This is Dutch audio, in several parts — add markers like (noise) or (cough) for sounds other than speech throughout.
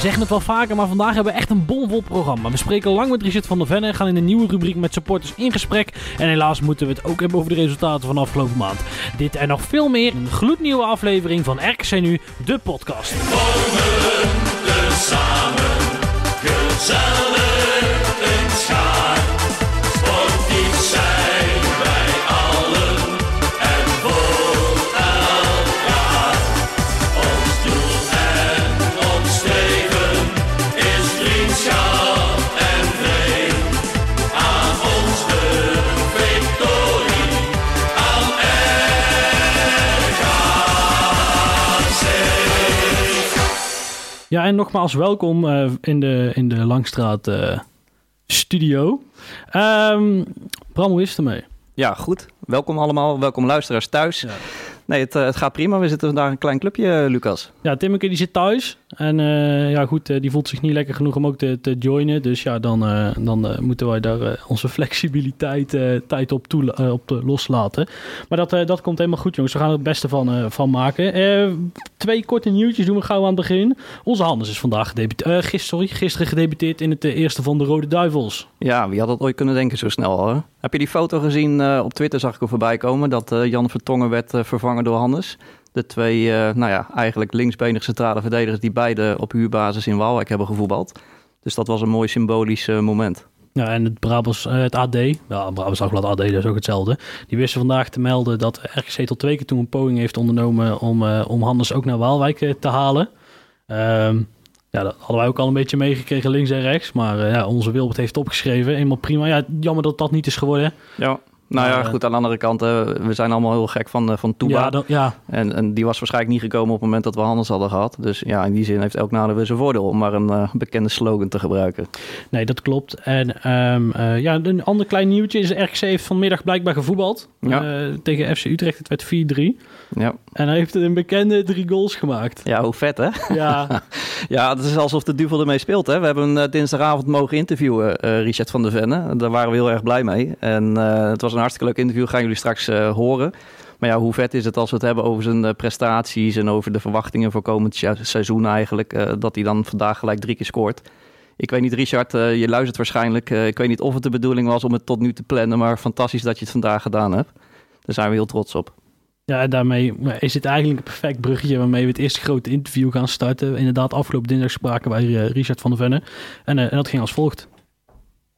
zeggen het wel vaker, maar vandaag hebben we echt een bomvol programma. We spreken lang met Richard van der Venne, gaan in een nieuwe rubriek met supporters in gesprek. En helaas moeten we het ook hebben over de resultaten van afgelopen maand. Dit en nog veel meer in een gloednieuwe aflevering van RKC Nu, de podcast. Ja, en nogmaals welkom eh, in, de, in de Langstraat eh, studio. Ehm Bram, hoe is het ermee? Ja, goed. Welkom allemaal. Welkom luisteraars thuis. Ja. Nee, het, eh, het gaat prima. We zitten vandaag een klein clubje, Lucas. Ja, Timmeke die zit thuis. En eh, ja, goed, eh, die voelt zich niet lekker genoeg om ook te, te joinen. Dus ja, dan, eh, dan moeten wij daar onze (laughs) flexibiliteit tijd op, toe, op loslaten. Maar dat, dat komt helemaal goed, jongens. We gaan er het beste van, van maken. Twee korte nieuwtjes doen we gauw aan het begin. Onze Hannes is vandaag gedebuteerd. gisteren, sorry, gisteren gedebuteerd in het eerste van de Rode Duivels. Ja, wie had dat ooit kunnen denken zo snel hoor. Heb je die foto gezien op Twitter, zag ik er voorbij komen, dat Jan Vertongen werd vervangen door Hannes. De twee, eh, nou ja, eigenlijk linksbenige centrale verdedigers die beide op huurbasis in Waalwijk hebben gevoetbald. Dus dat was een mooi symbolisch eh, moment. Ja, en het Brabants, eh, het AD, ja, Brabants Dagblad AD, dat is ook hetzelfde. Die wisten vandaag te melden dat RKC tot twee keer toe een poging heeft ondernomen om, eh, om Hannes ook naar Waalwijk te halen. Ehm, ja, dat hadden wij ook al een beetje meegekregen links en rechts. Maar ja, onze Wilbert heeft opgeschreven. Eenmaal prima. Ja, jammer dat dat niet is geworden. Ja. Nou ja, goed, aan de andere kant, we zijn allemaal heel gek van, eh, van Touba. Ja, dat- ja, En, en die was waarschijnlijk niet gekomen op het moment dat we Hannes hadden gehad. Dus ja, in die zin heeft elk nadeel weer zijn voordeel, om maar een eh, bekende slogan te gebruiken. nee, dat klopt. En ehm, eh, ja, een ander klein nieuwtje is RKC heeft vanmiddag blijkbaar gevoetbald. Ja. Tegen FC Utrecht. Het werd 4-3. Ja, En hij heeft een bekende drie goals gemaakt. ja hoe vet hè? Ja, (laughs) Ja, het is alsof de duvel ermee speelt. Hè? We hebben hem dinsdagavond mogen interviewen, Richard van der Venne. Daar waren we heel erg blij mee. En het was een hartstikke leuk interview, gaan jullie straks eh, horen. Maar ja, hoe vet is het als we het hebben over zijn eh, prestaties... en over de verwachtingen voor komend se- seizoen eigenlijk... eh, dat hij dan vandaag gelijk drie keer scoort. Ik weet niet, Richard, je luistert waarschijnlijk. ik weet niet of het de bedoeling was om het tot nu te plannen... maar fantastisch dat je het vandaag gedaan hebt. Daar zijn we heel trots op. Ja, daarmee is het eigenlijk een perfect bruggetje waarmee we het eerste grote interview gaan starten. Inderdaad, afgelopen dinsdag spraken wij Richard van der Venne. En, en dat ging als volgt.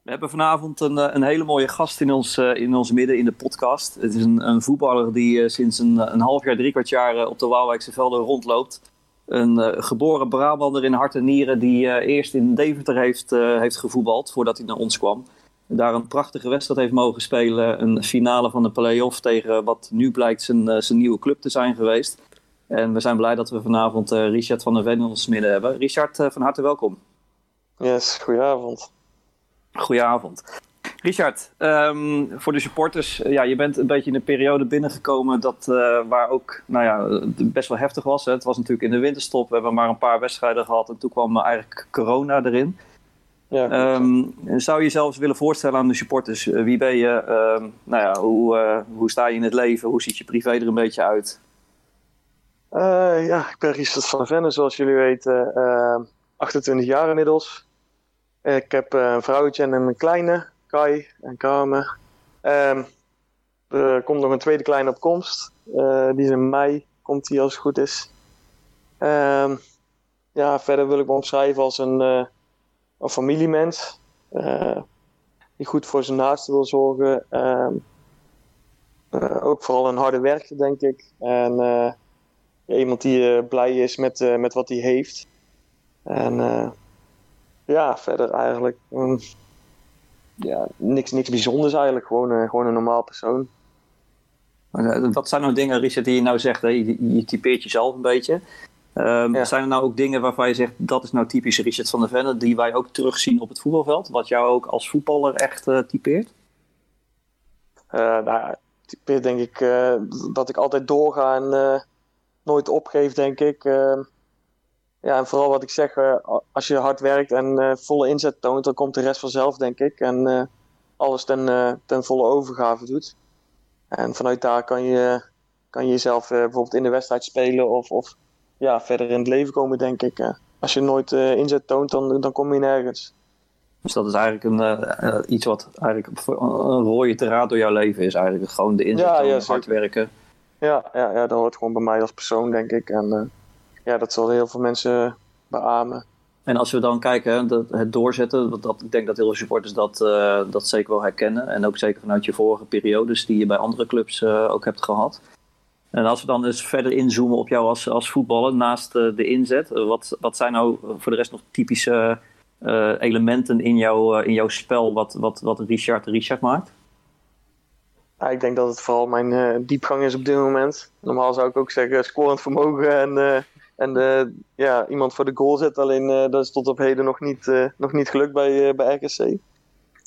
We hebben vanavond een, eh, een hele mooie gast in ons, eh, in ons midden in de podcast. Het is een, een voetballer die eh, sinds een, een half jaar, drie kwart jaar op de Waalwijkse velden rondloopt. Een geboren Brabander in hart en nieren die eerst in Deventer heeft, heeft gevoetbald voordat hij naar ons kwam. Daar een prachtige wedstrijd heeft mogen spelen. Een finale van de play-off tegen wat nu blijkt zijn, zijn nieuwe club te zijn geweest. En we zijn blij dat we vanavond Richard van der Ven in ons midden hebben. Richard, van harte welkom. Yes, goedenavond. Goedenavond. Richard, ehm, voor de supporters, eh, ja, je bent een beetje in een periode binnengekomen dat, eh, waar ook nou ja, best wel heftig was. Hè. Het was natuurlijk in de winterstop, we hebben maar een paar wedstrijden gehad en toen kwam eh, eigenlijk corona erin. Ja, Ehm, zou je jezelf willen voorstellen aan de supporters? Wie ben je? Ehm, nou ja, hoe, hoe sta je in het leven? Hoe ziet je privé er een beetje uit? Ja, ik ben Richard van der Venne, zoals jullie weten. eh, 28 jaar inmiddels. Ik heb eh, een vrouwtje en een kleine, Kai en Carmen. Ehm, er komt nog een tweede kleine op komst. Eh, die is in mei, komt die als het goed is. Ehm, ja, verder wil ik me omschrijven als een, eh, een familiemens. eh, die goed voor zijn naasten wil zorgen. Ehm, eh, ook vooral een harde werker, denk ik. En iemand die blij is met, met wat hij heeft. En ja, verder eigenlijk mm, ja, niks, niks bijzonders eigenlijk. Gewoon, eh, gewoon een normaal persoon. Eh, Wat zijn nou dingen, Richard, die je nou zegt? Hè? Je, je typeert jezelf een beetje. Ehm, Ja. Zijn er nou ook dingen waarvan je zegt dat is nou typisch Richard van der Venne, die wij ook terugzien op het voetbalveld? Wat jou ook als voetballer echt eh, typeert? Eh nou, ja, typeer denk ik eh, dat ik altijd doorga en eh, nooit opgeef, denk ik. Ja, en vooral wat ik zeg, eh, als je hard werkt en eh, volle inzet toont, dan komt de rest vanzelf, denk ik. En eh, alles ten, ten volle overgave doet. En vanuit daar kan je, kan je jezelf bijvoorbeeld in de wedstrijd spelen of, of ja, verder in het leven komen, denk ik. als je nooit inzet toont, dan, dan kom je nergens. Dus dat is eigenlijk een, iets wat eigenlijk een rode draad door jouw leven is. Eigenlijk gewoon de inzet, Ja, hard werken. Ja, ja, ja, dat hoort gewoon bij mij als persoon, denk ik. En ja, dat zullen heel veel mensen beamen. En als we dan kijken, het doorzetten, dat, dat, ik denk dat heel veel supporters dat, eh, dat zeker wel herkennen. En ook zeker vanuit je vorige periodes die je bij andere clubs eh, ook hebt gehad. En als we dan eens verder inzoomen op jou als, als voetballer, naast eh, de inzet, wat, wat zijn nou voor de rest nog typische elementen in, jou, in jouw spel wat, wat, wat Richard Richard maakt? Ja, ik denk dat het vooral mijn diepgang is op dit moment. Normaal zou ik ook zeggen scorend vermogen en, en eh, ja, iemand voor de goal zetten. Alleen eh, dat is tot op heden nog niet, eh, nog niet gelukt bij, eh, bij RKC.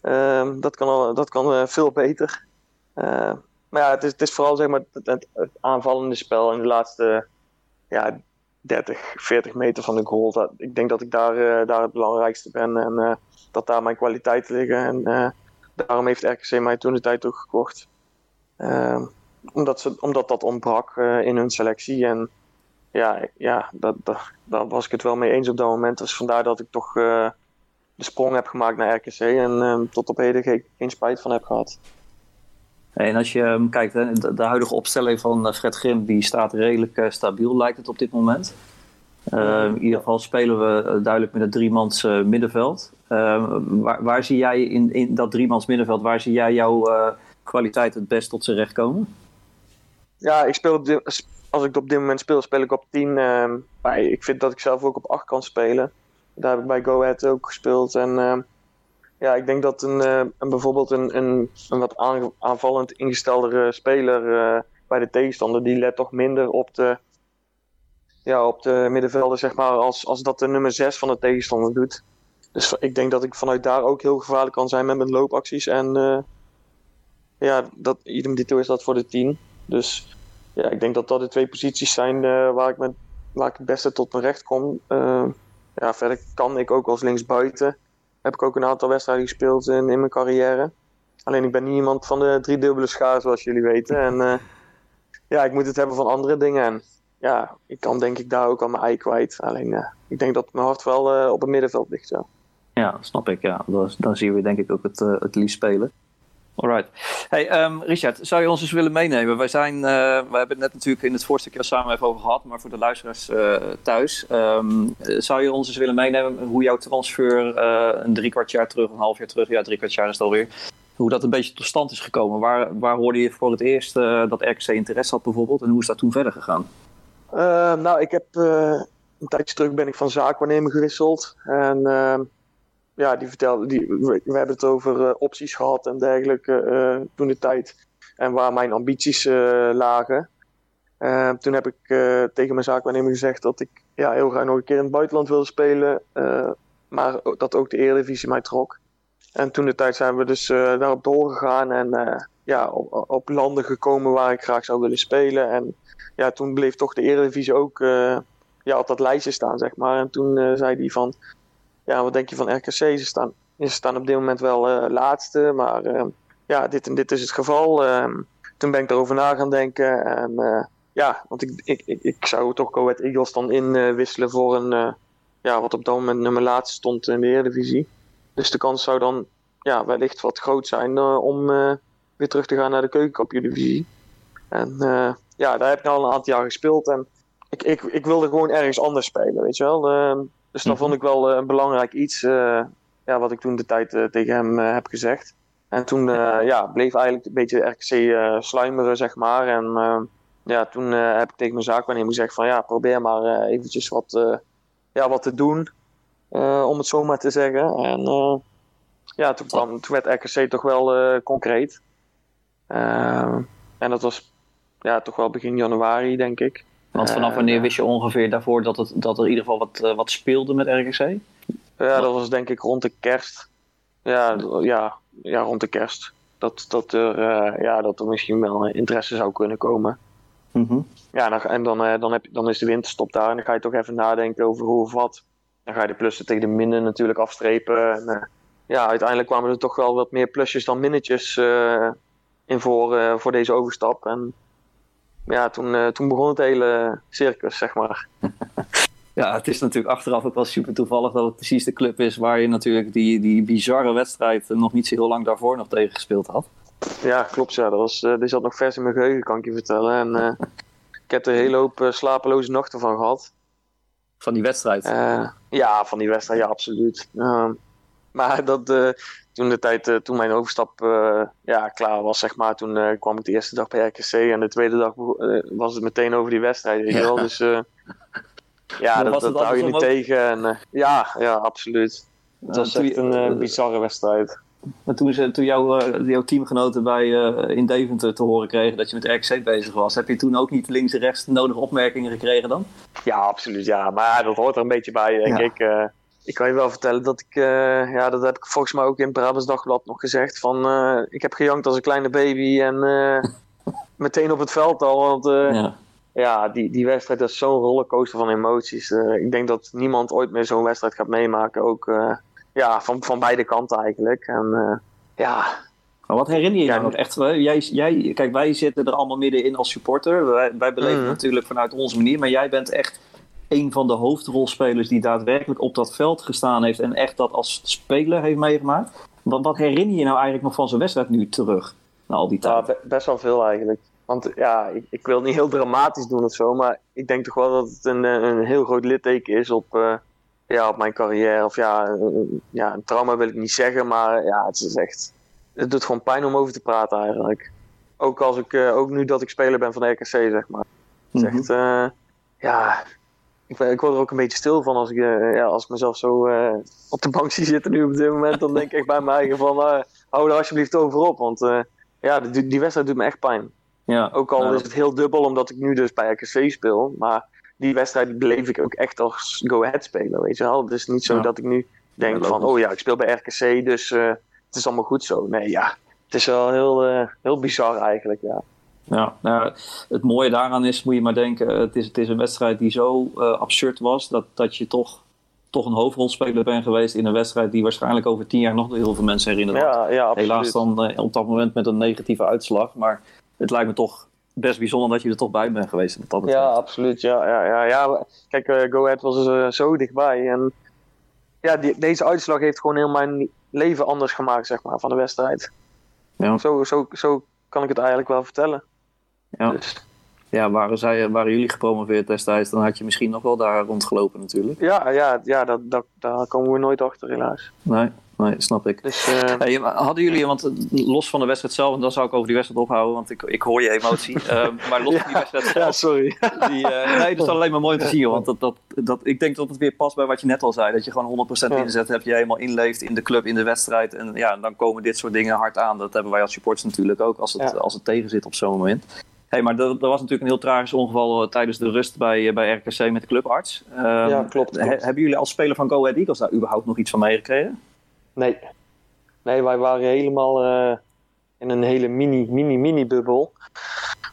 Ehm, dat kan, al, dat kan veel beter. Eh, maar ja, het is, het is vooral zeg maar, het, aanvallende spel in de laatste ja, 30, 40 meter van de goal. Dat, ik denk dat ik daar, daar het belangrijkste ben en dat daar mijn kwaliteiten liggen. En daarom heeft RKC mij toen de tijd ook gekocht. Ehm, omdat, ze, omdat dat ontbrak in hun selectie. En ja, ja dat, dat, daar was ik het wel mee eens op dat moment. Dus vandaar dat ik toch eh, de sprong heb gemaakt naar RKC. En ehm, tot op heden geen, geen spijt van heb gehad. En als je ehm, kijkt, hè, de, de huidige opstelling van eh, Fred Grim, die staat redelijk eh, stabiel, lijkt het op dit moment. Eh, in ieder geval spelen we duidelijk met een driemans middenveld. Waar, waar zie jij in, in dat driemans middenveld, waar zie jij jouw kwaliteit het best tot zijn recht komen? Ja, ik speel als ik op dit moment speel, speel ik op 10. ehm, ik vind dat ik zelf ook op 8 kan spelen. Daar heb ik bij Go Ahead ook gespeeld. En ehm, ja, ik denk dat een, eh, een bijvoorbeeld een, een, wat aan- aanvallend ingesteldere speler eh, bij de tegenstander, die let toch minder op de, ja, op de middenvelden, zeg maar, als, als dat de nummer 6 van de tegenstander doet. Dus ik denk dat ik vanuit daar ook heel gevaarlijk kan zijn met mijn loopacties. En eh, ja, dat, idem dito is dat voor de 10. Dus ja, ik denk dat dat de twee posities zijn eh, waar, ik met, waar ik het beste tot mijn recht kom. Eh, ja, verder kan ik ook als linksbuiten. Heb ik ook een aantal wedstrijden gespeeld in, in mijn carrière. Alleen ik ben niet iemand van de driedubbele schaar, zoals jullie weten. En eh, ja, ik moet het hebben van andere dingen. En ja, ik kan denk ik daar ook al mijn ei kwijt. Alleen ik denk dat mijn hart wel op het middenveld ligt. Ja. Ja, snap ik. Ja. Dan, dan zien we denk ik ook het, het liefst spelen. Alright. Hey, ehm, Richard, zou je ons eens willen meenemen? Wij zijn, eh, we hebben het net natuurlijk in het voorstukje al samen even over gehad, maar voor de luisteraars eh, thuis, ehm, eh, zou je ons eens willen meenemen hoe jouw transfer eh, een drie kwart jaar terug, een half jaar terug, ja, drie kwart jaar is het alweer, hoe dat een beetje tot stand is gekomen? Waar, waar hoorde je voor het eerst dat RKC interesse had bijvoorbeeld en hoe is dat toen verder gegaan? Nou, ik heb een tijdje terug ben ik van zaakwaarnemer gewisseld. En ehm, ja, die vertelde, die, we, hebben het over eh, opties gehad en dergelijke eh, toen de tijd. En waar mijn ambities eh, lagen. Toen heb ik tegen mijn zaakwaarnemer gezegd dat ik ja, heel graag nog een keer in het buitenland wilde spelen. maar dat ook de Eredivisie mij trok. En toen de tijd zijn we dus daarop doorgegaan en ja, op, op landen gekomen waar ik graag zou willen spelen. En ja, toen bleef toch de Eredivisie ook ja, op dat lijstje staan, zeg maar. En toen zei hij van, ja, wat denk je van RKC? Ze staan, ze staan op dit moment wel eh, laatste, maar eh, ja, dit en dit is het geval. Ehm, toen ben ik erover na gaan denken en eh, ja, want ik, ik, ik, ik zou toch Go Ahead Eagles dan inwisselen voor een, ja, wat op dat moment nummer laatste stond in de Eredivisie. Dus de kans zou dan ja, wellicht wat groot zijn om weer terug te gaan naar de keukenkampioen-divisie. En ja, daar heb ik al een aantal jaar gespeeld. En ik, ik, ik wilde gewoon ergens anders spelen, weet je wel. Ehm, dus dat vond ik wel eh, een belangrijk iets. eh, ja, wat ik toen de tijd eh, tegen hem heb gezegd. En toen ja, bleef eigenlijk een beetje RKC sluimeren, zeg maar. En ja, toen heb ik tegen mijn zaakwaarnemer gezegd van... Ja, probeer maar eventjes wat, ja, wat te doen. om het zo maar te zeggen. En ja, toen, kwam, toen werd RKC toch wel concreet. En dat was ja, toch wel begin januari, denk ik. Want vanaf Eh, wanneer wist je ongeveer daarvoor dat, het, dat er in ieder geval wat, eh, wat speelde met RKC? Ja, dat was denk ik rond de kerst. Ja, ja, ja rond de kerst. Dat, dat, er, eh, ja, dat er misschien wel interesse zou kunnen komen. Mhm. Ja, dan, en dan, eh, dan, heb je, dan is de winterstop daar en dan ga je toch even nadenken over hoe of wat. Dan ga je de plussen tegen de minnen natuurlijk afstrepen. En, ja, uiteindelijk kwamen er toch wel wat meer plusjes dan minnetjes in voor, voor deze overstap. En ja, toen, eh, toen begon het hele circus, zeg maar. (laughs) Ja, het is natuurlijk achteraf ook wel super toevallig dat het precies de club is waar je natuurlijk die, die bizarre wedstrijd nog niet zo heel lang daarvoor nog tegen gespeeld had. Ja, klopt. Ja. Dat was, eh, die zat nog vers in mijn geheugen, kan ik je vertellen. En eh, (laughs) ik heb er een hele hoop slapeloze nachten van gehad. Van die wedstrijd. Ja, van die wedstrijd, ja, absoluut. Ehm, maar dat, toen de tijd, eh, toen mijn overstap eh, ja, klaar was, zeg maar, toen eh, kwam ik de eerste dag bij RKC en de tweede dag was het meteen over die wedstrijd, weet je wel. Dus eh, ja, dat, was het dat hou je niet ook. tegen. En, eh, ja, ja, absoluut. Het Ja, was echt een bizarre wedstrijd. Maar toen, ze, toen jouw, eh, jouw teamgenoten bij, eh, in Deventer te horen kregen dat je met RKC bezig was, heb je toen ook niet links en rechts de nodige opmerkingen gekregen dan? Ja, absoluut. Ja, maar ja, dat hoort er een beetje bij, denk Ja. ik. Ik kan je wel vertellen dat ik, eh, ja, dat heb ik volgens mij ook in Brabants Dagblad nog gezegd. Van, eh, ik heb gejankt als een kleine baby en eh, meteen op het veld al. Want ja. Ja. die, die wedstrijd is zo'n rollercoaster van emoties. Ik denk dat niemand ooit meer zo'n wedstrijd gaat meemaken. Ook ja, van, van beide kanten eigenlijk. En ja, Maar wat herinner je je Ja, nou nog echt? Jij, jij, kijk, wij zitten er allemaal middenin als supporter. Wij, wij beleven Mhm. het natuurlijk vanuit onze manier. Maar jij bent echt een van de hoofdrolspelers die daadwerkelijk op dat veld gestaan heeft. En echt dat als speler heeft meegemaakt. Wat, wat herinner je je nou eigenlijk nog van zo'n wedstrijd nu terug? Na al die Ja, tijd. be- best wel veel eigenlijk. Want ja, ik, ik wil niet heel dramatisch doen of zo, maar ik denk toch wel dat het een, eh, een heel groot litteken is op, eh, ja, op mijn carrière. Of ja, een, ja, een trauma wil ik niet zeggen, maar ja, het is echt. Het doet gewoon pijn om over te praten eigenlijk. Ook, als ik, eh, ook nu dat ik speler ben van de RKC, zeg maar. Het is Mhm. echt, eh, ja, ik, word er ook een beetje stil van als ik, eh, ja, als ik mezelf zo eh, op de bank (laughs) zie zitten nu op dit moment. Dan denk ik echt bij mij eigen van, eh, hou er alsjeblieft over op. Want ja, die, die wedstrijd doet me echt pijn. Ja. Ook al Ja, is het heel dubbel omdat ik nu dus bij RKC speel. Maar die wedstrijd beleef ik ook echt als go-ahead speler, weet je wel. Het is niet zo Ja. dat ik nu denk van, oh ja, ik speel bij RKC, dus het is allemaal goed zo. Nee, ja, het is wel heel, heel bizar eigenlijk, ja. Ja, nou, het mooie daaraan is, moet je maar denken, het is, het is een wedstrijd die zo eh, absurd was dat, dat je toch, toch een hoofdrolspeler bent geweest in een wedstrijd die waarschijnlijk over tien jaar nog heel veel mensen herinnerd wordt. Ja, ja. Helaas dan eh, op dat moment met een negatieve uitslag, maar het lijkt me toch best bijzonder dat je er toch bij bent geweest. Dat. Ja, absoluut. Ja, ja, ja, ja. Kijk, eh Go Ahead was zo dichtbij. En ja, die, deze uitslag heeft gewoon heel mijn leven anders gemaakt, zeg maar, van de wedstrijd. Ja. Zo, zo, zo kan ik het eigenlijk wel vertellen. Ja. Dus, Ja, waren, zij, waren jullie gepromoveerd destijds, dan had je misschien nog wel daar rondgelopen natuurlijk. ja, ja, ja dat, dat, daar komen we nooit achter, helaas. Nee, nee snap ik. Dus eh, (laughs) Hey, hadden jullie, want eh, los van de wedstrijd zelf, en dan zou ik over die wedstrijd ophouden, want ik, ik hoor je emotie. (laughs) Ehm, maar los van die wedstrijd ja, zelf, sorry. die, eh, nee, dat is alleen maar mooi om te zien. Want dat, dat, dat, ik denk dat het weer past bij wat je net al zei. Dat je gewoon 100% Ja. inzet hebt, je helemaal inleeft in de club, in de wedstrijd. En ja, dan komen dit soort dingen hard aan. Dat hebben wij als supporters natuurlijk ook, als het, Ja. als het tegen zit op zo'n moment. Hey, maar er, was natuurlijk een heel tragisch ongeval eh, tijdens de rust bij, eh, bij RKC met de clubarts. Ehm, Ja, klopt, klopt. he- hebben jullie als speler van Go Ahead Eagles daar überhaupt nog iets van meegekregen? Nee. Nee, wij waren helemaal eh, in een hele mini, mini, mini bubbel.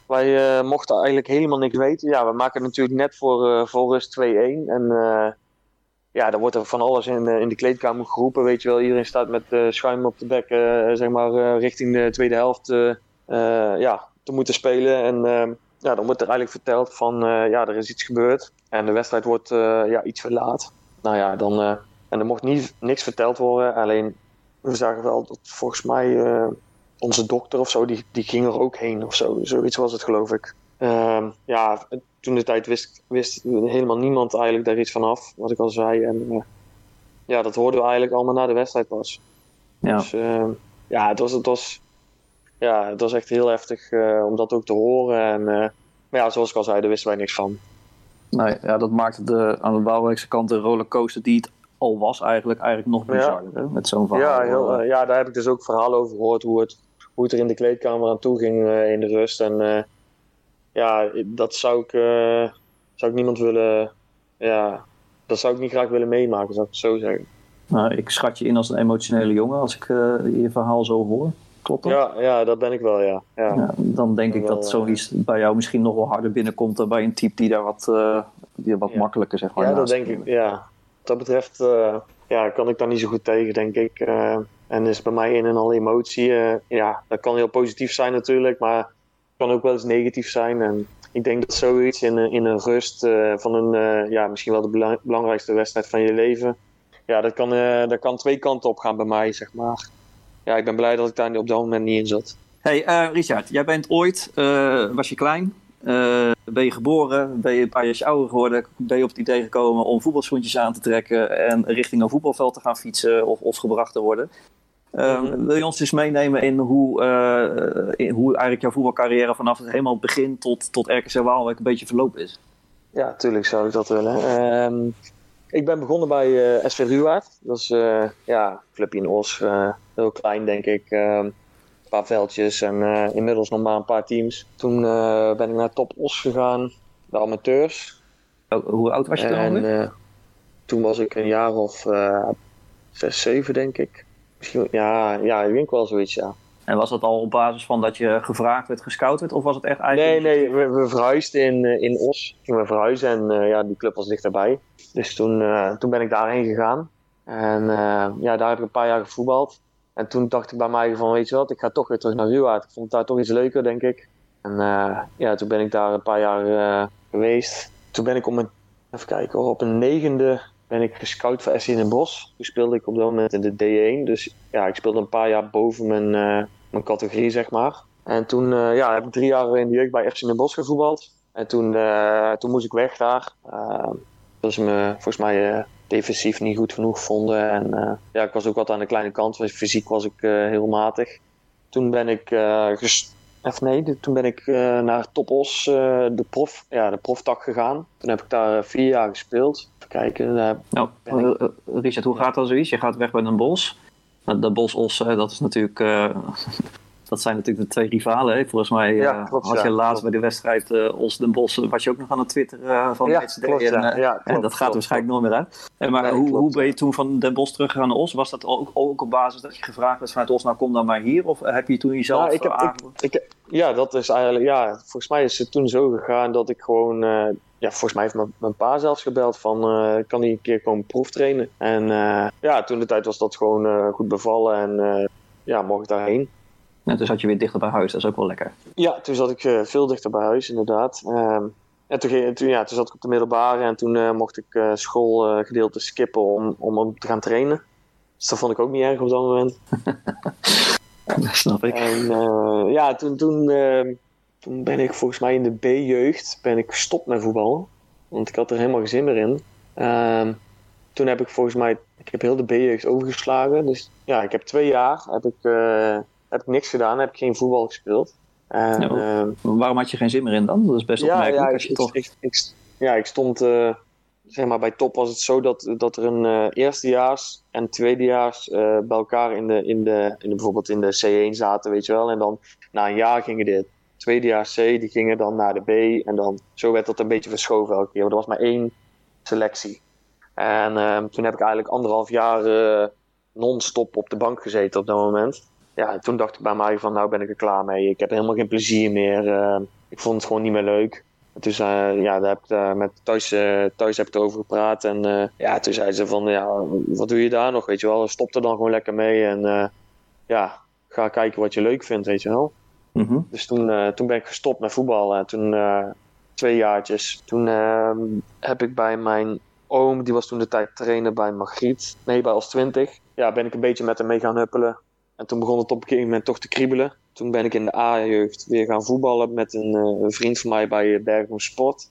Wij mochten eigenlijk helemaal niks weten. Ja, we maken natuurlijk net voor, eh, voor rust 2-1. En ja, dan wordt er van alles in, in de kleedkamer geroepen. Weet je wel, iedereen staat met schuim op de bek, zeg maar, richting de tweede helft ja, te moeten spelen. En eh, ja, dan wordt er eigenlijk verteld van, eh, ja, er is iets gebeurd. En de wedstrijd wordt eh, ja, iets verlaat. Nou ja, dan... eh, en er mocht niet, niks verteld worden. Alleen we zagen wel dat volgens mij onze dokter of zo, die, die ging er ook heen of zo. Zoiets was het, geloof ik. Ehm, ja, toen de tijd wist, wist helemaal niemand eigenlijk daar iets van af, wat ik al zei. En ja, dat hoorden we eigenlijk allemaal na de wedstrijd pas. Ja. Dus ehm, ja, het was, het, was, ja, het was echt heel heftig eh, om dat ook te horen. En, eh, maar ja, zoals ik al zei, daar wisten wij niks van. Nee, ja, dat maakt de, aan de Waalwijkse kant de rollercoaster die het al was eigenlijk, eigenlijk nog Ja. bizarder. hè, Met zo'n verhaal. Ja, heel, eh, ja, daar heb ik dus ook verhalen over gehoord. Hoe het, hoe het er in de kleedkamer aan toe ging in de rust. En ja, dat zou ik, zou ik niemand willen. Ja, dat zou ik niet graag willen meemaken, zou ik het zo zeggen. Nou, ik schat je in als een emotionele jongen als ik je verhaal zo hoor. Klopt dat? Ja, ja, dat ben ik wel, ja. ja. Ja, dan denk ik Wel, dat zoiets bij jou misschien nog wel harder binnenkomt dan bij een type die daar wat, eh, die wat Ja. makkelijker zeg maar Ja, dat denk ik. Ja. Wat dat betreft eh, ja, kan ik daar niet zo goed tegen, denk ik. Eh, en is bij mij in en al emotie. ja, dat kan heel positief zijn natuurlijk, maar het kan ook wel eens negatief zijn. En ik denk dat zoiets in, een- in een rust van een, ja, misschien wel de bela- belangrijkste wedstrijd van je leven. Ja, dat kan, dat kan twee kanten op gaan bij mij, zeg maar. Ja, ik ben blij dat ik daar op dat moment niet in zat. Hey, eh, Richard, jij bent ooit, eh, was je klein, eh, ben je geboren, ben je een paar jaar ouder geworden, ben je op het idee gekomen om voetbalschoentjes aan te trekken en richting een voetbalveld te gaan fietsen of, of gebracht te worden. Eh, Mhm. Wil je ons eens meenemen in hoe, in hoe eigenlijk jouw voetbalcarrière vanaf het helemaal begin tot, tot RKC Waalwijk een beetje verlopen is? Ja, tuurlijk zou ik dat willen. Ehm, ik ben begonnen bij eh, SV Ruwaard. Dat is eh, ja, een clubje in Os. eh, heel klein, denk ik. Ehm, een paar veldjes en inmiddels nog maar een paar teams. Toen ben ik naar Top Os gegaan, de amateurs. Oh, Hoe oud was je toen En eh, toen was ik een jaar of zes, zeven, denk ik. Misschien, ja, ja, ik denk wel zoiets, ja. En was dat al op basis van dat je gevraagd werd, gescout werd, of was het echt Nee, eigenlijk... nee, we, we verhuisden in, eh, in Os. Gingen we verhuizen en eh, ja, die club was dichterbij. Dus toen, eh, toen ben ik daarheen gegaan. En ja, daar heb ik een paar jaar gevoetbald. En toen dacht ik bij mij van, weet je wat, ik ga toch weer terug naar Ruwaard. Ik vond daar toch iets leuker, denk ik. En ja, toen ben ik daar een paar jaar geweest. Toen ben ik om even kijken op een negende ben ik gescout voor SC in Den Bosch. Toen speelde ik op dat moment in de D1. Dus ja, ik speelde een paar jaar boven mijn, eh, mijn categorie, zeg maar. En toen eh, ja, heb ik drie jaar in de jeugd bij FC in Den Bosch gevoetbald. En toen, eh, toen moest ik weg daar. Dat ze me volgens mij defensief niet goed genoeg vonden. En ja, ik was ook wat aan de kleine kant. Fysiek was ik heel matig. Toen ben ik, eh, ges- of nee, de- toen ben ik eh, naar Topos, eh, de, prof, ja, de proftak gegaan. Toen heb ik daar eh, vier jaar gespeeld. Even kijken. Nou, ik- Richard, hoe gaat dat zoiets? Je gaat weg bij een bos. Nou, De bos-os, eh, dat is natuurlijk... (laughs) eh, dat zijn natuurlijk de twee rivalen. Hè? Volgens mij Ja, eh, klopt, had je laatst bij de wedstrijd eh Os Den Bos... was je ook nog aan het twitteren van Ja, klopt, en, ja. eh, en dat gaat waarschijnlijk nooit meer uit. En maar Nee, hoe, hoe ben je toen van Den Bos teruggegaan naar Os? Was dat ook, ook op basis dat je gevraagd werd vanuit Os... nou kom dan maar hier? Of heb je toen jezelf Ja, ik heb- eh? Ik, ja, dat is eigenlijk, ja, volgens mij is het toen zo gegaan dat ik gewoon, eh, ja, volgens mij heeft mijn, mijn pa zelfs gebeld van, eh, kan hij een keer komen proeftrainen? En eh, ja, toen de tijd was dat gewoon eh, goed bevallen en eh, ja, mocht ik daarheen. Ja, toen zat je weer dichter bij huis, dat is ook wel lekker. Ja, toen zat ik eh, veel dichter bij huis, inderdaad. Ehm, en toen, ging, toen, ja, toen zat ik op de middelbare en toen eh, mocht ik eh schoolgedeelte skippen om, om, om te gaan trainen. Dus dat vond ik ook niet erg op dat moment. (laughs) Dat snap ik. En ja, toen, toen, eh, toen ben ik volgens mij in de B-jeugd ben ik gestopt met voetballen. Want ik had er helemaal geen zin meer in. Ehm, toen heb ik volgens mij, ik heb heel de B-jeugd overgeslagen. Dus ja, ik heb twee jaar heb ik, heb ik niks gedaan, heb ik geen voetbal gespeeld. En, Ja, ehm, Waarom had je geen zin meer in dan? Dat is best opmerkelijk. ja, als ik, je toch... ik, ik, ja, ik stond, eh, zeg maar, bij top was het zo dat, dat er een eh, eerstejaars en tweedejaars eh, bij elkaar in de, in, de, in de, bijvoorbeeld in de C1 zaten, weet je wel. En dan na een jaar gingen de tweedejaars C, die gingen dan naar de B. En dan, zo werd dat een beetje verschoven elke keer. Maar er was maar één selectie. En eh, toen heb ik eigenlijk anderhalf jaar non-stop op de bank gezeten op dat moment. Ja, en toen dacht ik bij mij van, nou ben ik er klaar mee. Ik heb helemaal geen plezier meer. eh, ik vond het gewoon niet meer leuk. Toen zei, ja, daar heb ik daar met thuis, eh, thuis heb ik erover gepraat. En eh, ja, toen zei ze van, ja, wat doe je daar nog, weet je wel. Stop er dan gewoon lekker mee. En eh, ja, ga kijken wat je leuk vindt, weet je wel. Mhm. Dus toen, eh, toen ben ik gestopt met voetballen. En toen eh, twee jaartjes. Toen eh, heb ik bij mijn oom, die was toen de tijd trainer bij Margriet. Nee, bij Als 20. Ja, ben ik een beetje met hem mee gaan huppelen. En toen begon het op een gegeven moment toch te kriebelen. Toen ben ik in de A-jeugd weer gaan voetballen met een, eh, een vriend van mij bij Bergum Sport.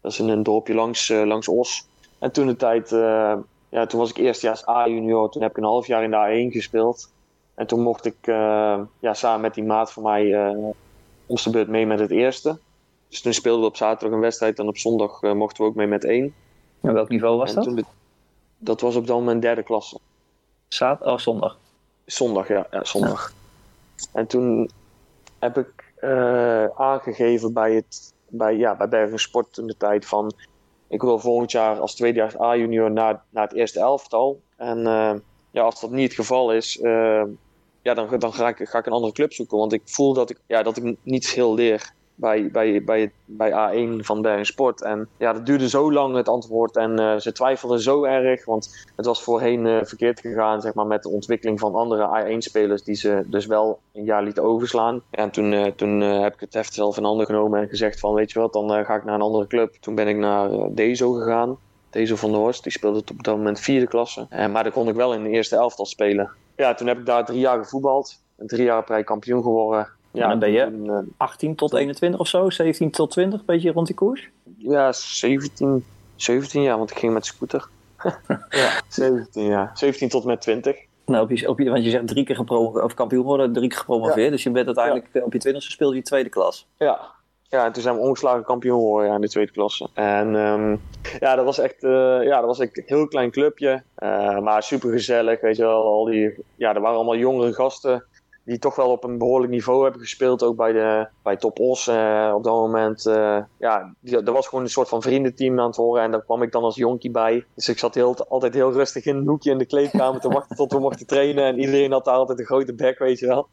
Dat is in een dorpje langs, eh, langs Os. En toen de tijd, eh, ja, toen was ik eerstejaars A-junior. Toen heb ik een half jaar in de A1 gespeeld. En toen mocht ik eh, ja, samen met die maat van mij eh om de beurt mee met het eerste. Dus toen speelden we op zaterdag een wedstrijd en op zondag eh, mochten we ook mee met één. En welk niveau was En dat? dat was op dat moment derde klasse. Zaad oh, zondag. Zondag, ja, ja zondag. En toen heb ik eh, aangegeven bij, het, bij, ja, bij Bergen Sport in de tijd van... Ik wil volgend jaar als tweedejaars A-junior naar, naar het eerste elftal. En eh, ja, als dat niet het geval is, eh, ja, dan, dan ga, ik, ga ik een andere club zoeken. Want ik voel dat ik, ja, dat ik niet heel leer. Bij, bij, bij, bij A1 van Bergen Sport. En ja, dat duurde zo lang het antwoord en eh, ze twijfelden zo erg, want het was voorheen eh, verkeerd gegaan zeg maar, met de ontwikkeling van andere A1-spelers die ze dus wel een jaar lieten overslaan. En toen, eh, toen heb ik het heft zelf in handen genomen en gezegd van weet je wat, dan ga ik naar een andere club. Toen ben ik naar Dezo gegaan. Dezo van der Horst, die speelde op dat moment vierde klasse. Maar daar kon ik wel in de eerste elftal spelen. Ja, toen heb ik daar drie jaar gevoetbald. En drie jaar prij kampioen geworden. Ja, dan ben je toen, eh, 18 tot 21 of zo, 17 tot 20, een beetje rond die koers. Ja, 17, 17 jaar, want ik ging met scooter. (laughs) ja, 17 jaar. 17 tot met 20. Nou, op je, op je, want je zegt drie keer gepro of kampioen worden, drie keer gepromoveerd. Dus je bent uiteindelijk eh, op je twintigste speelde je tweede klas. Ja. Ja, en toen zijn we ongeslagen kampioen geworden ja, in de tweede klasse. En ehm, ja, dat was echt eh, ja, dat was echt een heel klein clubje. maar super gezellig, weet je wel. Al die, ja, er waren allemaal jongere gasten die toch wel op een behoorlijk niveau hebben gespeeld. Ook bij, de, bij Top Os eh, op dat moment. eh, ja, er was gewoon een soort van vriendenteam aan het horen. En daar kwam ik dan als jonkie bij. Dus ik zat heel, altijd heel rustig in een hoekje in de kleedkamer te wachten tot we mochten trainen. En iedereen had daar altijd een grote bek, weet je wel.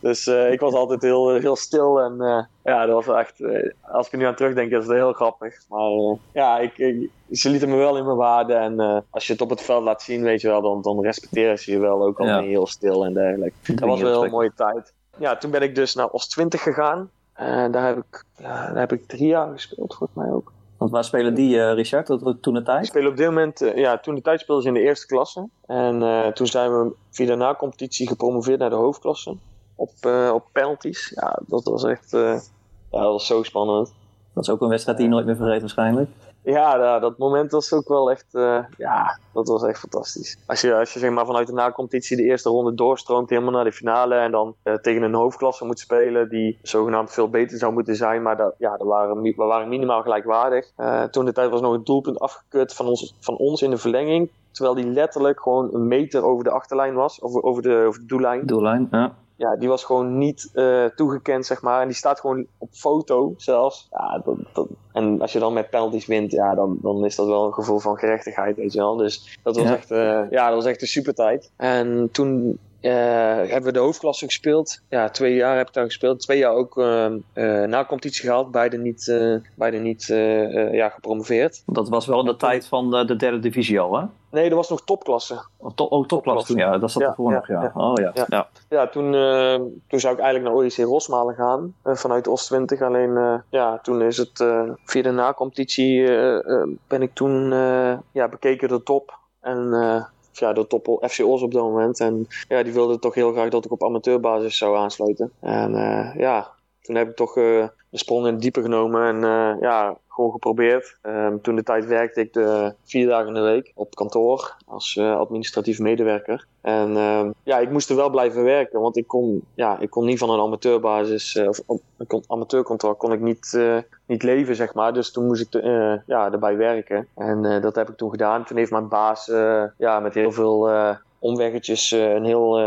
Dus eh, ik was altijd heel, heel stil. En ja, dat was echt... eh, als ik er nu aan terugdenk, is het heel grappig. Maar eh, ja, ik, ik- ze lieten me wel in mijn waarde. En eh, als je het op het veld laat zien, weet je wel, dan, dan respecteren ze je wel. Ook al Ja. heel stil en dergelijke. Dat was wel een heel mooie tijd. Ja, toen ben ik dus naar Os 20 gegaan. En daar heb ik, ja, daar heb ik drie jaar gespeeld, volgens mij ook. Want waar spelen die, eh, Richard, dat, toen de tijd? op dit moment, ja, toen de tijd speelde ze in de eerste klasse. En toen zijn we via de na-competitie gepromoveerd naar de hoofdklasse. Op, op penalties. Ja, dat was echt, ja, dat was zo spannend. Dat is ook een wedstrijd die je nooit meer vergeet waarschijnlijk. Ja, dat moment was ook wel echt, eh, ja, dat was echt fantastisch. Als je, als je zeg maar, vanuit de na-competitie de eerste ronde doorstroomt helemaal naar de finale en dan eh, tegen een hoofdklasse moet spelen die zogenaamd veel beter zou moeten zijn, maar dat, ja, dat waren, we waren minimaal gelijkwaardig. Eh, toen de tijd was nog een doelpunt afgekut van ons, van ons in de verlenging, terwijl die letterlijk gewoon een meter over de achterlijn was, over, over, de, over de doellijn. Doellijn, ja. Ja, die was gewoon niet eh, toegekend, zeg maar. En die staat gewoon op foto zelfs. Ja, dat, dat, en als je dan met penalties wint, ja, dan, dan is dat wel een gevoel van gerechtigheid, weet je wel. Dus dat was, Ja. echt, eh, ja, dat was echt een super tijd. En toen hebben we de hoofdklasse gespeeld. Ja, twee jaar heb ik daar gespeeld. Twee jaar ook eh, eh, na competitie gehaald. Beide niet, eh, beide niet eh, eh, ja, gepromoveerd. Dat was wel in de tijd van de, de derde divisie al, hè? Nee, er was nog topklasse. Oh, to, oh topklas toen, ja. Dat zat Ja, ervoor ja, nog, ja. ja. Oh ja. Ja. ja. Toen, eh, toen zou ik eigenlijk naar OEC Rosmalen gaan, eh, vanuit Oost 20. Alleen, eh, ja, toen is het eh, via de na-competitie eh, eh, ben ik toen eh, ja, bekeken door top. En eh, ja, door top FC Os op dat moment. En ja, die wilde toch heel graag dat ik op amateurbasis zou aansluiten. En eh, ja, toen heb ik toch eh, de sprong in het diepe genomen en eh, ja, gewoon geprobeerd. Ehm, toen de tijd werkte ik de vier dagen in de week op kantoor als eh, administratief medewerker. En ehm, ja, ik moest er wel blijven werken, want ik kon, ja, ik kon niet van een amateurbasis of een con- amateurcontract kon ik niet, niet leven, zeg maar. Dus toen moest ik ja, erbij werken. En dat heb ik toen gedaan. Toen heeft mijn baas ja, met heel veel omweggetjes een heel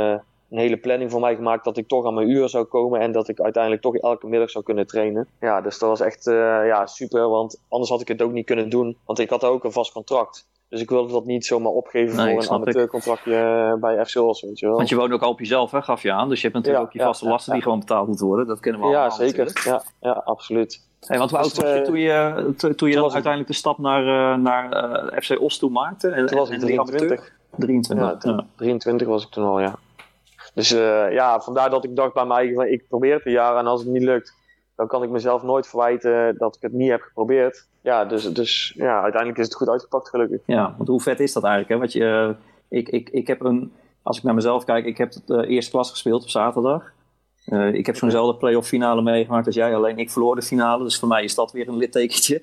een hele planning voor mij gemaakt dat ik toch aan mijn uur zou komen en dat ik uiteindelijk toch elke middag zou kunnen trainen. Ja, dus dat was echt eh, ja, super, want anders had ik het ook niet kunnen doen, want ik had ook een vast contract. Dus ik wilde dat niet zomaar opgeven Nee, voor een amateurcontractje eh, bij FC Os, weet je wel. Want je woont ook al op jezelf, hè, gaf je aan. Dus je hebt natuurlijk Ja, ook je ja, vaste ja, lasten die ja. gewoon betaald moeten worden. Dat kennen we ja, allemaal zeker. natuurlijk. Ja, ja, absoluut. Hey, want hoe oud Dus, was je eh, toen je, to- toen je dan uiteindelijk de stap naar, naar FC Os toe maakte? En, Toen was en- ik en die amateur? 23. 23. Ja, Ja, toen- 23 was ik toen al, ja. Dus eh, ja, vandaar dat ik dacht bij mij, ik probeer het een jaar en als het niet lukt, dan kan ik mezelf nooit verwijten dat ik het niet heb geprobeerd. Ja, dus, dus ja, uiteindelijk is het goed uitgepakt, gelukkig. Ja, want hoe vet is dat eigenlijk? Hè? Want je, eh, ik, ik, ik heb een, als ik naar mezelf kijk, ik heb de eerste klas gespeeld op zaterdag. Eh, ik heb zo'nzelfde play-off finale meegemaakt als jij, alleen ik verloor de finale. Dus voor mij is dat weer een littekentje.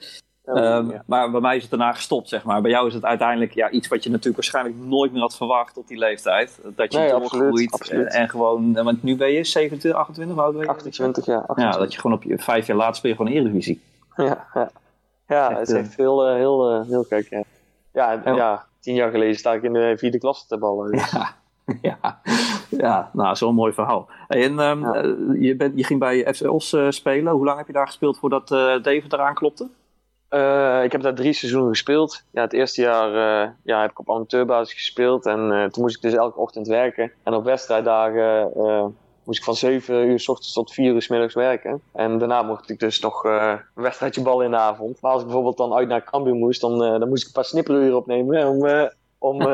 Ehm, ja. Maar bij mij is het daarna gestopt, zeg maar. Bij jou is het uiteindelijk ja, iets wat je natuurlijk waarschijnlijk nooit meer had verwacht op die leeftijd. Dat je Nee, doorgroeit absoluut. En, en gewoon, eh, want nu ben je 27, 28, hoe oud ben je? 28 jaar. Ja, 28. dat je gewoon op je vijf jaar later speel je gewoon Eredivisie. Ja, ja. ja Echt, het is eh, echt heel, eh, heel, heel gek. Ja. Ja, en- Ja. ja, tien jaar geleden sta ik in de vierde klas te ballen. Dus. Ja, (laughs) ja. ja nou, zo'n mooi verhaal. En ehm, Ja. eh, je, bent, je ging bij FC Os spelen. Hoe lang heb je daar gespeeld voordat eh Deventer eraan klopte? Eh, ik heb daar drie seizoenen gespeeld. Ja, het eerste jaar eh, ja, heb ik op amateurbasis gespeeld. En eh, toen moest ik dus elke ochtend werken. En op wedstrijddagen moest ik van 7 uur s ochtends tot 4 uur s middags werken. En daarna mocht ik dus nog een wedstrijdje bal in de avond. Maar als ik bijvoorbeeld dan uit naar Cambuur moest, dan, dan moest ik een paar snipperuren opnemen om, om, (laughs)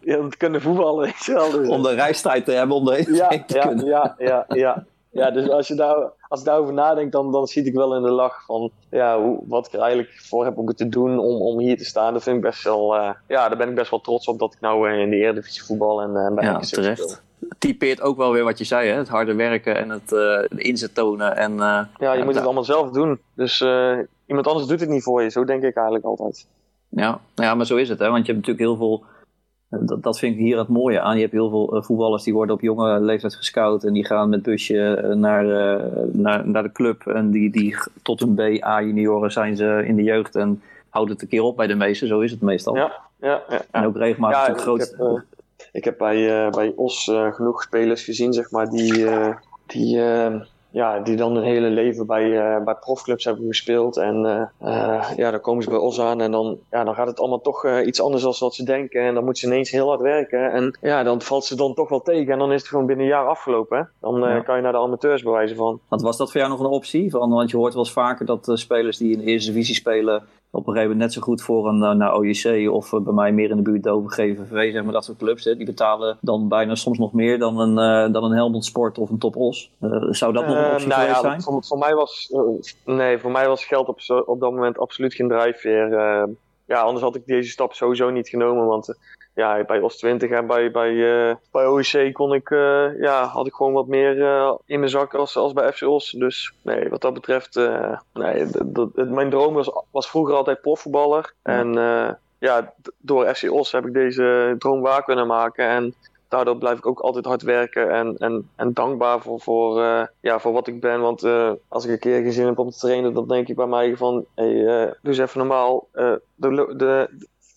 ja, te kunnen voetballen. Dus, Om de reistijd te hebben om erheen ja, te ja, kunnen. ja, ja, ja. Ja, dus als, je daar, als ik daarover nadenk, dan, dan schiet ik wel in de lach van ja, hoe, wat ik er eigenlijk voor heb om het te doen om, om hier te staan. Dat vind ik best wel, eh, ja, daar ben ik best wel trots op dat ik nou eh, in de Eredivisie voetbal en eh, bij Ja, terecht. Typeert ook wel weer wat je zei, hè? het harde werken en het inzet tonen. En, Ja, je moet het allemaal zelf doen. Dus iemand anders doet het niet voor je. Zo denk ik eigenlijk altijd. Ja, ja, maar zo is het. Hè? Want je hebt natuurlijk heel veel. Dat, dat vind ik hier het mooie aan. Je hebt heel veel eh, voetballers die worden op jonge leeftijd gescout. En die gaan met busje eh, naar, eh, naar, naar de club. En die, die tot hun B-A-junioren zijn ze in de jeugd. En houden het een keer op bij de meesten. Zo is het meestal. Ja, ja, ja. En ook regelmatig Ja, ik groot. heb, ik heb bij, eh, bij Os genoeg spelers gezien, zeg maar, die, die, ja, die dan hun hele leven bij, eh, bij profclubs hebben gespeeld. En eh, eh, ja, dan komen ze bij Os aan en dan, ja, dan gaat het allemaal toch iets anders dan wat ze denken. En dan moeten ze ineens heel hard werken. En ja, dan valt ze dan toch wel tegen. En dan is het gewoon binnen een jaar afgelopen. Hè? Dan Ja. kan je naar de amateurs bewijzen van. Want was dat voor jou nog een optie? Van, want je hoort wel eens vaker dat spelers die in de eerste divisie spelen. Op een gegeven moment net zo goed voor een eh, naar OJC. of eh, bij mij meer in de buurt Dover GVV, zeg maar dat soort clubs. Hè, die betalen dan bijna soms nog meer dan een, eh, dan een Helmond Sport of een Top Os. Zou dat nog een optie nou ja, zijn? Voor, voor mij was, nee, voor mij was geld op, zo- op dat moment absoluut geen drijfveer. Ja, anders had ik deze stap sowieso niet genomen. Want ja, bij OS 20 en bij, bij, eh, bij OEC kon ik, eh, ja, had ik gewoon wat meer eh, in mijn zak als, als bij FC Os. Dus nee, wat dat betreft, nee, mijn droom was, was vroeger altijd profvoetballer. En ja, door FC Os heb ik deze droom waar kunnen maken. En daardoor blijf ik ook altijd hard werken en, en, en dankbaar voor, voor, ja, voor wat ik ben. Want als ik een keer geen zin heb om te trainen, dan denk ik bij mij van, hey, doe eens even normaal. De, de,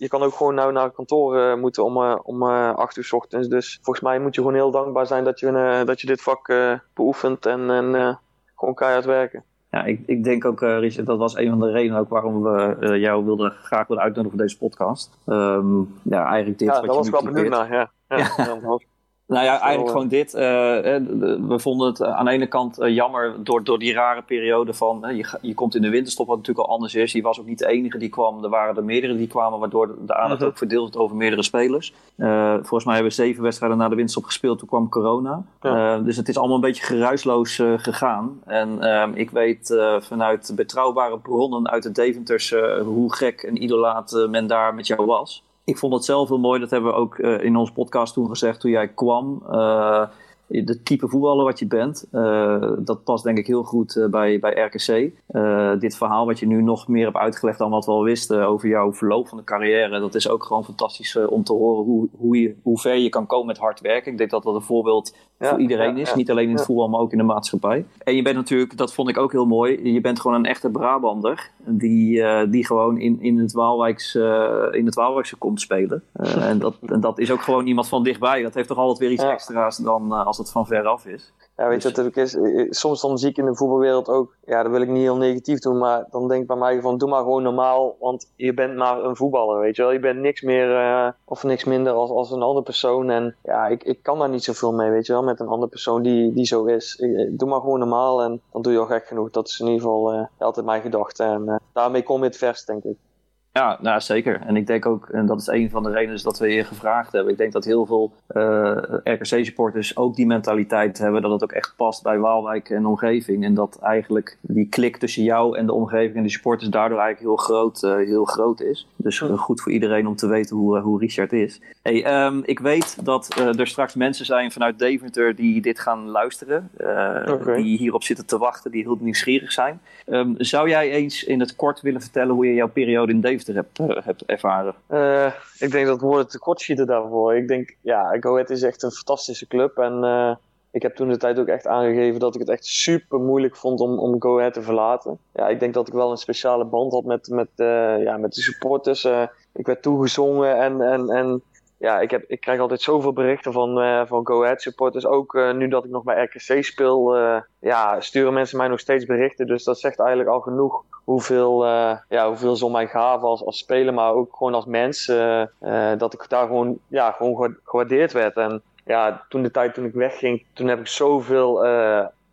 je kan ook gewoon nou naar kantoor eh, moeten om, eh, om eh, acht uur 's ochtends. Dus volgens mij moet je gewoon heel dankbaar zijn dat je, dat je dit vak beoefent en, en gewoon keihard werken. Ja, ik, ik denk ook, eh, Richard, dat was een van de redenen ook waarom we jou wilden, graag willen uitnodigen voor deze podcast. Ehm, ja, eigenlijk dit Ja, wat je was ik wel benieuwd naar. Ja. Ja, (laughs) Ja. Nou ja, eigenlijk Zo, gewoon dit. eh, eh, we vonden het eh, aan de ene kant eh, jammer door, door die rare periode van... eh, je, je komt in de winterstop, wat natuurlijk al anders is. Je was ook niet de enige die kwam. Er waren er meerdere die kwamen, waardoor de, de aandacht Mhm. ook verdeeld werd over meerdere spelers. Eh, volgens mij hebben we zeven wedstrijden na de winterstop gespeeld. Toen kwam corona. Ja. Eh, dus het is allemaal een beetje geruisloos eh, gegaan. En ehm, ik weet eh, vanuit betrouwbare bronnen uit de Deventers... eh, hoe gek en idolaat eh, men daar met jou was. Ik vond het zelf heel mooi, dat hebben we ook eh, in onze podcast toen gezegd toen jij kwam. De type voetballer wat je bent, eh, dat past denk ik heel goed eh, bij, bij RKC. Eh, dit verhaal wat je nu nog meer hebt uitgelegd dan wat we al wisten over jouw verloop van de carrière, dat is ook gewoon fantastisch om te horen hoe, hoe, je, hoe ver je kan komen met hard werken. Ik denk dat dat een voorbeeld Ja, voor iedereen ja, is, ja. niet alleen in het voetbal, maar ook in de maatschappij. En je bent natuurlijk, dat vond ik ook heel mooi, je bent gewoon een echte Brabander die, die gewoon in, in, het Waalwijks, eh, in het Waalwijkse komt spelen. En, dat, en dat is ook gewoon iemand van dichtbij. Dat heeft toch altijd weer iets extra's dan als het van veraf is. Ja, weet je Dus- wat het ook is? Eh, eh, Soms dan zie ik in de voetbalwereld ook, ja, dat wil ik niet heel negatief doen, maar dan denk ik bij mij van, doe maar gewoon normaal, want je bent maar een voetballer, weet je wel. Je bent niks meer eh, of niks minder als, als een andere persoon en ja, ik, ik kan daar niet zoveel mee, weet je wel, met een andere persoon die, die zo is. Ik- doe maar gewoon normaal en dan doe je al gek genoeg. Dat is in ieder geval altijd mijn gedachte en daarmee kom je het verst, denk ik. Ja, nou zeker. En ik denk ook, en dat is een van de redenen dat we je gevraagd hebben. Ik denk dat heel veel eh, RKC-supporters ook die mentaliteit hebben. Dat het ook echt past bij Waalwijk en omgeving. En dat eigenlijk die klik tussen jou en de omgeving en de supporters daardoor eigenlijk heel groot, eh, heel groot is. Dus eh, goed voor iedereen om te weten hoe, hoe Richard is. Hey, ehm, ik weet dat er straks mensen zijn vanuit Deventer die dit gaan luisteren. Die hierop zitten te wachten, die heel nieuwsgierig zijn. Ehm, zou jij eens in het kort willen vertellen hoe je jouw periode in Deventer hebt, eh, ervaren? Eh, ik denk dat woorden tekort schieten daarvoor. Ik denk, ja, Go Ahead is echt een fantastische club. En eh, ik heb toen de tijd ook echt aangegeven dat ik het echt super moeilijk vond om, om Go Ahead te verlaten. Ja, ik denk dat ik wel een speciale band had met, met, ja, met de supporters. Ik werd toegezongen en, en, en ja, ik, heb, ik krijg altijd zoveel berichten van, eh, van Go Ahead supporters. Ook eh, nu dat ik nog bij RKC speel, eh, ja, sturen mensen mij nog steeds berichten. Dus dat zegt eigenlijk al genoeg hoeveel, ja, hoeveel ze om mij gaven als, als speler, maar ook gewoon als mens. dat ik daar gewoon, ja, gewoon gewa- gewaardeerd werd. En ja, toen de tijd toen ik wegging, toen heb ik zoveel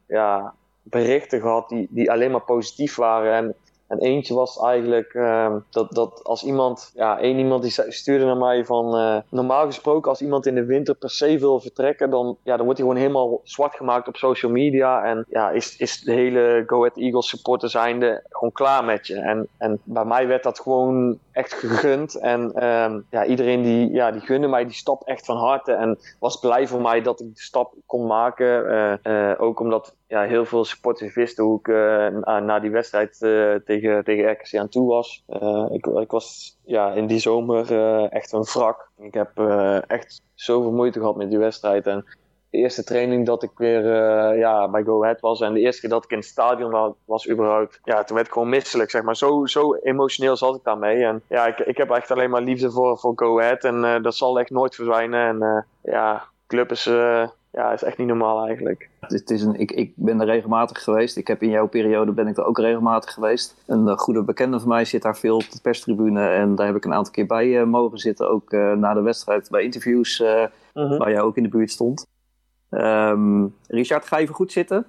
ja, berichten gehad die, die alleen maar positief waren. En, en eentje was eigenlijk ehm, dat, dat als iemand, ja, één iemand die stuurde naar mij van, eh, normaal gesproken als iemand in de winter per se wil vertrekken, dan, ja, dan wordt hij gewoon helemaal zwart gemaakt op social media. En ja, is, is de hele Go Ahead Eagles supporter zijnde gewoon klaar met je. En, en bij mij werd dat gewoon echt gegund. En ehm, ja, iedereen die, ja, die gunde mij die stap echt van harte. En was blij voor mij dat ik de stap kon maken. Eh, eh, ook omdat ja, heel veel supporters wisten hoe ik eh, na, na die wedstrijd tegen, tegen RKC aan toe was. Ik, ik was ja, in die zomer echt een wrak. Ik heb echt zoveel moeite gehad met die wedstrijd. En eerste training dat ik weer eh, ja, bij Go Ahead was en de eerste keer dat ik in het stadion wa- was überhaupt, ja, toen werd ik gewoon misselijk, zeg maar. Zo, zo emotioneel zat ik daarmee. En ja, ik, ik heb echt alleen maar liefde voor, voor Go Ahead en eh, dat zal echt nooit verdwijnen. En eh, ja, club is, eh, ja, is echt niet normaal eigenlijk. Het is- een, ik, ik ben er regelmatig geweest. Ik heb in jouw periode ben ik er ook regelmatig geweest. Een goede bekende van mij zit daar veel op de perstribune. En daar heb ik een aantal keer bij mogen zitten. Ook eh, na de wedstrijd bij interviews eh, waar jij ook in de buurt stond. Ehm, Richard, ga even goed zitten.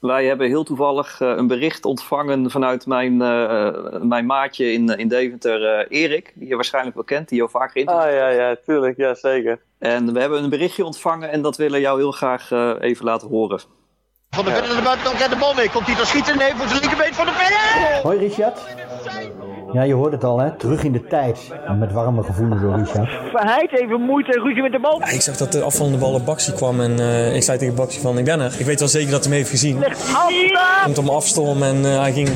Wij hebben heel toevallig eh, een bericht ontvangen vanuit mijn, eh, mijn maatje in, in Deventer, eh, Erik. Die je waarschijnlijk wel kent, die je vaak geïnterviewd Ah ja, ja, tuurlijk, ja zeker. En we hebben een berichtje ontvangen en dat willen we jou heel graag eh, even laten horen. Van de verder naar de buitenkant krijgt de bal mee. Komt hij dan schieten? Nee, voor zijn linkerbeen van de verder. Hoi Richard. Ja, je hoort het al hè, terug in de tijd. En met warme gevoelens door Richard. Verheid even moeite en ruzie met de bal. Ja, ik zag dat de afvallende bal op Baxi kwam en eh, ik zei tegen Baxi van ik ben er. Ik weet wel zeker dat hij me heeft gezien. Komt op me afstorm en eh, hij ging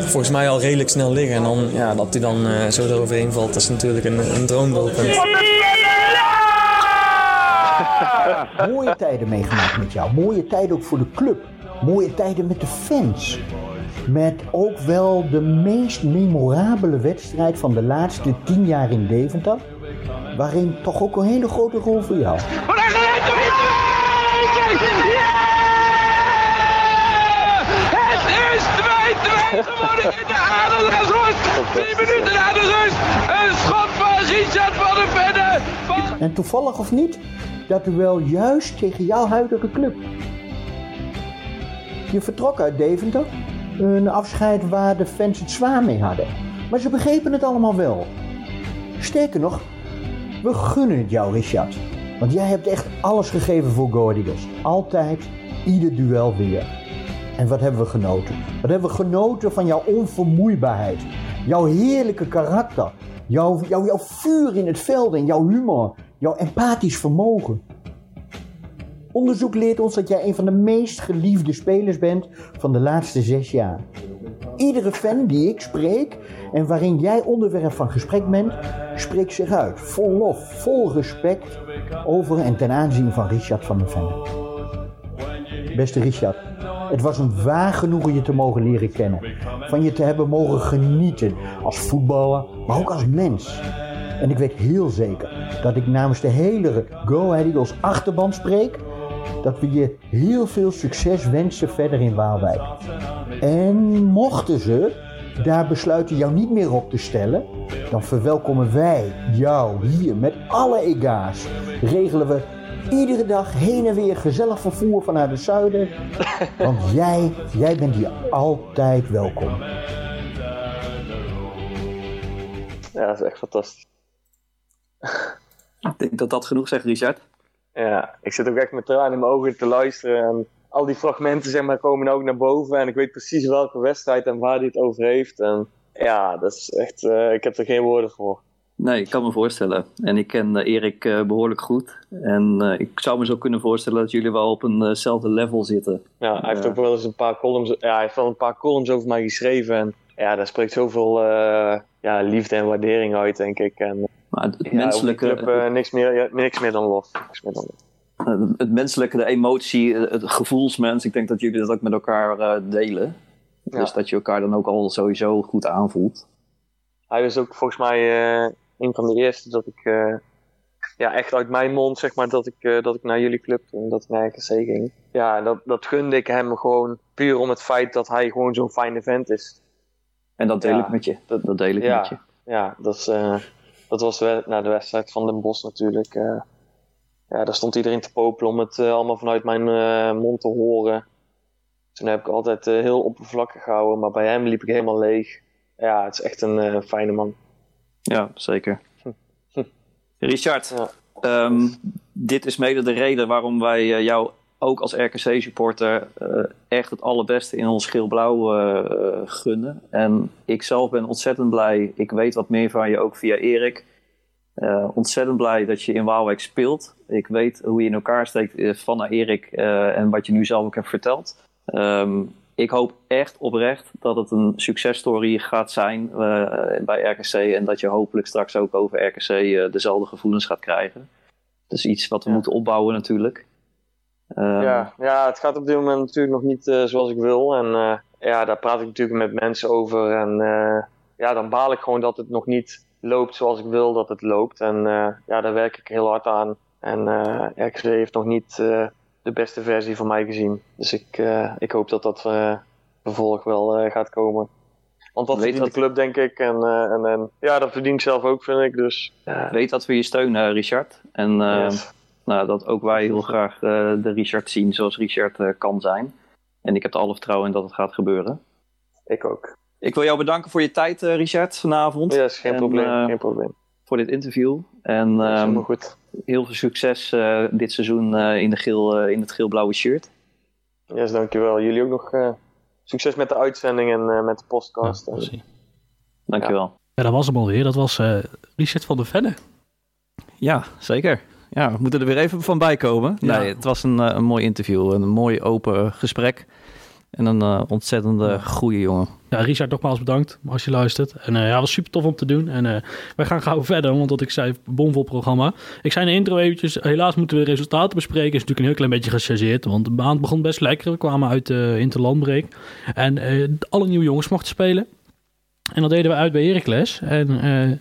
volgens mij al redelijk snel liggen. En dan, ja, dat hij dan eh, zo eroverheen valt, dat is natuurlijk een, een droomdoelpunt. Mooie tijden meegemaakt met jou. Mooie tijden ook voor de club. Mooie tijden met de fans. Met ook wel de meest memorabele wedstrijd van de laatste tien jaar in Deventer. Waarin toch ook een hele grote rol voor jou. Het is 2-2 geworden in de Adelaarsrust. 10 minuten na de rust. Een schot van Richard van der Venne. Van... En toevallig of niet, dat duel juist tegen jouw huidige club. Je vertrok uit Deventer, een afscheid waar de fans het zwaar mee hadden. Maar ze begrepen het allemaal wel. Sterker nog, we gunnen het jou, Richard. Want jij hebt echt alles gegeven voor Go. Altijd, ieder duel weer. En wat hebben we genoten? Wat hebben we genoten van jouw onvermoeibaarheid. Jouw heerlijke karakter. Jouw, jouw, jouw vuur in het veld en jouw humor. Jouw empathisch vermogen. Onderzoek leert ons dat jij een van de meest geliefde spelers bent van de laatste zes jaar. Iedere fan die ik spreek en waarin jij onderwerp van gesprek bent, spreekt zich uit. Vol lof, vol respect over en ten aanzien van Richard van der Venne. Beste Richard, het was een waar genoegen je te mogen leren kennen. Van je te hebben mogen genieten als voetballer, maar ook als mens. En ik weet heel zeker dat ik namens de hele Go Ahead Eagles achterban spreek. Dat we je heel veel succes wensen verder in Waalwijk. En mochten ze daar besluiten jou niet meer op te stellen, dan verwelkomen wij jou hier met alle ega's. Regelen we iedere dag heen en weer gezellig vervoer vanuit het zuiden. Want jij, jij bent hier altijd welkom. Ja, dat is echt fantastisch. Ik denk dat dat genoeg zegt, Richard. Ja, ik zit ook echt met tranen in mijn ogen te luisteren. En al die fragmenten zeg maar, komen ook naar boven. En ik weet precies welke wedstrijd en waar hij het over heeft. En ja, dat is echt, eh, ik heb er geen woorden voor. Nee, ik kan me voorstellen. En ik ken eh, Erik eh, behoorlijk goed. En ik zou me zo kunnen voorstellen dat jullie wel op eenzelfde level zitten. Ja, hij heeft ook wel eens een paar columns, ja, hij heeft wel een paar columns over mij geschreven. En ja, daar spreekt zoveel ja, liefde en waardering uit, denk ik. En Maar het, het ja, menselijke, club, eh, niks, meer, ja, niks meer dan lof. Niks meer dan lof. eh, het menselijke, de emotie, eh, het gevoelsmens. Ik denk dat jullie dat ook met elkaar delen. Ja. Dus dat je elkaar dan ook al sowieso goed aanvoelt. Hij was ook volgens mij een van de eerste dat ik, ja, echt uit mijn mond, zeg maar, dat ik, dat ik naar jullie club ging, dat ik naar RKC ging. Ja, dat, dat gunde ik hem gewoon puur om het feit dat hij gewoon zo'n fijne vent is. En dat deel ik met je. Dat, dat deel ik met je. Ja, dat, is, dat was na de wedstrijd van Den Bosch natuurlijk. eh. ja, daar stond iedereen te popelen om het eh, allemaal vanuit mijn eh, mond te horen. Toen heb ik altijd heel oppervlakkig gehouden, maar bij hem liep ik helemaal leeg. Ja, het is echt een fijne man. Ja, zeker. (laughs) Richard, ehm, dit is mede de reden waarom wij jou ook als RKC-supporter eh, echt het allerbeste in ons geel-blauw eh, gunnen. En ik zelf ben ontzettend blij. Ik weet wat meer van je ook via Erik. Eh, ontzettend blij dat je in Waalwijk speelt. Ik weet hoe je in elkaar steekt van naar Erik en wat je nu zelf ook hebt verteld. Ehm, ik hoop echt oprecht dat het een successtory gaat zijn bij RKC. En dat je hopelijk straks ook over RKC dezelfde gevoelens gaat krijgen. Dat is iets wat we moeten opbouwen natuurlijk. Ehm, Ja, ja, het gaat op dit moment natuurlijk nog niet eh, zoals ik wil. En eh, ja, daar praat ik natuurlijk met mensen over. En eh, ja, dan baal ik gewoon dat het nog niet loopt zoals ik wil dat het loopt. En eh, ja, daar werk ik heel hard aan. En eh RKC heeft nog niet eh, de beste versie van mij gezien. Dus ik, eh, ik hoop dat dat vervolg wel eh, gaat komen. Want dat Weet verdient dat- de club, denk ik. En, eh, en, en ja, dat verdien ik zelf ook, vind ik. Dus ja, Weet dat we je steunen, Richard. En eh, Yes. Nou, dat ook wij heel graag eh, de Richard zien zoals Richard eh, kan zijn. En ik heb er alle vertrouwen in dat het gaat gebeuren. ik ook. Ik wil jou bedanken voor je tijd, eh, Richard, vanavond. Yes, geen En, probleem. geen probleem. Voor dit interview. En ehm, goed. heel veel succes eh, dit seizoen eh, in, de geel, eh, in het geel-blauwe shirt. Yes, dankjewel. Jullie ook nog eh, succes met de uitzending en eh, met de podcast. En- precies. Dankjewel. Ja, dat was hem alweer. Dat was eh Richard van der Venne. Ja, zeker. Ja, we moeten er weer even van bij komen. Ja. Nee, het was een, eh, een mooi interview, een mooi open gesprek. En een eh, ontzettende goede jongen. Ja, Richard, nogmaals bedankt als je luistert. En eh ja, was super tof om te doen. En wij gaan gauw verder, want wat ik zei, bomvol programma. Ik zei in de intro eventjes, helaas moeten we de resultaten bespreken. Is natuurlijk een heel klein beetje gechargeerd, want de maand begon best lekker. We kwamen uit de interlandbreek. En alle nieuwe jongens mochten spelen. En dat deden we uit bij Heracles. En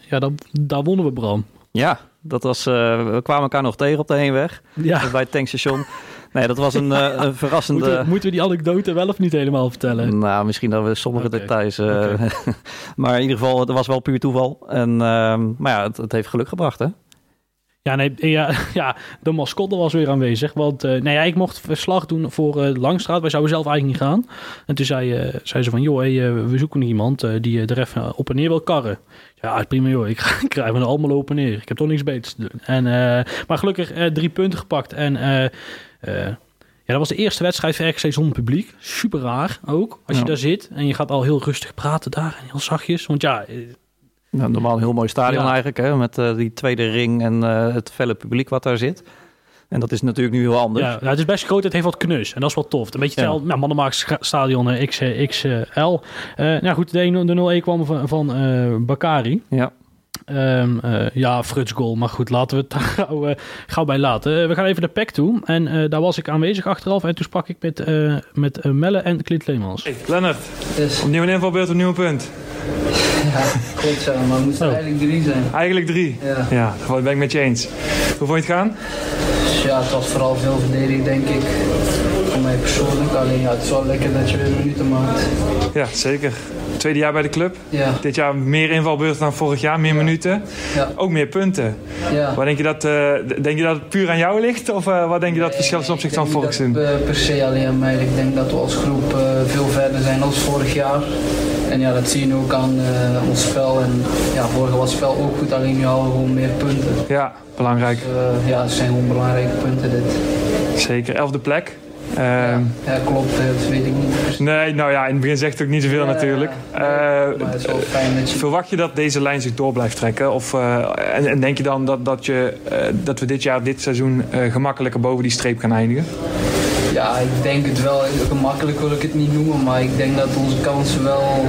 ja, daar, daar wonnen we, Bram. Ja, dat was, eh, we kwamen elkaar nog tegen op de heenweg Ja. bij het tankstation. Nee, dat was een, eh, (laughs) een verrassende... Moeten, we- moeten we die anekdote wel of niet helemaal vertellen? Nou, misschien dat we sommige details... eh, (laughs) maar in ieder geval, het was wel puur toeval. En, ehm, maar ja, het, het heeft geluk gebracht, hè? Ja, nee, (laughs) ja, ja, de mascotte was weer aanwezig. Want nee, ja, ik mocht verslag doen voor Langstraat. Wij zouden zelf eigenlijk niet gaan. En toen zei, zei ze van, joh, hey, we zoeken iemand die er even op en neer wil karren. Ja, prima joh, ik, (laughs) ik krijg me allemaal op en neer. Ik heb toch niks beters te doen. En, uh, maar gelukkig drie punten gepakt. En uh, ja, dat was de eerste wedstrijd voor RKC zonder publiek. Super raar ook. Als je Ja. daar zit en je gaat al heel rustig praten daar en heel zachtjes. Want ja, Ja, normaal een heel mooi stadion Ja. eigenlijk, hè? met eh, die tweede ring en eh, het felle publiek wat daar zit. En dat is natuurlijk nu heel anders. Ja, nou, het is best groot. Het heeft wat knus. En dat is wel tof. Een beetje Ja. hetzelfde. Nou, Mannenmaaks stadion eh, X, eh, XL. Eh nou goed, de 1 de 0-1 kwam van, van Bakari. Ja. Ehm, eh, ja, Fruts goal. Maar goed, laten we het daar (laughs) gauw, eh, gauw bij laten. Eh, we gaan even de pack toe. En eh, daar was ik aanwezig achteraf. En toen sprak ik met, eh, met Melle en Clint Leemans. Hey, Lennart, opnieuw een invalbeurt, opnieuw een punt. (laughs) Ja, klopt zo, maar het moest Oh. eigenlijk drie zijn. Eigenlijk drie. Ja. Ja, dat ben ik met je eens. Hoe vond je het gaan? Ja, het was vooral veel verdediging, denk ik. Mij persoonlijk. Alleen ja, het is wel lekker dat je weer minuten maakt. Ja, zeker. Tweede jaar bij de club. Ja. Dit jaar meer invalbeurten dan vorig jaar, meer minuten. Ja. Ook meer punten. Ja. Waar denk, je dat, eh, denk je dat het puur aan jou ligt? Of eh, wat denk je dat het verschil is ten opzichte van vorig eh, per se alleen aan mij. Ik denk dat we als groep veel verder zijn dan vorig jaar. En ja, dat zie je ook aan ons spel. En ja, vorig was het spel ook goed, alleen nu halen we gewoon meer punten. Ja, belangrijk. Dus, ja, het zijn gewoon belangrijke punten dit. Zeker. Elfde plek. Ehm, Ja, klopt, eh, dat weet ik niet. Nee, nou ja, in het begin zegt het ook niet zoveel natuurlijk. nee, Eh, maar het is wel fijn dat je... Verwacht je dat deze lijn zich door blijft trekken? Of, eh, en, en denk je dan dat, dat, je, eh, dat we dit jaar, dit seizoen, gemakkelijker boven die streep gaan eindigen? Ja, ik denk het wel. Gemakkelijk wil ik het niet noemen, maar ik denk dat onze kansen wel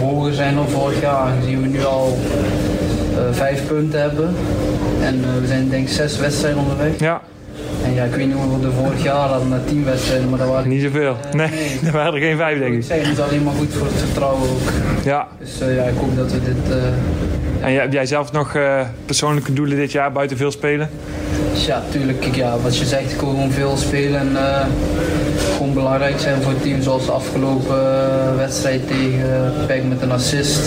hoger zijn dan vorig jaar. Aangezien we nu al vijf punten hebben. En we zijn denk ik zes wedstrijden onderweg. Ja, En ja, ik weet niet hoeveel we de vorig jaar hadden, na tien wedstrijden, maar dat waren niet zoveel. Nee, nee. (laughs) er waren er geen vijf, denk ik ik. zeg, het is alleen maar goed voor het vertrouwen ook. Ja, Dus eh, ja, ik hoop dat we dit... eh, en jij- heb jij zelf nog eh, persoonlijke doelen dit jaar buiten veel spelen? Dus ja, tuurlijk, ja, wat je zegt, ik wil gewoon veel spelen en eh, gewoon belangrijk zijn voor het team. Zoals de afgelopen eh, wedstrijd tegen PEC met een assist.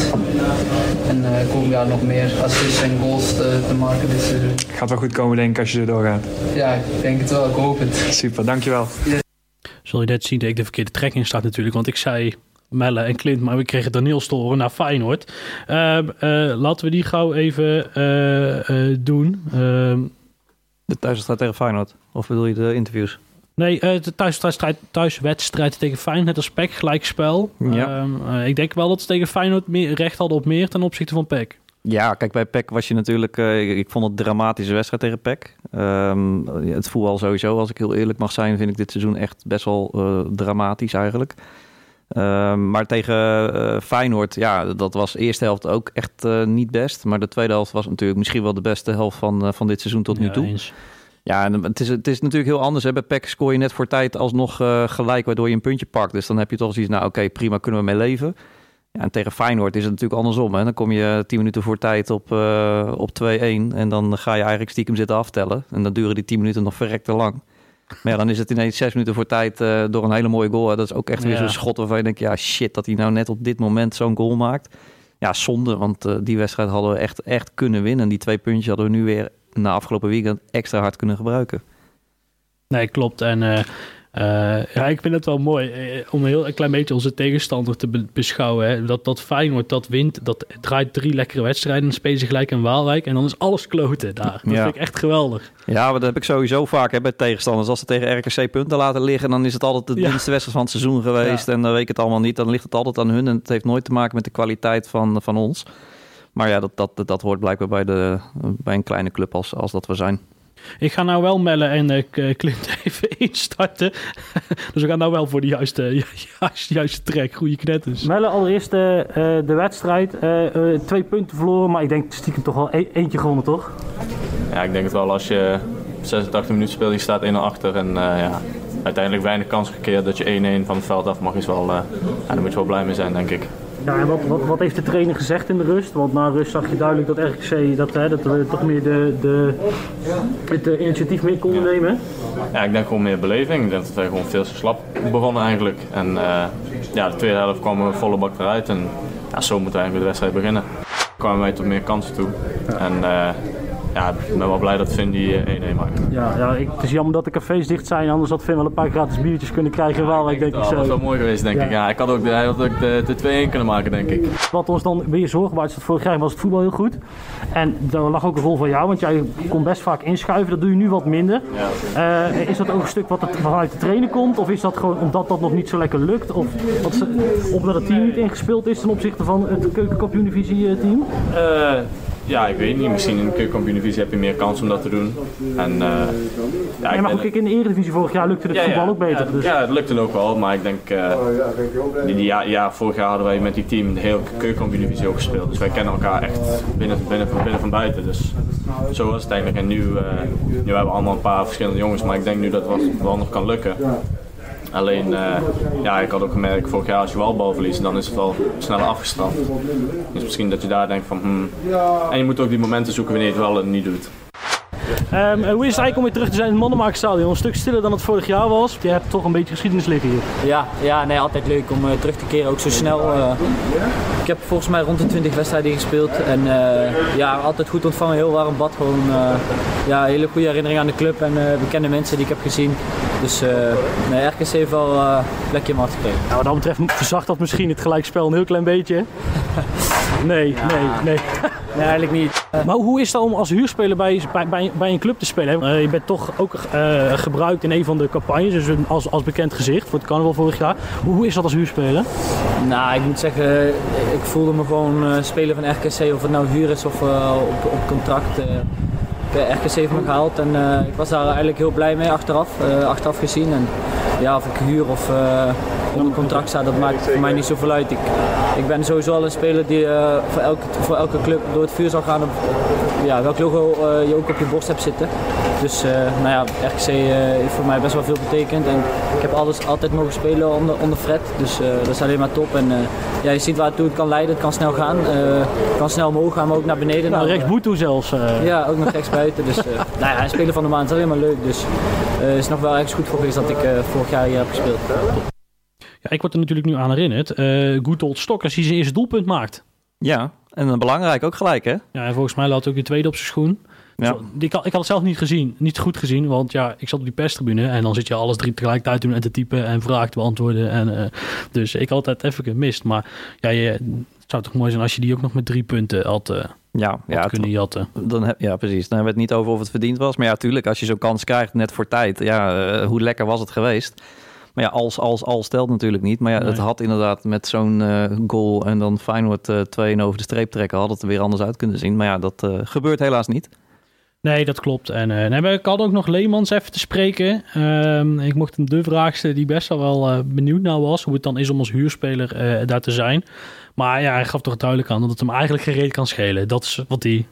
En eh, ik hoop ja, nog meer assists en goals te, te maken dit seizoen. Gaat wel goed komen, denk ik, als je er doorgaat. Ja, denk het wel, ik hoop het. Super, dankjewel. Zul je net zien dat ik de verkeerde trekking staat natuurlijk. Want ik zei Melle en Clint, maar we kregen Daniel Storen naar Feyenoord. Ehm, eh, laten we die gauw even eh, eh, doen. Ehm, De thuiswedstrijd tegen Feyenoord? Of bedoel je de interviews? nee, eh, de thuiswedstrijd, thuiswedstrijd tegen Feyenoord, net als PEC, gelijkspel. Ja. Ehm, eh, ik denk wel dat ze tegen Feyenoord meer recht hadden op meer ten opzichte van PEC. Ja, kijk, bij PEC was je natuurlijk... eh, ik, ik vond het een dramatische wedstrijd tegen PEC. Ehm, het voetbal sowieso, als ik heel eerlijk mag zijn... vind ik dit seizoen echt best wel eh, dramatisch eigenlijk. Ehm, maar tegen eh, Feyenoord, ja, dat was de eerste helft ook echt niet best. Maar de tweede helft was natuurlijk misschien wel de beste helft van, van dit seizoen tot nu toe. eens. Ja, het is, het is natuurlijk heel anders. Hè. Bij PEC scoor je net voor tijd alsnog eh, gelijk, waardoor je een puntje pakt. Dus dan heb je toch zoiets, nou oké, prima, kunnen we mee leven. Ja, en tegen Feyenoord is het natuurlijk andersom. Hè. Dan kom je 10 minuten voor tijd op, eh, op 2-1 en dan ga je eigenlijk stiekem zitten aftellen. En dan duren die 10 minuten nog verrekte lang. Maar ja, dan is het ineens 6 minuten voor tijd eh, door een hele mooie goal. Hè. Dat is ook echt weer Ja. zo'n schot waarvan je denkt, ja shit, dat hij nou net op dit moment zo'n goal maakt. Ja, zonde, want eh, die wedstrijd hadden we echt, echt kunnen winnen. En die twee puntjes hadden we nu weer na afgelopen weekend extra hard kunnen gebruiken. Nee, klopt. En eh, eh, ja, ik vind het wel mooi eh, om heel een klein beetje onze tegenstander te be- beschouwen. Hè. Dat, dat Feyenoord dat wint, dat draait drie lekkere wedstrijden. Dan spelen ze gelijk in Waalwijk en dan is alles kloten daar. Dat Ja. vind ik echt geweldig. Ja, maar dat heb ik sowieso vaak hè, bij tegenstanders. Als ze tegen RKC punten laten liggen, dan is het altijd de Ja. wedstrijd van het seizoen geweest. En dan weet ik het allemaal niet. Dan ligt het altijd aan hun. En het heeft nooit te maken met de kwaliteit van, van ons. Maar ja, dat, dat, dat hoort blijkbaar bij, de, bij een kleine club als, als dat we zijn. Ik ga nou wel Melle en eh, K- Clint (laughs) even instarten. (laughs) dus we gaan nou wel voor de juiste, (laughs) juiste, juiste track. Goede knetters. Melle, allereerst eh, de wedstrijd. Eh, eh, twee punten verloren, maar ik denk stiekem toch wel e- eentje gewonnen, toch? Ja, ik denk het wel als je 86 minuten speelt, je staat 1-0 achter en eh, ja, uiteindelijk weinig kans gecreëerd dat je 1-1 van het veld af mag, is wel, eh, ja, daar moet je wel blij mee zijn, denk ik. Ja, en wat, wat, wat heeft de trainer gezegd in de rust? Want na rust zag je duidelijk dat RKC dat, hè, dat we toch meer de, de, het eh, initiatief mee konden nemen. Ja, ik denk gewoon meer beleving. Ik denk dat wij gewoon veel te slap begonnen eigenlijk. En eh, ja, de tweede helft kwamen we volle bak eruit en ja, zo moeten we eigenlijk de wedstrijd beginnen. kwamen wij tot meer kansen toe. En eh, ja, ik ben wel blij dat Finn die eh, 1-1 maakte. Ja, ja ik, het is jammer dat de cafés dicht zijn, anders had Finn wel een paar gratis biertjes kunnen krijgen. Wel, ik denk ik Ja, dat was wel zo. mooi geweest, denk Ja. ik. Ja, ik had ook, de, hij had ook de, de 2-1 kunnen maken, denk ik. Wat ons dan weer zorgen baart, is dat vorig jaar was het voetbal heel goed. En daar lag ook een rol van jou, want jij kon best vaak inschuiven. Dat doe je nu wat minder. Eh, is dat ook een stuk wat het vanuit de trainer komt? Of is dat gewoon omdat dat nog niet zo lekker lukt? Of wat ze, omdat het team niet ingespeeld is ten opzichte van het keukenkampioen-divisie eh, team? Eh, ja, ik weet niet. Misschien in de keukenkampioen-divisie heb je meer kans om dat te doen. En, eh, ja, ik maar ook in de Eredivisie vorig jaar lukte het Ja, voetbal ja. ook beter. Ja, dus. ja, het lukte ook wel, maar ik denk, die, die, ja, ja, vorig jaar hadden wij met die team de hele keukenkampioen-divisie ook gespeeld. Dus wij kennen elkaar echt binnen, binnen, van binnen van buiten. Dus zo was het eigenlijk. En nu, eh, nu hebben we allemaal een paar verschillende jongens, maar ik denk nu dat het wel nog kan lukken. Alleen, eh, ja, ik had ook gemerkt, vorig jaar als je wel bal verliest, dan is het wel sneller afgestraft. Dus misschien dat je daar denkt van, hmm. En je moet ook die momenten zoeken wanneer je het wel en niet doet. Ehm, hoe is het eigenlijk om weer terug te zijn in het Mannenmaakstadion? Een stuk stiller dan het vorig jaar was. Je hebt toch een beetje geschiedenis liggen hier. Ja, ja nee, altijd leuk om eh, terug te keren, ook zo snel. eh. ik heb volgens mij rond de 20 wedstrijden gespeeld en eh, ja, altijd goed ontvangen, heel warm bad. Gewoon ja, hele goede herinnering aan de club en bekende mensen die ik heb gezien. Dus nee, RKC heeft wel een plekje in mijn gekregen. Nou, wat dat betreft verzacht dat misschien het gelijkspel een heel klein beetje. (laughs) Nee, nee, nee. Nee, eigenlijk niet. Maar hoe is het om als huurspeler bij, bij, bij, een club te spelen? Eh, je bent toch ook eh, gebruikt in een van de campagnes, dus als, als bekend gezicht voor het carnaval vorig jaar. Hoe, is dat als huurspeler? Nou, ik moet zeggen, ik voelde me gewoon eh, speler van RKC, of het nou huur is of eh, op, op contract. eh. Eh, RKC heeft me gehaald en eh, ik was daar eigenlijk heel blij mee achteraf, eh, achteraf gezien. En ja, of ik huur of eh, onder contract sta, dat maakt voor mij niet zoveel uit. Ik, ik ben sowieso al een speler die eh, voor, elke, voor elke club door het vuur zal gaan op ja, welk logo eh, je ook op je borst hebt zitten. Dus nou ja, RKC heeft voor mij best wel veel betekend. En ik heb alles, altijd mogen spelen onder, onder Fred, dus dat is alleen maar top. En ja, je ziet waartoe het kan leiden, het kan snel gaan. het kan snel omhoog gaan, maar ook naar beneden. Nou, naar, rechts Boeto zelfs. ja, ook nog rechts buiten. Dus, (laughs) nou ja, speler van de maand is alleen maar leuk. Dus het is nog wel ergens goed voor geweest dat ik eh, vorig jaar hier heb gespeeld. Ja, ik word er natuurlijk nu aan herinnerd. eh Goetold Stokkers die zijn eerste doelpunt maakt. Ja, en een belangrijk ook gelijk, hè? Ja, en volgens mij laat ook de tweede op zijn schoen. Ja. Ik, had, ik had het zelf niet gezien, niet goed gezien, want ja, ik zat op die perstribune en dan zit je alles drie tegelijkertijd doen en te typen en vragen te beantwoorden. En, eh, dus ik had het even gemist. Maar ja, je, het zou toch mooi zijn als je die ook nog met drie punten had, eh, Ja, ja, kunnen jatten. Dan heb, ja, precies. Dan hebben we het niet over of het verdiend was. Maar ja, tuurlijk, als je zo'n kans krijgt net voor tijd. Ja, eh, hoe lekker was het geweest? Maar ja, als, als, als stelt natuurlijk niet. Maar ja, het had inderdaad met zo'n eh, goal en dan Feyenoord eh 2 over de streep trekken... had het er weer anders uit kunnen zien. Maar ja, dat gebeurt helaas niet. Nee, dat klopt. En dan heb ik had ook nog Leemans even te spreken. Ehm, ik mocht hem de vraag die best wel eh, benieuwd naar was. Hoe het dan is om als huurspeler eh, daar te zijn. Maar ja, hij gaf toch duidelijk aan dat het hem eigenlijk gereed kan schelen. Dat is wat hij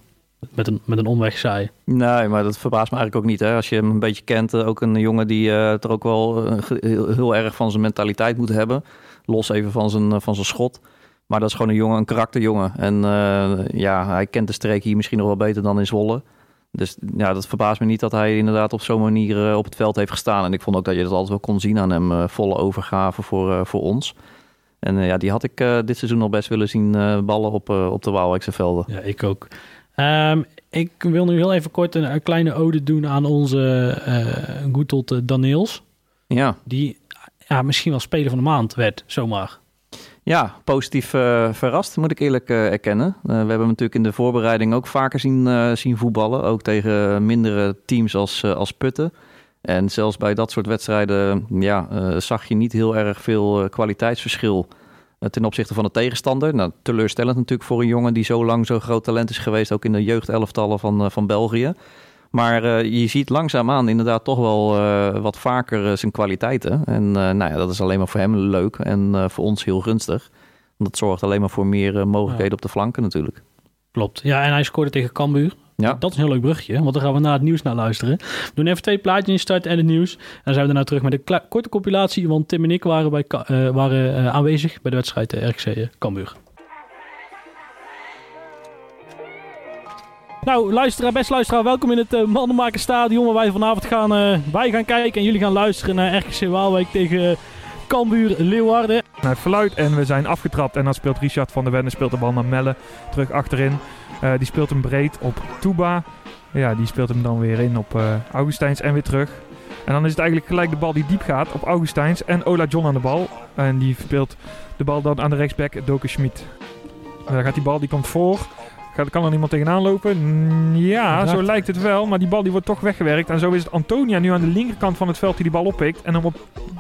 met een, met een omweg zei. Nee, maar dat verbaast me eigenlijk ook niet. Hè? Als je hem een beetje kent, ook een jongen die er ook wel heel, erg van zijn mentaliteit moet hebben. Los even van zijn, van zijn schot. Maar dat is gewoon een jongen, een karakterjongen. En ja, hij kent de streek hier misschien nog wel beter dan in Zwolle. Dus ja, dat verbaast me niet dat hij inderdaad op zo'n manier eh, op het veld heeft gestaan. En ik vond ook dat je dat altijd wel kon zien aan hem. eh, volle overgave voor, eh, voor ons. En ja, die had ik dit seizoen al best willen zien ballen op, op de Waalwijkse velden. Ja, ik ook. Ehm, ik wil nu heel even kort een, een kleine ode doen aan onze Goetold eh, Daniels. Ja. Die ja, misschien wel speler van de maand werd, zomaar. Ja, positief eh, verrast, moet ik eerlijk eh, erkennen. Eh, we hebben natuurlijk in de voorbereiding ook vaker zien, zien voetballen. Ook tegen mindere teams als, als Putten. En zelfs bij dat soort wedstrijden ja, zag je niet heel erg veel kwaliteitsverschil ten opzichte van de tegenstander. Nou, teleurstellend natuurlijk voor een jongen die zo lang zo groot talent is geweest, ook in de jeugdelftallen van, van België. Maar eh, je ziet langzaamaan inderdaad toch wel eh, wat vaker eh, zijn kwaliteiten. En nou ja, dat is alleen maar voor hem leuk en voor ons heel gunstig. Want dat zorgt alleen maar voor meer mogelijkheden op de flanken natuurlijk. Klopt. Ja, en hij scoorde tegen Cambuur. Ja. Dat is een heel leuk brugje, want dan gaan we naar het nieuws naar luisteren. We doen even twee plaatjes in start en het nieuws. En dan zijn we daarna terug met een korte compilatie, want Tim en ik waren, bij, waren aanwezig bij de wedstrijd eh, RKC Cambuur. Nou, luisteraar, best luisteraar, welkom in het uh, Stadion. Waar wij vanavond gaan, eh, wij gaan kijken en jullie gaan luisteren naar RKC Waalwijk tegen eh, Cambuur Leeuwarden. Naar verluid en we zijn afgetrapt. En dan speelt Richard van der Ven speelt de bal naar Melle terug achterin. Die speelt hem breed op Touba. Ja, die speelt hem dan weer in op Augustijns en weer terug. En dan is het eigenlijk gelijk de bal die diep gaat op Augustijns en Ola John aan de bal. En die speelt de bal dan aan de rechtsback Doke Schmid. Dan gaat die bal, die komt voor. Kan er iemand tegenaan lopen? Ja, Raakt. zo lijkt het wel. Maar die bal die wordt toch weggewerkt. En zo is het Antonia nu aan de linkerkant van het veld die die bal oppikt. En dan op...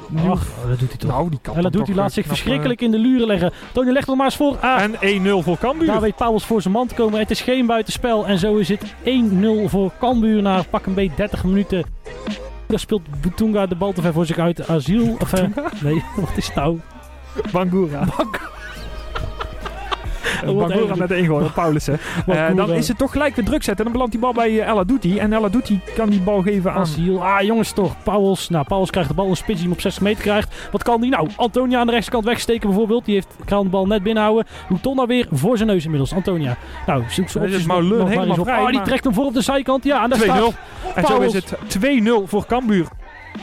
Nu, Ach, dat doet hij toch. nou, die kan En dat doet hij, laat eh, zich verschrikkelijk in de luren leggen. Tony legt nog maar eens voor. Ah, En 1-0 voor Cambuur. daar weet Pauwels voor zijn man te komen. Het is geen buitenspel. En zo is het 1-0 voor Cambuur na pak een beetje 30 minuten. Daar speelt Butunga de bal te ver voor zich uit. Asiel. Of, eh, nee, (laughs) wat is het nou? Bangura. wordt Bangura even- met de ingooi, Paulussen. Eh dan is het toch gelijk weer druk zetten. En dan belandt die bal bij uh, Ella. En Ella Douti kan die bal geven aan... Asiel. Ah, jongens toch. Pauwels. Nou, Pauwels krijgt de bal. Een spits die hem op 60 meter krijgt. Wat kan die? Nou, Antonia aan de rechterkant wegsteken bijvoorbeeld. Die heeft, kan de bal net binnenhouden. Tonna weer voor zijn neus inmiddels. Antonia. Nou, zoekt ze Dan is maar helemaal op. vrij, Ah, die trekt hem voor op de zijkant. Ja, en daar 2-0. staat En zo is het 2-0 voor Cambuur.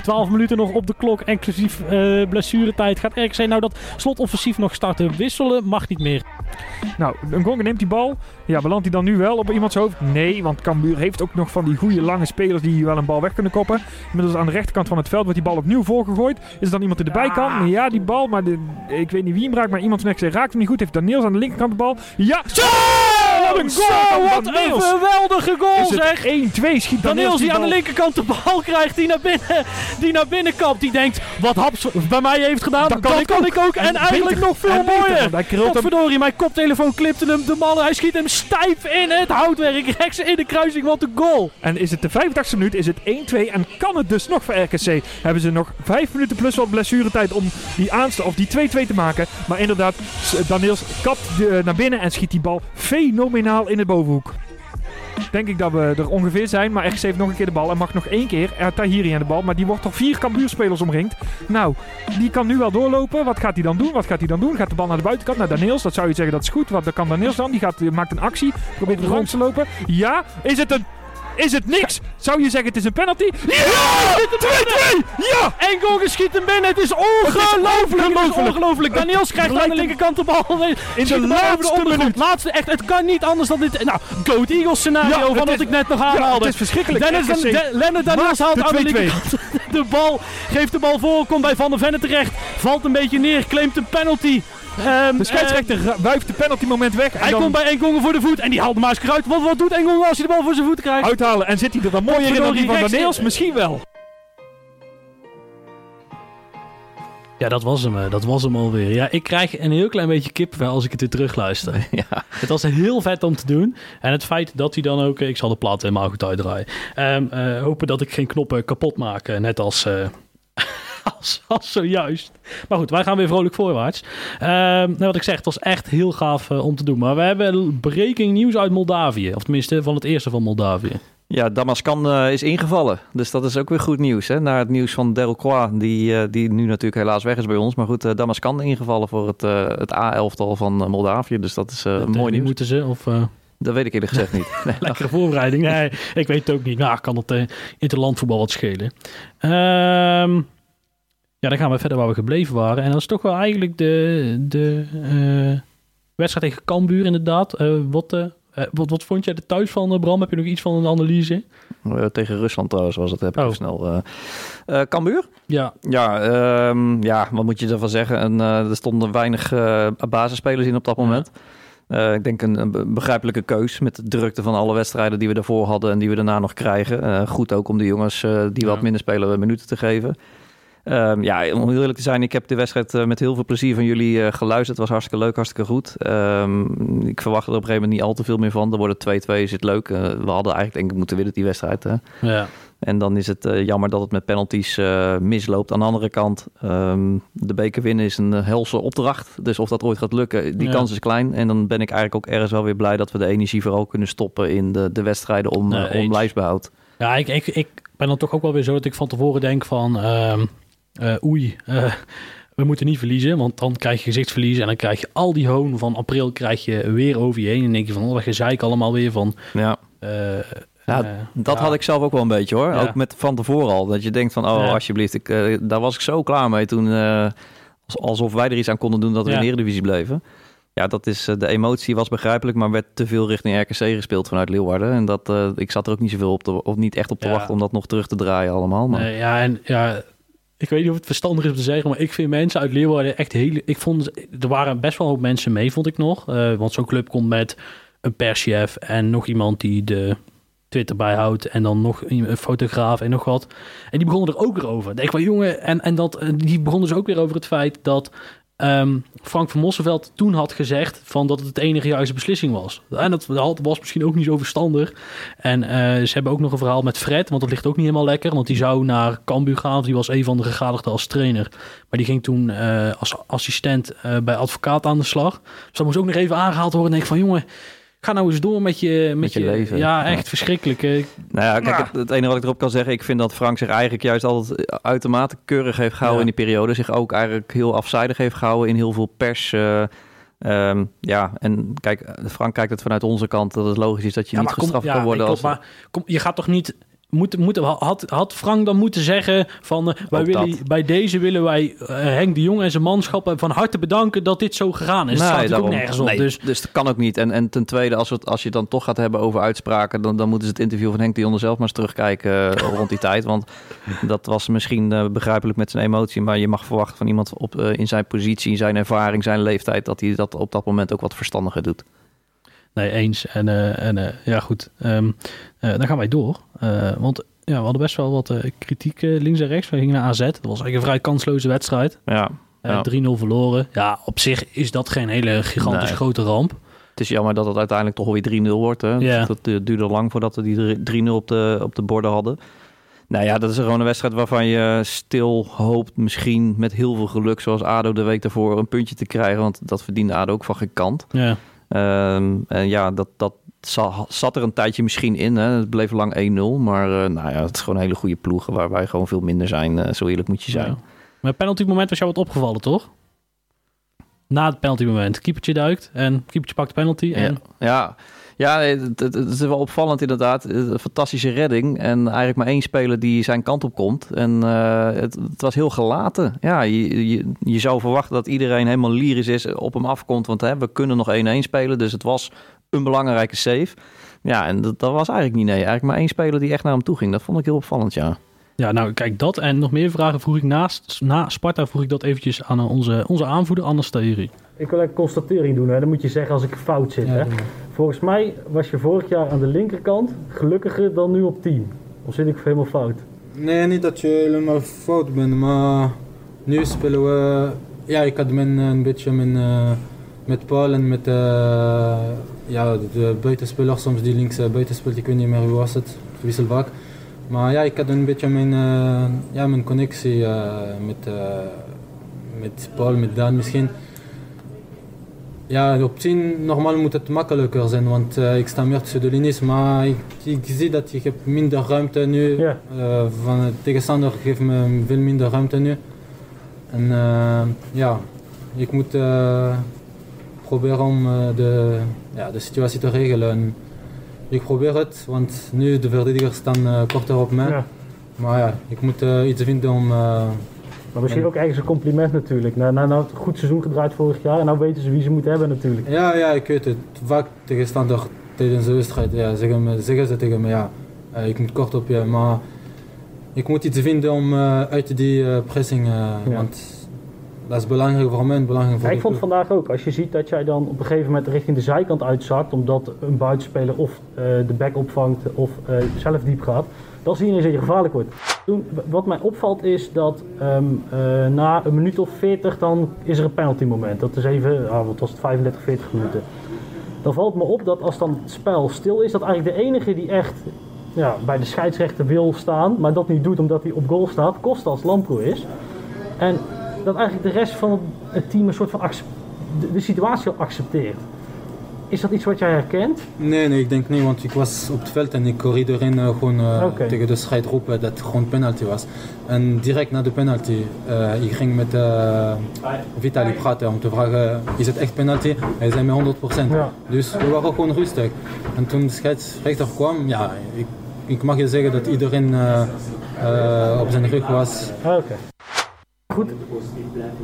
12 minuten nog op de klok, inclusief eh blessuretijd. Gaat RKC nou dat slotoffensief nog starten? Wisselen mag niet meer. Nou, Ngonga neemt die bal. Ja, belandt hij dan nu wel op iemands hoofd? Nee, want Cambuur heeft ook nog van die goede lange spelers die wel een bal weg kunnen koppen. Inmiddels aan de rechterkant van het veld wordt die bal opnieuw voorgegooid. Is er dan iemand die erbij kan? Ja, die bal, maar de, ik weet niet wie hem raakt, maar iemand van RKC raakt hem niet goed. Heeft Daniels aan de linkerkant de bal. Ja! Zo! Wat een goal wat een geweldige goal zeg. 1-2 schiet Daniels Daniels die aan de linkerkant de bal krijgt, die naar binnen, die naar binnen kapt. Die denkt, wat Haps bij mij heeft gedaan, dat kan, ik, ook. En, En eigenlijk beter. nog veel mooier. Godverdorie, mijn koptelefoon klipte hem de man. Hij schiet hem stijf in het houtwerk. Rechts in de kruising, wat een goal. En is het de 85e minuut, is het 1-2 en kan het dus nog voor RKC. Hebben ze nog 5 minuten plus wat blessuretijd om die aanste of die 2-2 te maken. Maar inderdaad, Daniels kapt de- naar binnen en schiet die bal fenomenaal in de bovenhoek. Denk ik dat we er ongeveer zijn, maar RKC heeft nog een keer de bal en mag nog één keer. Er Tahiri aan de bal, maar die wordt door vier Cambuurspelers omringd. Nou, die kan nu wel doorlopen. Wat gaat hij dan doen? Wat gaat hij dan doen? Gaat de bal naar de buitenkant, naar Daniels? Dat zou je zeggen, dat is goed. Wat dan kan Daniels dan? Die gaat, maakt een actie, probeert er langs te lopen. Ja, is het een... Is het niks? Zou je zeggen het is een penalty? Ja! 2-2! Ja! En Gogen schiet hem binnen. Het is ongelooflijk. Het is ongelooflijk. Daniels krijgt aan de linkerkant de bal. In de laatste minuut. Laatste, echt, het kan niet anders dan dit. Nou, Goat Eagles scenario van wat ik net nog aanhaalde. het is verschrikkelijk. Lennart Daniels haalt aan de 2-2. linkerkant de bal. Geeft de bal voor. Komt bij Van der Venne terecht. Valt een beetje neer. Claimt een penalty. Ehm, De scheidsrechter ra- wuift de penalty moment weg. En hij dan komt bij Engongen voor de voet en die haalt hem maar eens eruit. Wat, wat doet Engongen als hij de bal voor zijn voeten krijgt? uithalen. En zit hij er dan mooier in dan die van Daniels? Misschien wel. Ja, dat was hem. eh, Dat was hem alweer. Ja, ik krijg een heel klein beetje kippenvel als ik het weer terugluister. (laughs) Ja. Het was heel vet om te doen. En het feit dat hij dan ook... Ik zal de plaat helemaal goed uitdraaien. Ehm, eh, hopen dat ik geen knoppen kapot maak. eh, Net als... eh, (laughs) (laughs) als, als zojuist. Maar goed, wij gaan weer vrolijk voorwaarts. Ehm, nou, wat ik zeg, het was echt heel gaaf eh, om te doen. Maar we hebben breaking nieuws uit Moldavië. Of tenminste, van het eerste van Moldavië. Ja, Damascan eh, is ingevallen. Dus dat is ook weer goed nieuws. Hè? Na het nieuws van Delcroix, die, eh, die nu natuurlijk helaas weg is bij ons. Maar goed, uh, Damascan ingevallen voor het, uh, het A-elftal van uh, Moldavië. Dus dat is uh, dat, mooi nieuws. moeten ze? Of, uh... Dat weet ik eerlijk gezegd niet. Nee, (laughs) Lekkere voorbereiding. Nee, ik weet het ook niet. Nou, kan het uh, interlandvoetbal wat schelen. Um, ja, dan gaan we verder waar we gebleven waren. En dat is toch wel eigenlijk de, de uh, wedstrijd tegen Cambuur inderdaad. Uh, wat, uh, wat, wat vond jij er thuis van, Bram? Heb je nog iets van een analyse? Uh, tegen Rusland trouwens was het, heb ik oh. snel. Cambuur? Ja. Ja, um, ja, wat moet je ervan zeggen? En, er stonden weinig basisspelers in op dat moment. Ja. ik denk een, een, begrijpelijke keus met de drukte van alle wedstrijden die we daarvoor hadden en die we daarna nog krijgen. goed ook om de jongens die wat minder spelen minuten te geven. Um, ja, om heel eerlijk te zijn, ik heb de wedstrijd uh, met heel veel plezier van jullie uh, geluisterd. Het was hartstikke leuk, hartstikke goed. Um, ik verwacht er op een gegeven moment niet al te veel meer van. Er worden 2-2, is het leuk. Uh, we hadden eigenlijk denk ik moeten winnen die wedstrijd. Hè? Ja. En dan is het jammer dat het met penalties misloopt. Aan de andere kant, um, de beker winnen is een helse opdracht. Dus of dat ooit gaat lukken, die ja. kans is klein. En dan ben ik eigenlijk ook ergens wel weer blij dat we de energie vooral kunnen stoppen in de, de wedstrijden om, om lijstbehoud. Ja, ik, ik, ik ben dan toch ook wel weer zo dat ik van tevoren denk van... Uh, oei, uh, we moeten niet verliezen, want dan krijg je gezichtsverlies en dan krijg je al die hoon van april krijg je weer over je heen. En dan denk je van, oh, dat gezeik allemaal weer van... Ja. Uh, ja, dat ja. had ik zelf ook wel een beetje hoor. Ja. Ook met van tevoren al. Dat je denkt van, oh alsjeblieft, ik, daar was ik zo klaar mee toen. Alsof wij er iets aan konden doen dat we in de Eredivisie bleven. Ja, dat is, de emotie was begrijpelijk, maar werd te veel richting RKC gespeeld vanuit Leeuwarden. En dat, ik zat er ook niet zoveel op te, of niet echt op te wachten om dat nog terug te draaien allemaal. Maar... Nee, ja, en ja, ik weet niet of het verstandig is om te zeggen, maar ik vind mensen uit Leeuwarden echt heel... Ik vond, er waren best wel hoop mensen mee, vond ik nog. Uh, want zo'n club komt met een perschef en nog iemand die de Twitter bijhoudt en dan nog een fotograaf en nog wat. En die begonnen er ook weer over. Ik van jongen, en, en dat, die begonnen dus ook weer over het feit dat um, Frank van Mosselveld toen had gezegd van dat het het enige juiste beslissing was. En dat was misschien ook niet zo verstandig. En uh, ze hebben ook nog een verhaal met Fred, want dat ligt ook niet helemaal lekker. Want die zou naar Cambuur gaan, die was een van de gegadigden als trainer. Maar die ging toen uh, als assistent uh, bij advocaat aan de slag. Dus dat moest ook nog even aangehaald worden. En ik van jongen, ga nou eens door met je, met, met je, je, leven. Ja, echt ja. verschrikkelijk. Nou ja, kijk, het, het, enige wat ik erop kan zeggen, ik vind dat Frank zich eigenlijk juist altijd uitermate keurig heeft gehouden ja. in die periode. Zich ook eigenlijk heel afzijdig heeft gehouden in heel veel pers. Uh, um, ja, en kijk, Frank kijkt het vanuit onze kant dat het logisch is dat je ja, niet gestraft kom, kan worden. Klopt, als... maar kom, je gaat toch niet moet, moet, had, had Frank dan moeten zeggen van uh, wij willen, bij deze willen wij uh, Henk de Jong en zijn manschap van harte bedanken dat dit zo gegaan is. Nee, het staat ook nergens op. Nee, dus. dus dat kan ook niet. En, en ten tweede, als, het, als je het dan toch gaat hebben over uitspraken, dan, dan moeten ze het interview van Henk de Jong zelf maar eens terugkijken uh, rond die (laughs) tijd. Want dat was misschien begrijpelijk met zijn emotie, maar je mag verwachten van iemand op, in zijn positie, zijn ervaring, zijn leeftijd, dat hij dat op dat moment ook wat verstandiger doet. Nee, eens. En, eh, en eh, ja, goed. Eh, dan gaan wij door. Eh, want ja, we hadden best wel wat eh, kritiek eh, links en rechts. We gingen naar AZ. Dat was eigenlijk een vrij kansloze wedstrijd. Ja. Eh, ja. 3-0 verloren. Ja, op zich is dat geen hele gigantisch Nee. grote ramp. Het is jammer dat het uiteindelijk toch weer 3-0 wordt. Hè? Ja. Dat eh, duurde lang voordat we die 3-0 op de, op de borden hadden. Nou ja, dat is gewoon een wedstrijd waarvan je stil hoopt misschien met heel veel geluk, zoals ADO de week daarvoor, een puntje te krijgen. Want dat verdiende ADO ook van geen kant. Ja. Ehm, en ja, dat, dat zat er een tijdje misschien in. Hè. Het bleef lang 1-0. Maar eh, nou ja, het is gewoon een hele goede ploeg waar wij gewoon veel minder zijn. eh, zo eerlijk moet je zijn. Ja. Maar penalty moment was jou wat opgevallen, toch? Na het penalty moment. Keepertje duikt en keepertje pakt de penalty. En... Ja, ja. ja het, het- het is wel opvallend inderdaad. Een fantastische redding. En eigenlijk maar één speler die zijn kant op komt. En eh, het, het was heel gelaten. Ja, je, je, je zou verwachten dat iedereen helemaal lyrisch is, op hem afkomt. Want hè, we kunnen nog 1-1 spelen. Dus het was een belangrijke save. Ja, en dat, dat was eigenlijk niet nee. Eigenlijk maar één speler die echt naar hem toe ging. Dat vond ik heel opvallend, ja. Ja, nou kijk, dat en nog meer vragen vroeg ik naast, na Sparta vroeg ik dat eventjes aan onze, onze aanvoerder Anne Stahiri. Ik wil een constatering doen, hè. dan moet je zeggen als ik fout zit. Hè. Volgens mij was je vorig jaar aan de linkerkant gelukkiger dan nu op 10. Of zit ik helemaal fout? Nee, niet dat je helemaal fout bent, maar nu spelen we. Ja, ik had men, een beetje mijn, eh, met Paul en met eh, ja, de buitenspeler soms die links eh, buiten speelt, ik weet niet meer wie was het, wisselbak. Maar ja, ik had een beetje mijn, eh, ja, mijn connectie met, met Paul, met Daan misschien. Ja, op 10 normaal moet het makkelijker zijn, want ik sta meer tussen de linies, maar ik, ik zie dat ik heb minder ruimte nu. Eh, van de tegenstander geeft me veel minder ruimte nu. En ja, ik moet proberen om eh, de, ja, de situatie te regelen. En ik probeer het, want nu de verdedigers staan eh, korter op mij. Ja. Maar ja, ik moet eh, iets vinden om... Maar misschien en- ook ergens een compliment natuurlijk. Nou, nou, nou het goed seizoen gedraaid vorig jaar en nou weten ze wie ze moeten hebben natuurlijk. Ja, ja, ik weet het. Vaak tegenstander tijdens de wedstrijd ja, zeggen, me, zeggen ze tegen me, ja, ik moet kort op je, maar ik moet iets vinden om uit die pressing, Ja. want dat is belangrijk voor en belangrijk voor Ja, ik vond vandaag ook, als je ziet dat jij dan op een gegeven moment richting de zijkant uitzakt, omdat een buitenspeler of eh, de back opvangt of eh, zelf diep gaat, dan zie je ineens dat je gevaarlijk wordt. Toen, wat mij opvalt is dat ehm, eh, na een minuut of 40 dan is er een penalty moment. Dat is even, ah, wat was het, 35, 40 minuten. Dan valt me op dat als dan het spel stil is, dat eigenlijk de enige die echt ja, bij de scheidsrechter wil staan, maar dat niet doet omdat hij op goal staat, Kostas Lampro is. En dat eigenlijk de rest van het team een soort van de, de situatie al accepteert. Is dat iets wat jij herkent? Nee, nee, ik denk niet, want ik was op het veld en ik hoor iedereen eh, gewoon eh, tegen de scheid roepen dat het gewoon penalty was. En direct na de penalty, eh, ik ging met Vitali praten om te vragen, is het echt penalty? Hij zei me 100%. Dus we waren gewoon rustig. En toen de scheidsrechter kwam, ja, ik, ik mag je zeggen dat iedereen op zijn rug was. Ah, Oké. Goed,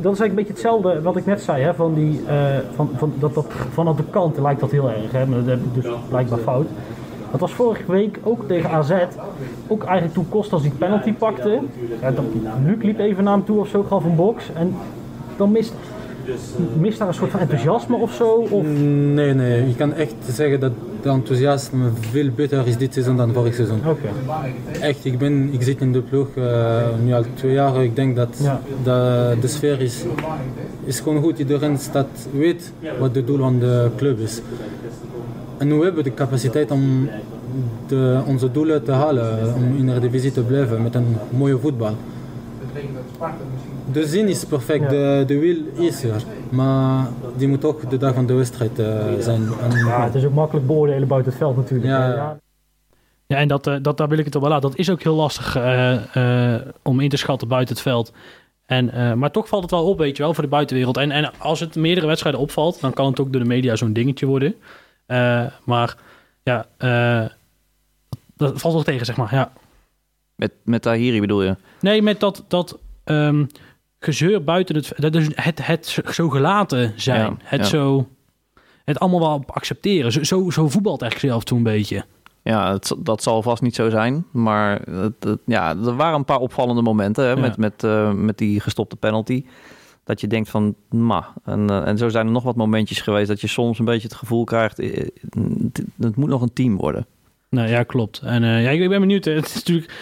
dat is eigenlijk een beetje hetzelfde wat ik net zei, hè, van die, eh, van, van, dat, dat, vanaf de kant lijkt dat heel erg, hè, maar dat heb ik dus blijkbaar fout. Dat was vorige week ook tegen AZ, ook eigenlijk toen Kostas die penalty pakte. Ja, dan, Luc liep even naar hem toe of zo, gaf een box en dan mist, mist daar een soort van enthousiasme of zo? Of, Nee, nee, ik kan echt zeggen dat de enthousiasme veel beter is dit seizoen dan vorig seizoen. Oké. Echt, ik, ben, ik zit in de ploeg eh, nu al twee jaar. Ik denk dat Ja. de, de sfeer is, is gewoon goed. Iedereen staat, weet wat het doel van de club is. En we hebben de capaciteit om de, onze doelen te halen, om in de divisie te blijven met een mooie voetbal. De zin is perfect, de, de wil is er, maar die moet ook de dag van de wedstrijd eh, zijn. En, ja, het is ook makkelijk beoordelen buiten het veld natuurlijk. Ja, ja. Ja, en dat, eh, dat, daar wil ik het op wel laten. Dat is ook heel lastig eh, eh, om in te schatten buiten het veld. En, eh, maar toch valt het wel op, weet je wel, voor de buitenwereld. En, en als het meerdere wedstrijden opvalt, dan kan het ook door de media zo'n dingetje worden. Eh, maar ja, eh, dat valt wel tegen, zeg maar. Ja. Met, met Tahiri bedoel je? Nee, met dat, dat ehm, gezeur buiten het... Dat is het, het zo gelaten zijn. Ja, het ja. zo... Het allemaal wel accepteren. Zo, zo, zo voetbalt eigenlijk zelf toen een beetje. Ja, het, dat zal vast niet zo zijn. Maar het, het- ja, er waren een paar opvallende momenten hè, Ja. met, met, eh, met die gestopte penalty. Dat je denkt van, ma. En, eh, en zo zijn er nog wat momentjes geweest dat je soms een beetje het gevoel krijgt, eh, het, het moet nog een team worden. Nou ja, klopt. En ja, ik, ik ben benieuwd. (laughs) Het is natuurlijk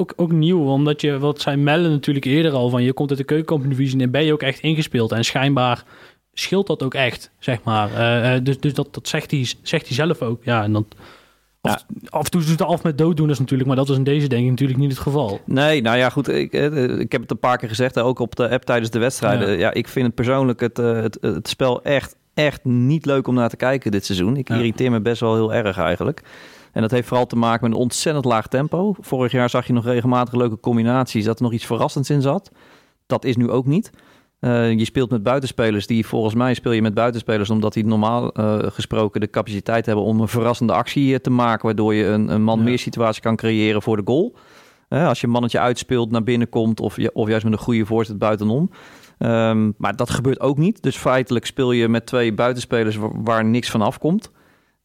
ook, ook nieuw, omdat je, wat zei Melle natuurlijk eerder al, van je komt uit de keukenkampioen en ben je ook echt ingespeeld. En schijnbaar scheelt dat ook echt, zeg maar. Eh, eh, dus dus dat, dat zegt, hij, zegt hij zelf ook. Ja, en dan... Af, af en toe doet het af met dooddoeners natuurlijk, maar dat is in deze denk ik natuurlijk niet het geval. Nee, nou ja, goed. Ik, eh, ik heb het een paar keer gezegd, ook op de app tijdens de wedstrijden. Ja. Ja, ik vind het persoonlijk het, het, het spel echt, echt niet leuk om naar te kijken dit seizoen. Ik Ja. irriteer me best wel heel erg eigenlijk. En dat heeft vooral te maken met een ontzettend laag tempo. Vorig jaar zag je nog regelmatig leuke combinaties, dat er nog iets verrassends in zat. Dat is nu ook niet. Eh, je speelt met buitenspelers die volgens mij speel je met buitenspelers omdat die normaal eh, gesproken de capaciteit hebben om een verrassende actie eh, te maken, waardoor je een, een man meer situatie kan creëren voor de goal. Als je een mannetje uitspeelt, naar binnen komt of, je- of juist met een goede voorzet buitenom. Ehm, maar dat gebeurt ook niet. Dus feitelijk speel je met twee buitenspelers wa- waar, niks van afkomt.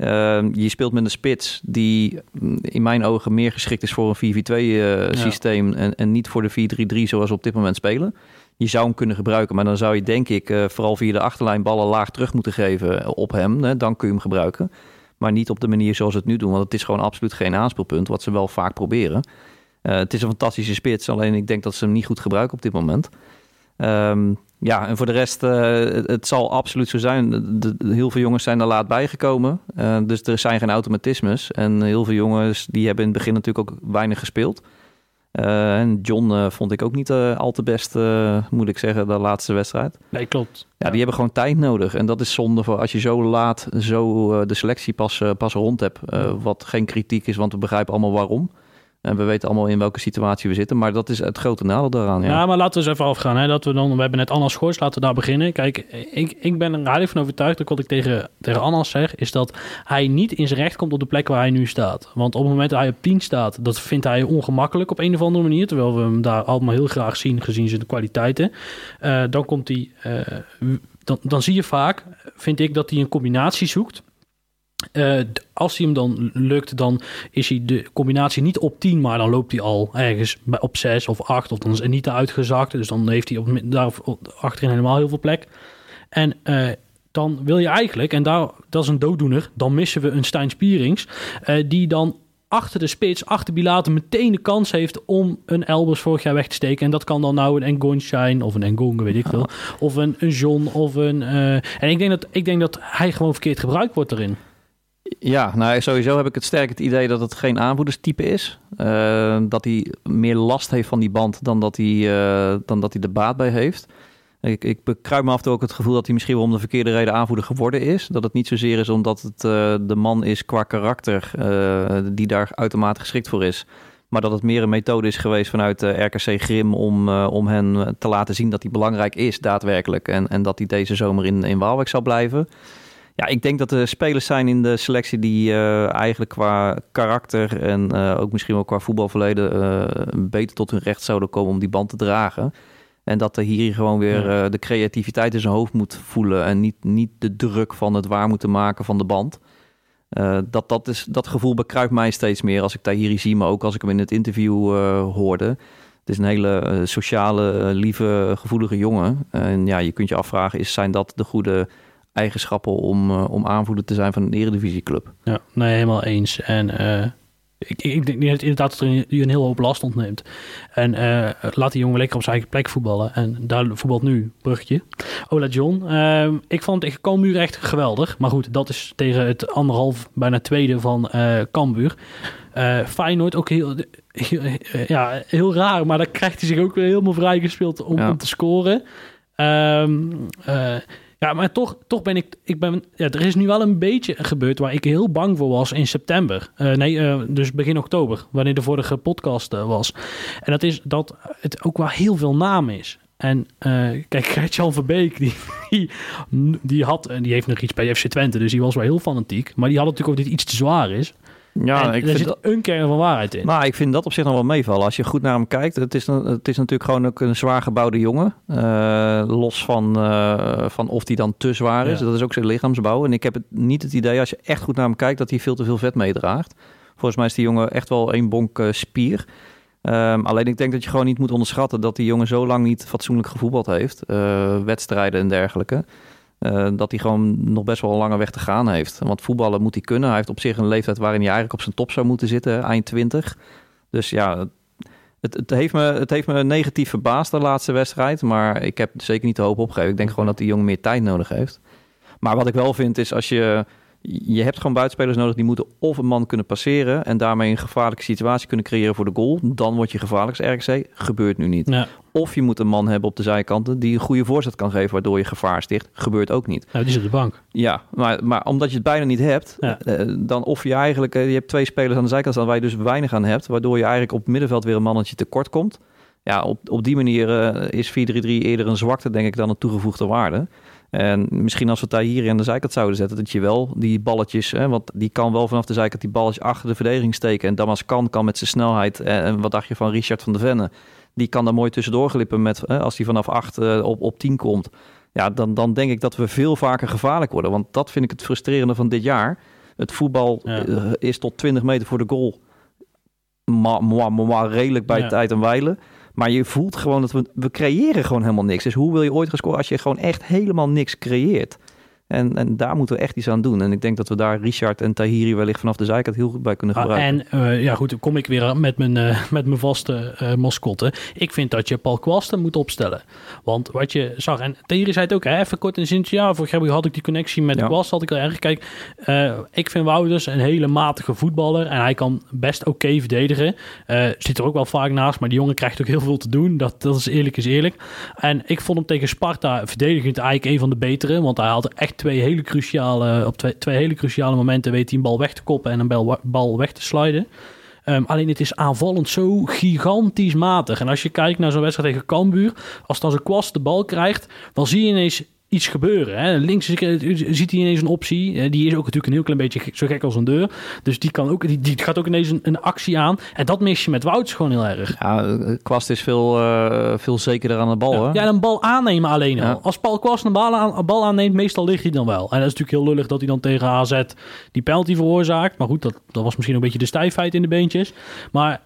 Ehm, je speelt met een spits die mm, in mijn ogen meer geschikt is voor een 4-4-2 eh, systeem en, en niet voor de 4-3-3 zoals we op dit moment spelen. Je zou hem kunnen gebruiken, maar dan zou je denk ik eh, vooral via de achterlijn ballen laag terug moeten geven op hem. Hè, dan kun je hem gebruiken. Maar niet op de manier zoals ze het nu doen, want het is gewoon absoluut geen aanspeelpunt, wat ze wel vaak proberen. Eh, het is een fantastische spits, alleen ik denk dat ze hem niet goed gebruiken op dit moment. Ehm, ja, en voor de rest, eh, het, het zal absoluut zo zijn. De, de- heel veel jongens zijn er laat bijgekomen. Eh, dus er zijn geen automatismes. En heel veel jongens die hebben in het begin natuurlijk ook weinig gespeeld. Eh, en John vond ik ook niet al te best, moet ik zeggen, de laatste wedstrijd. Nee, klopt. Ja, die hebben gewoon tijd nodig. En dat is zonde voor als je zo laat zo de selectie pas, pas rond hebt. Wat geen kritiek is, want we begrijpen allemaal waarom. En we weten allemaal in welke situatie we zitten. Maar dat is het grote nadeel daaraan. Ja. Ja, maar laten we eens even afgaan. Hè? Dat we, dan, we hebben net Anna Schors, laten we daar beginnen. Kijk, ik, ik ben er heilig van overtuigd dat wat ik tegen, tegen Anna zeg, is dat hij niet in zijn recht komt op de plek waar hij nu staat. Want op het moment dat hij op 10 staat, dat vindt hij ongemakkelijk op een of andere manier. Terwijl we hem daar allemaal heel graag zien, gezien zijn kwaliteiten. Eh, dan komt hij, eh, dan, dan zie je vaak, vind ik, dat hij een combinatie zoekt. Eh, als hij hem dan lukt, dan is hij de combinatie niet op 10, maar dan loopt hij al ergens op 6 of 8 of dan is niet uitgezakt. Dus dan heeft hij op, daar achterin helemaal heel veel plek. En eh, dan wil je eigenlijk, en daar, dat is een dooddoener, dan missen we een Stijn Spierings, eh, die dan achter de spits, achter Bilater, meteen de kans heeft om een Elbers vorig jaar weg te steken. En dat kan dan nou een Engon zijn, of een Engon, weet ik veel. Of een, een John, of een... en ik denk, dat, ik denk dat hij gewoon verkeerd gebruikt wordt erin. Ja, nou sowieso heb ik het sterk het idee dat het geen aanvoerderstype is. Eh, dat hij meer last heeft van die band dan dat hij, eh, dan dat hij er baat bij heeft. Ik, ik bekruip me af en toe ook het gevoel dat hij misschien wel om de verkeerde reden aanvoerder geworden is. Dat het niet zozeer is omdat het eh, de man is qua karakter die daar uitermate geschikt voor is. Maar dat het meer een methode is geweest vanuit RKC Grim om, om hen te laten zien dat hij belangrijk is daadwerkelijk. En, en dat hij deze zomer in, in Waalwijk zal blijven. Ja, ik denk dat er spelers zijn in de selectie die eh, eigenlijk qua karakter en eh, ook misschien wel qua voetbalverleden eh, beter tot hun recht zouden komen om die band te dragen. En dat er hier gewoon weer de creativiteit in zijn hoofd moet voelen en niet, niet de druk van het waar moeten maken van de band. Dat, dat, is, dat gevoel bekruipt mij steeds meer als ik Tahiri zie, maar ook als ik hem in het interview hoorde. Het is een hele sociale, lieve, gevoelige jongen. En ja, je kunt je afvragen, is, zijn dat de goede eigenschappen om, eh, om aanvoerder te zijn van een eredivisieclub? Ja, nee, helemaal eens. En eh, ik, ik denk inderdaad dat er een, je een heel hoop last ontneemt. En eh, laat die jongen lekker op zijn eigen plek voetballen. En daar voetbalt nu, bruggetje. Ola John. Ik vond tegen Cambuur echt geweldig. Maar goed, dat is tegen het anderhalf, bijna tweede van eh Cambuur. Feyenoord ook heel, heel, ja, heel raar. Maar dan krijgt hij zich ook weer helemaal vrijgespeeld om, Ja. om te scoren. Ehm, eh, ja, maar toch, toch ben ik... ik ben, ja, er is nu wel een beetje gebeurd waar ik heel bang voor was in september. Eh, nee, eh, dus begin oktober, wanneer de vorige podcast eh, was. En dat is dat het ook wel heel veel naam is. En kijk, (laughs) Gert-Jan Verbeek, die, die, die had... En die heeft nog iets bij FC Twente, dus die was wel heel fanatiek. Maar die had natuurlijk ook dit iets te zwaar is. Ja, en ik er vind zit dat- een kern van waarheid in. Maar ik vind dat op zich nog wel meevallen. Als je goed naar hem kijkt, het is, het is natuurlijk gewoon ook een zwaar gebouwde jongen. Eh, los van, eh, van of hij dan te zwaar is. Ja. Dat is ook zijn lichaamsbouw. En ik heb het niet het idee, als je echt goed naar hem kijkt, dat hij veel te veel vet meedraagt. Volgens mij is die jongen echt wel één bonk eh, spier. Ehm, alleen ik denk dat je gewoon niet moet onderschatten dat die jongen zo lang niet fatsoenlijk gevoetbald heeft. wedstrijden en dergelijke. Eh, dat hij gewoon nog best wel een lange weg te gaan heeft. Want voetballen moet hij kunnen. Hij heeft op zich een leeftijd waarin hij eigenlijk op zijn top zou moeten zitten, eind 20. Dus ja, het, het, heeft me, het heeft me negatief verbaasd de laatste wedstrijd. Maar ik heb zeker niet de hoop opgegeven. Ik denk gewoon dat die jongen meer tijd nodig heeft. Maar wat ik wel vind is als je... Je hebt gewoon buitenspelers nodig die moeten of een man kunnen passeren... en daarmee een gevaarlijke situatie kunnen creëren voor de goal. Dan word je gevaarlijk als. Gebeurt nu niet. Ja. Of je moet een man hebben op de zijkanten die een goede voorzet kan geven... waardoor je gevaar sticht. Gebeurt ook niet. Nou, die zit op de bank. Ja, maar, maar omdat je het bijna niet hebt, Ja. eh, dan of je eigenlijk, eh, je hebt twee spelers aan de zijkant staan waar je dus weinig aan hebt, waardoor je eigenlijk op het middenveld weer een mannetje tekort komt. Ja, op, op die manier eh, is 4-3-3 eerder een zwakte, denk ik, dan een toegevoegde waarde. En misschien als we het daar hier aan de zijkant zouden zetten, dat je wel die balletjes, hè, want die kan wel vanaf de zijkant die balletjes achter de verdediging steken. En Damas kan, kan met zijn snelheid. En, en wat dacht je van Richard van der Venne? Die kan daar mooi tussendoor glippen met, hè, als hij vanaf 8 op, op 10 komt. Ja, dan, dan denk ik dat we veel vaker gevaarlijk worden. Want dat vind ik het frustrerende van dit jaar. Het voetbal eh, is tot 20 meter voor de goal. Maar, maar, maar, maar redelijk bij Ja. tijd en wijlen. Maar je voelt gewoon dat we, we creëren gewoon helemaal niks. Dus hoe wil je ooit gaan scoren als je gewoon echt helemaal niks creëert? En, en daar moeten we echt iets aan doen. En ik denk dat we daar Richard en Tahiri wellicht vanaf de zijkant heel goed bij kunnen Ah, gebruiken. en eh, ja, goed, dan kom ik weer met mijn, eh, met mijn vaste eh mascotte. Ik vind dat je Paul Kwasten moet opstellen. Want wat je zag, en Thierry zei het ook, hè, even kort in zin, ja, vorig jaar had ik die connectie met Ja. Kwast, had ik al erg. Kijk, ik vind Wouters een hele matige voetballer en hij kan best oké verdedigen. Zit er ook wel vaak naast, maar die jongen krijgt ook heel veel te doen. Dat, dat is eerlijk is eerlijk. En ik vond hem tegen Sparta verdedigend eigenlijk een van de betere, want hij had echt twee hele cruciale, op twee, twee hele cruciale momenten weet hij een bal weg te koppen en een bal, bal weg te sliden. Ehm, alleen het is aanvallend zo gigantisch matig. En als je kijkt naar zo'n wedstrijd tegen Cambuur, als dan zijn kwast de bal krijgt, dan zie je ineens iets gebeuren. Hè. Links ziet hij ineens een optie. Eh, Die is ook natuurlijk een heel klein beetje zo gek als een deur. Dus die, kan ook, die, die gaat ook ineens een, een actie aan. En dat mis je met Wouts gewoon heel erg. Ja, eh, Kwast is veel, eh, veel zekerder aan de bal. Hè? Ja, en een bal aannemen alleen al. Ja. Als Paul Kwast een bal, aan, een bal aanneemt, meestal ligt hij dan wel. En dat is natuurlijk heel lullig dat hij dan tegen AZ die penalty veroorzaakt. Maar goed, dat, dat was misschien een beetje de stijfheid in de beentjes. Maar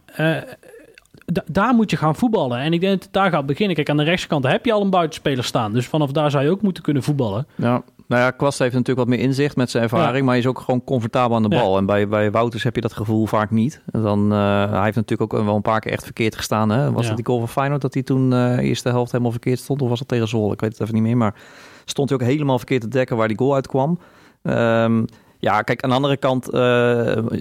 daar moet je gaan voetballen. En ik denk dat het daar gaat beginnen. Kijk, aan de rechterkant heb je al een buitenspeler staan. Dus vanaf daar zou je ook moeten kunnen voetballen. Ja, nou ja, Kwast heeft natuurlijk wat meer inzicht met zijn ervaring, Ja. maar hij is ook gewoon comfortabel aan de Ja. bal. En bij, bij Wouters heb je dat gevoel vaak niet. En Dan, eh, hij heeft natuurlijk ook wel een paar keer echt verkeerd gestaan. Hè? Was Ja. het die goal van Feyenoord dat hij toen eh eerste helft helemaal verkeerd stond? Of was het tegen Zwolle? Ik weet het even niet meer. Maar stond hij ook helemaal verkeerd te dekken waar die goal uitkwam. Ehm ja, kijk, aan de andere kant, eh,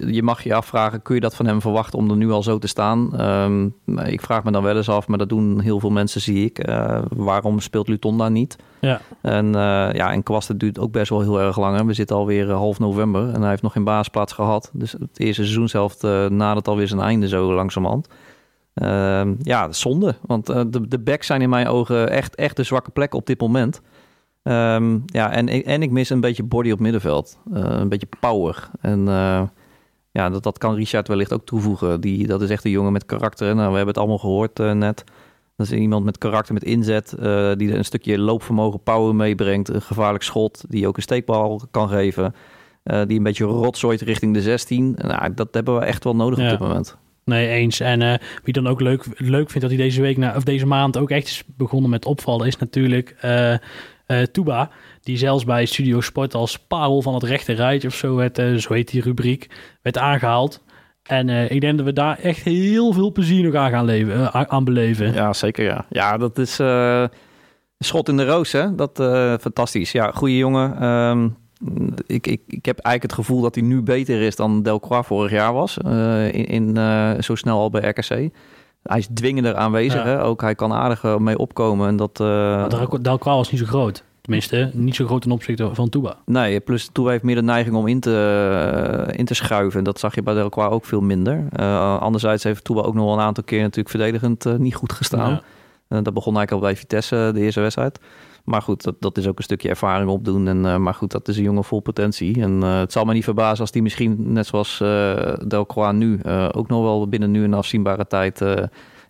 je mag je afvragen, kun je dat van hem verwachten om er nu al zo te staan? Ehm, ik vraag me dan wel eens af, maar dat doen heel veel mensen, zie ik. Eh, waarom speelt Luton niet? Ja. En uh, ja, en Kwast het duurt ook best wel heel erg lang. Hè. We zitten alweer half november en hij heeft nog geen basisplaats gehad. Dus het eerste seizoenshelft nadert alweer zijn einde zo langzamerhand. Uh, ja, zonde. Want de, de backs zijn in mijn ogen echt, echt de zwakke plek op dit moment. Um, ja, en, en ik mis een beetje body op middenveld. Uh, een beetje power. En uh, ja, dat, dat kan Richard wellicht ook toevoegen. Die, dat is echt een jongen met karakter. Nou, we hebben het allemaal gehoord uh, net. Dat is iemand met karakter, met inzet, die een stukje loopvermogen, power meebrengt. Een gevaarlijk schot, die ook een steekbal kan geven. Die een beetje rotzooit richting de 16. Nou, dat hebben we echt wel nodig ja. op dit moment. Nee, eens. En uh, wie dan ook leuk, leuk vindt dat hij deze week, na, of deze maand ook echt is begonnen met opvallen, is natuurlijk uh, uh, Tuba. Die zelfs bij Studio Sport als parel van het rechte rijtje of zo, werd, uh, zo heet die rubriek, werd aangehaald. En uh, ik denk dat we daar echt heel veel plezier nog aan gaan leven, aan beleven. Ja, zeker ja. Ja, dat is schot in de roos, hè. Dat fantastisch. Ja, goede jongen. Um, ik, ik, ik heb eigenlijk het gevoel dat hij nu beter is dan Delcroix vorig jaar was. In, in zo snel al bij RKC. Hij is dwingender aanwezig. Ja. Hè? Ook hij kan aardig mee opkomen. En dat, uh... Delcroix was niet zo groot. Tenminste, niet zo groot ten opzichte van Touba. Nee, plus Touba heeft meer de neiging om in te, uh, in te schuiven. En dat zag je bij Delcroix ook veel minder. Uh, anderzijds heeft Touba ook nog wel een aantal keer natuurlijk verdedigend uh, niet goed gestaan. Ja. dat begon eigenlijk al bij Vitesse, de eerste wedstrijd. Maar goed, dat, dat is ook een stukje ervaring opdoen. En, uh, maar goed, dat is een jongen vol potentie. En uh, het zal me niet verbazen als die misschien, net zoals uh, Delcroix nu, ook nog wel binnen nu een afzienbare tijd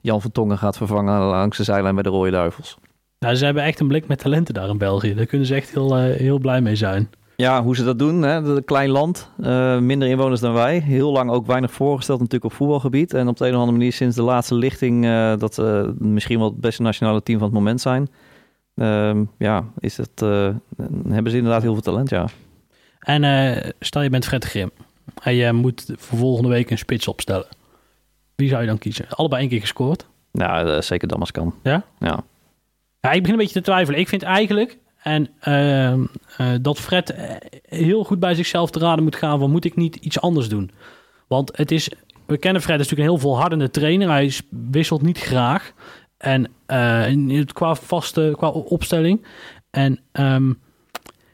Jan van Tongen gaat vervangen langs de zijlijn bij de Rode Duivels. Nou, ze hebben echt een blik met talenten daar in België. Daar kunnen ze echt heel, heel blij mee zijn. Ja, hoe ze dat doen. Hè? Een klein land, eh, minder inwoners dan wij. Heel lang ook weinig voorgesteld natuurlijk op voetbalgebied. En op de een of andere manier sinds de laatste lichting... eh, dat ze misschien wel het beste nationale team van het moment zijn. Ehm, ja, is het, eh, hebben ze inderdaad heel veel talent, ja. En eh, stel je bent Fred Grim. En je moet voor volgende week een spits opstellen. Wie zou je dan kiezen? Allebei één keer gescoord. Nou, zeker Damaskan. Ja? Ja. Ja, ik begin een beetje te twijfelen. Ik vind eigenlijk en, ehm, eh, dat Fred heel goed bij zichzelf te raden moet gaan van moet ik niet iets anders doen? Want het is, we kennen Fred is natuurlijk een heel volhardende trainer. Hij is- wisselt niet graag. En eh, qua vaste, qua opstelling. En ehm,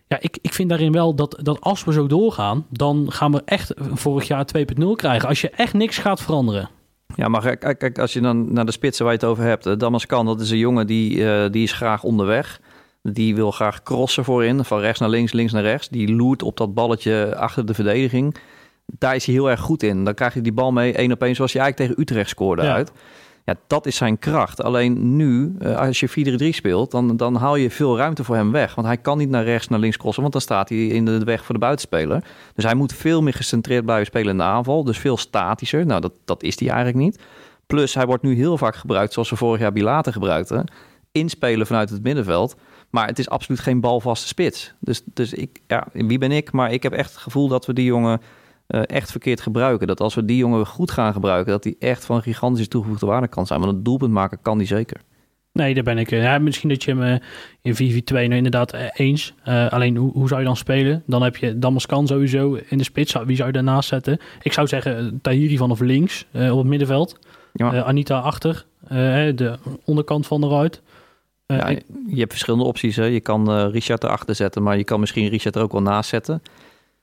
ja, ik, ik vind daarin wel dat, dat als we zo doorgaan, dan gaan we echt vorig jaar 2.0 krijgen. Als je echt niks gaat veranderen. Ja, maar kijk, als je dan naar de spitsen waar je het over hebt. eh, Damaskan, dat is een jongen die, eh, die is graag onderweg. Die wil graag crossen voorin, van rechts naar links, links naar rechts. Die loert op dat balletje achter de verdediging. Daar is hij heel erg goed in. Dan krijg je die bal mee één op één, zoals hij eigenlijk tegen Utrecht scoorde Ja. uit. Ja, dat is zijn kracht. Alleen nu, eh, als je 4-3 speelt, dan, dan haal je veel ruimte voor hem weg. Want hij kan niet naar rechts, naar links crossen, want dan staat hij in de weg voor de buitenspeler. Dus hij moet veel meer gecentreerd blijven spelen in de aanval. Dus veel statischer. Nou, dat, dat is hij eigenlijk niet. Plus, hij wordt nu heel vaak gebruikt zoals we vorig jaar Bilater gebruikten. Inspelen vanuit het middenveld. Maar het is absoluut geen balvaste spits. Dus, dus ik, ja, wie ben ik? Maar ik heb echt het gevoel dat we die jongen eh, echt verkeerd gebruiken. Dat als we die jongen goed gaan gebruiken, dat die echt van gigantische toegevoegde waarde kan zijn. Want een doelpunt maken kan die zeker. Nee, daar ben ik. eh, Ja, misschien dat je hem eh, in 4-4-2 nou inderdaad eens. Eh, alleen hoe, hoe zou je dan spelen? Dan heb je Damaskan sowieso in de spits. Wie zou je daarnaast zetten? Ik zou zeggen Tahiri vanaf links op het middenveld. Ja. Anita achter. de onderkant van de ruit. Ja, ik- je hebt verschillende opties. Hè. Je kan Richard erachter zetten, maar je kan misschien Richard er ook wel naast zetten.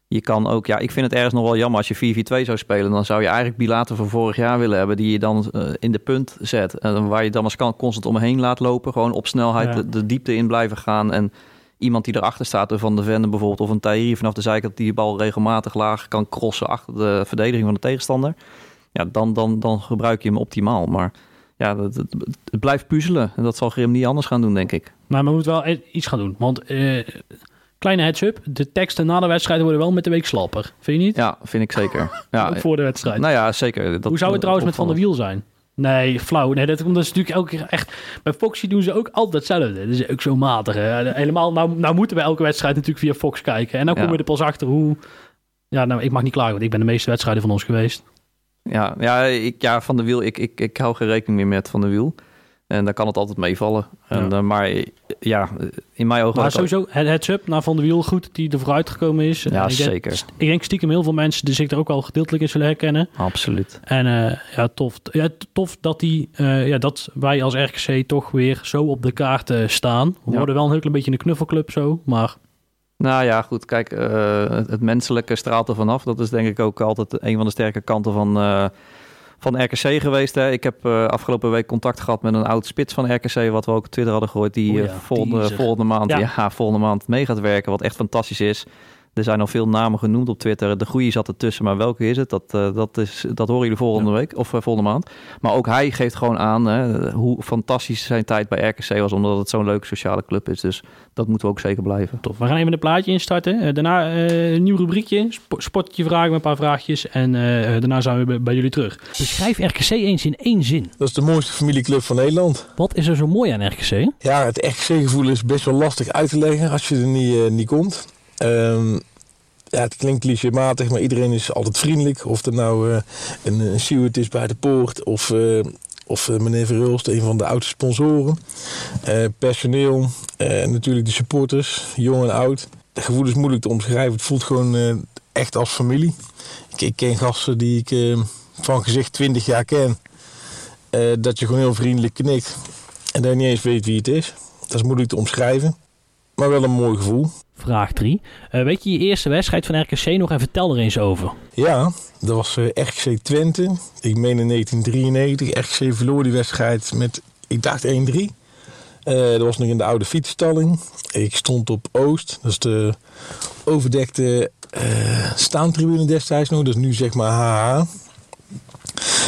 Je kan ook, ja, ik vind het ergens nog wel jammer als je 4-4-2 zou spelen. Dan zou je eigenlijk Bilater van vorig jaar willen hebben, die je dan eh, in de punt zet. En dan waar je Damaskan constant omheen laat lopen. Gewoon op snelheid Ja. de, de diepte in blijven gaan. En iemand die erachter staat, van de Vende bijvoorbeeld, of een Tahiri vanaf de zijkant, die de bal regelmatig laag kan crossen achter de verdediging van de tegenstander. Ja, dan, dan, dan gebruik je hem optimaal. Maar ja, het, het, het blijft puzzelen. En dat zal Grim niet anders gaan doen, denk ik. Maar we moeten wel e- iets gaan doen. Want eh, kleine heads-up. De teksten na de wedstrijd worden wel met de week slapper. Vind je niet? Ja, vind ik zeker. Ja, (laughs) Ook voor de wedstrijd. Nou ja, zeker. Dat, Hoe zou het trouwens met Van der. Wiel zijn? Nee, flauw. Nee, dat, dat is natuurlijk elke keer echt... Bij Foxy doen ze ook altijd hetzelfde. Dat is ook zo matig. Hè? Helemaal, nou, nou moeten we elke wedstrijd natuurlijk via Fox kijken. En dan Ja. komen we er pas achter hoe... Ja, nou, ik mag niet klagen, want ik ben de meeste wedstrijden van ons geweest. Ja, ja, ik, ja, Van der Wiel, ik, ik, ik hou geen rekening meer met Van der Wiel. En dan kan het altijd meevallen. En, eh, maar ja, in mijn ogen... Maar sowieso, het heads-up naar Van der Wiel, goed dat hij er vooruit gekomen is. Ja, ik denk- zeker. Ik denk stiekem heel veel mensen die zich er ook wel gedeeltelijk in zullen herkennen. Absoluut. En eh, ja, tof, ja, tof dat, die, eh, ja, dat wij als RKC toch weer zo op de kaart eh, staan. We Ja. worden wel een heel klein beetje een knuffelclub zo, maar... Nou ja, goed. Kijk, eh, het, het menselijke straalt er vanaf. Dat is denk ik ook altijd een van de sterke kanten van, eh, van RKC geweest. Hè. Ik heb eh, afgelopen week contact gehad met een oud spits van RKC... wat we ook op Twitter hadden gehoord... die ja, eh, volgende, volgende, maand, Ja. ja. volgende maand mee gaat werken. Wat echt fantastisch is. Er zijn al veel namen genoemd op Twitter. De goede zat ertussen, maar welke is het? Dat, eh, dat, is, dat horen jullie volgende week of eh, volgende maand. Maar ook hij geeft gewoon aan hè, hoe fantastisch zijn tijd bij RKC was... omdat het zo'n leuke sociale club is. Dus dat moeten we ook zeker blijven. Tof. We gaan even een plaatje instarten. Eh, daarna eh, een nieuw rubriekje. Sp sportje vragen met een paar vraagjes. En eh, daarna zijn we bij, jullie terug. Beschrijf RKC eens in één zin. Dat is de mooiste familieclub van Nederland. Wat is er zo mooi aan RKC? Ja, het RKC-gevoel is best wel lastig uit te leggen als je er niet, niet komt. Ehm, ja, het klinkt clichématig, maar iedereen is altijd vriendelijk. Of er nou eh, een, een is bij de poort of, eh, of eh, meneer Verhulst, een van de oudste sponsoren. Personeel, natuurlijk de supporters, jong en oud. Het gevoel is moeilijk te omschrijven. Het voelt gewoon echt als familie. Ik, ken gasten die ik van gezicht 20 jaar ken. Dat je gewoon heel vriendelijk knikt. En dat niet eens weet wie het is. Dat is moeilijk te omschrijven. Maar wel een mooi gevoel. Vraag 3. weet je je eerste wedstrijd van RKC nog en vertel er eens over. Ja, dat was eh, RKC Twente. Ik meen in 1993. RKC verloor die wedstrijd met, ik dacht 1-3. Eh, dat was nog in de oude fietsstalling. Ik stond op Oost. Dat is de overdekte eh, staantribune destijds nog. Dat is nu zeg maar HH.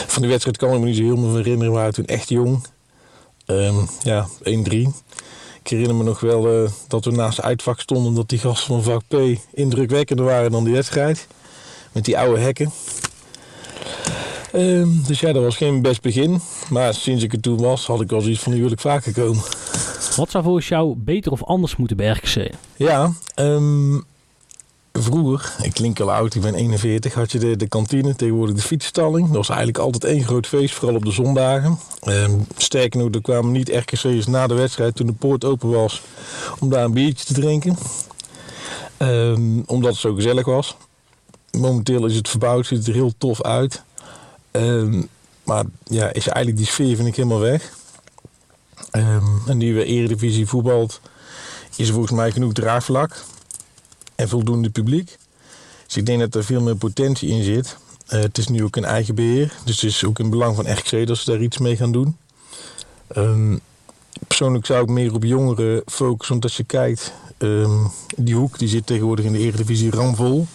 Van die wedstrijd kan ik me niet zo heel veel herinneren. We waren toen echt jong. Ehm, ja, 1-3. Ik herinner me nog wel eh, dat we naast uitvak stonden... dat die gasten van vak P indrukwekkender waren dan die wedstrijd. Met die oude hekken. Ehm, dus ja, dat was geen best begin. Maar sinds ik er toen was, had ik wel zoiets van... nu wil ik vaker komen. Wat zou volgens jou beter of anders moeten bij RKC? Ja, ehm, vroeger, ik klink al oud, ik ben 41, had je de, de kantine, tegenwoordig de fietsstalling. Dat was eigenlijk altijd één groot feest, vooral op de zondagen. Ehm, sterker nog, er kwamen niet RKC'ers na de wedstrijd toen de poort open was om daar een biertje te drinken. Ehm, omdat het zo gezellig was. Momenteel is het verbouwd, ziet het er heel tof uit. Ehm, maar ja, is eigenlijk die sfeer vind ik helemaal weg. En nu we Eredivisie voetbalt, is volgens mij genoeg draagvlak en voldoende publiek. Dus ik denk dat er veel meer potentie in zit. Eh, het is nu ook een eigen beheer, dus het is ook in belang van RKC dat ze daar iets mee gaan doen. Ehm, persoonlijk zou ik meer op jongeren focussen, als je kijkt, ehm, die hoek die zit tegenwoordig in de Eredivisie ramvol.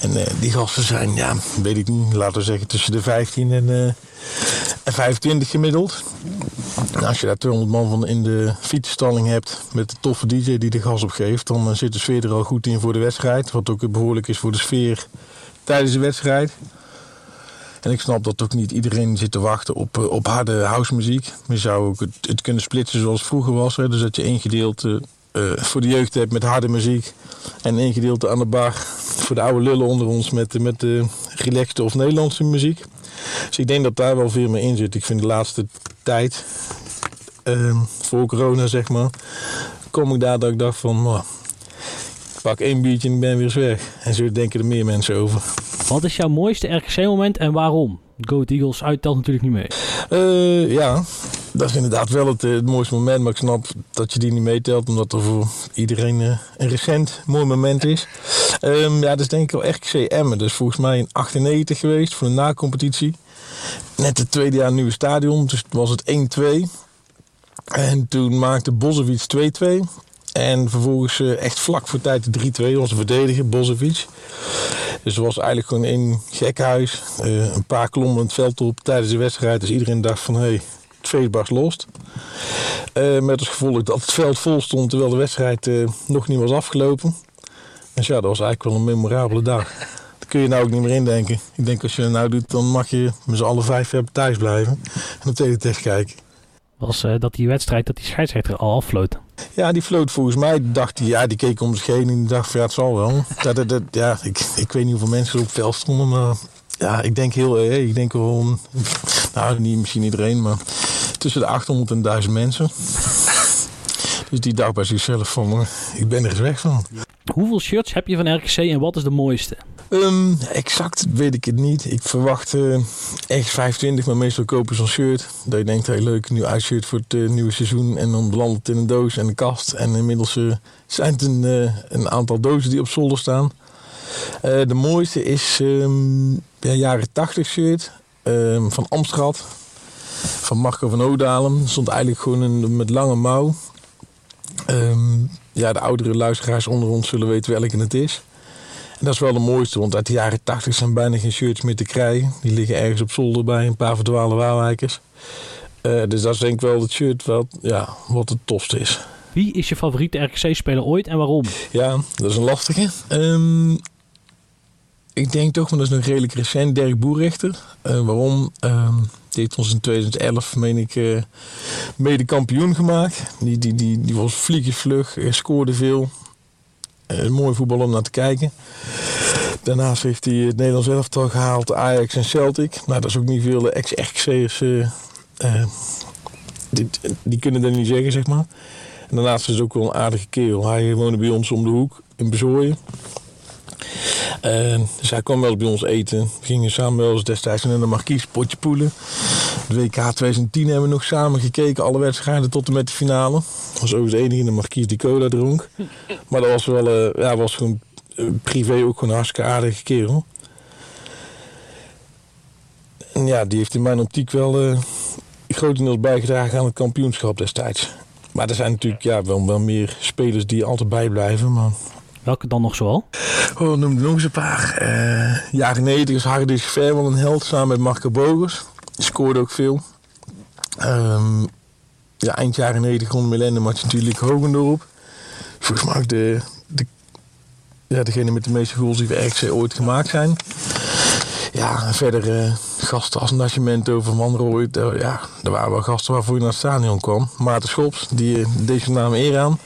En eh, die gasten zijn, ja, weet ik niet, laten we zeggen tussen de 15 en, eh, en 25 gemiddeld. En als je daar 200 man van in de fietsstalling hebt met de toffe DJ die de gas op geeft, dan eh, zit de sfeer er al goed in voor de wedstrijd. Wat ook behoorlijk is voor de sfeer tijdens de wedstrijd. En ik snap dat ook niet iedereen zit te wachten op, eh, op harde housemuziek. Je zou ook het, kunnen splitsen zoals vroeger was. Hè? Dus dat je één gedeelte eh, voor de jeugd hebt met harde muziek. En één gedeelte aan de bar voor de oude lullen onder ons met, met de relaxte of Nederlandse muziek. Dus ik denk dat daar wel veel meer in zit. Ik vind de laatste tijd, eh, voor corona zeg maar, kom ik daar dat ik dacht van... nou, pak één biertje en ik ben weer eens weg. En zo denken er meer mensen over. Wat is jouw mooiste RKC-moment en waarom? Go Eagles uit telt natuurlijk niet mee. Eh, ja, dat is inderdaad wel het, eh, het mooiste moment. Maar ik snap dat je die niet meetelt, omdat er voor iedereen eh, een recent mooi moment is. Ehm, ja, dat is denk ik wel RKC Emmen. Dus volgens mij in 98 geweest voor de na-competitie. Net het tweede jaar nieuwe stadion, dus was het 1-2. En toen maakte Bozovic 2-2. En vervolgens eh, echt vlak voor tijd de 3-2 was de verdediger, Bozovic. Dus het was eigenlijk gewoon één gekhuis. Uh, een paar klommen het veld op tijdens de wedstrijd. Dus iedereen dacht van, hé, hey, het feest barst los. Uh, met als gevolg dat het veld vol stond terwijl de wedstrijd nog niet was afgelopen. Dus ja, dat was eigenlijk wel een memorabele dag. Daar kun je nou ook niet meer indenken. Ik denk als je het nou doet, dan mag je met z'n allen vijf jaar thuis blijven. En op teletext kijken. Was dat die wedstrijd dat die scheidsrechter al affloot? Ja, die floot volgens mij. Dacht hij, ja, die keek om zich heen en die dacht van ja, het zal wel. (laughs) dat, dat, dat, ja, ik, ik weet niet hoeveel mensen er op veld stonden, maar ja, ik denk heel, hey, ik denk wel, (laughs) nou niet misschien iedereen, maar tussen de 800 en 1000 mensen. (laughs) Dus die dacht bij zichzelf van, ik ben er eens weg van. Hoeveel shirts heb je van RKC en wat is de mooiste? Um, exact weet ik het niet. Ik verwacht uh, echt 25, maar meestal kopen zo'n shirt. Dat je denkt, hey, leuk, nieuw uitshirt voor het uh, nieuwe seizoen. En dan belandt het in een doos en een kast. En inmiddels uh, zijn het een, een, aantal dozen die op zolder staan. de mooiste is um, ja, jaren 80 shirt um, van Amstrad. Van Marco van Oudalem. stond eigenlijk gewoon een, met lange mouw. Ja, de oudere luisteraars onder ons zullen weten welke het is. En dat is wel de mooiste, want uit de jaren 80 zijn bijna geen shirts meer te krijgen. Die liggen ergens op zolder bij een paar verdwaalde waalwijkers. Uh, dus dat is denk ik wel het shirt wat, ja, wat het tofste is. Wie is je favoriete RKC-speler ooit en waarom? Ja, dat is een lastige. Um, ik denk toch, maar dat is nog redelijk recent, Dirk Boerrichter. Uh, waarom? Um, die heeft ons in 2011, meen ik, uh, mede kampioen gemaakt. Die, die, die, die was vliegensvlug, scoorde veel. Uh, mooi voetbal om naar te kijken. Daarnaast heeft hij het Nederlands elftal gehaald, Ajax en Celtic. Nou, dat is ook niet veel. Uh, uh, die, die, kunnen dat niet zeggen, zeg maar. En daarnaast is het ook wel een aardige kerel. Hij woonde bij ons om de hoek in Bezooien. Uh, dus hij kwam wel bij ons eten. We gingen samen wel eens destijds naar de Marquise potje poelen. De WK 2010 hebben we nog samen gekeken, alle wedstrijden tot en met de finale. Dat was ook de enige in de Marquise die cola dronk. Maar dat was wel, uh, ja, was gewoon uh, privé ook gewoon een hartstikke aardige kerel. En ja, die heeft in mijn optiek wel uh, grotendeels bijgedragen aan het kampioenschap destijds. Maar er zijn natuurlijk ja, wel, wel meer spelers die altijd bijblijven. Maar Welke dan nog zoal? Oh, noem nog eens een paar. Uh, jaren 90 is Hardis Ver wel een held samen met Marco Bogers. Die scoorde ook veel. Um, ja, eind jaren 90 rond Millennium had natuurlijk Hogendorp. Volgens mij ook de, ja, degene met de meeste goals die voor RKC ooit gemaakt zijn. Ja, verder eh, gasten als Nascimento van Manrooy. daar- Ja, er waren wel gasten waarvoor je naar het stadion kwam. Maarten Schops, die eh, deze naam eer aan.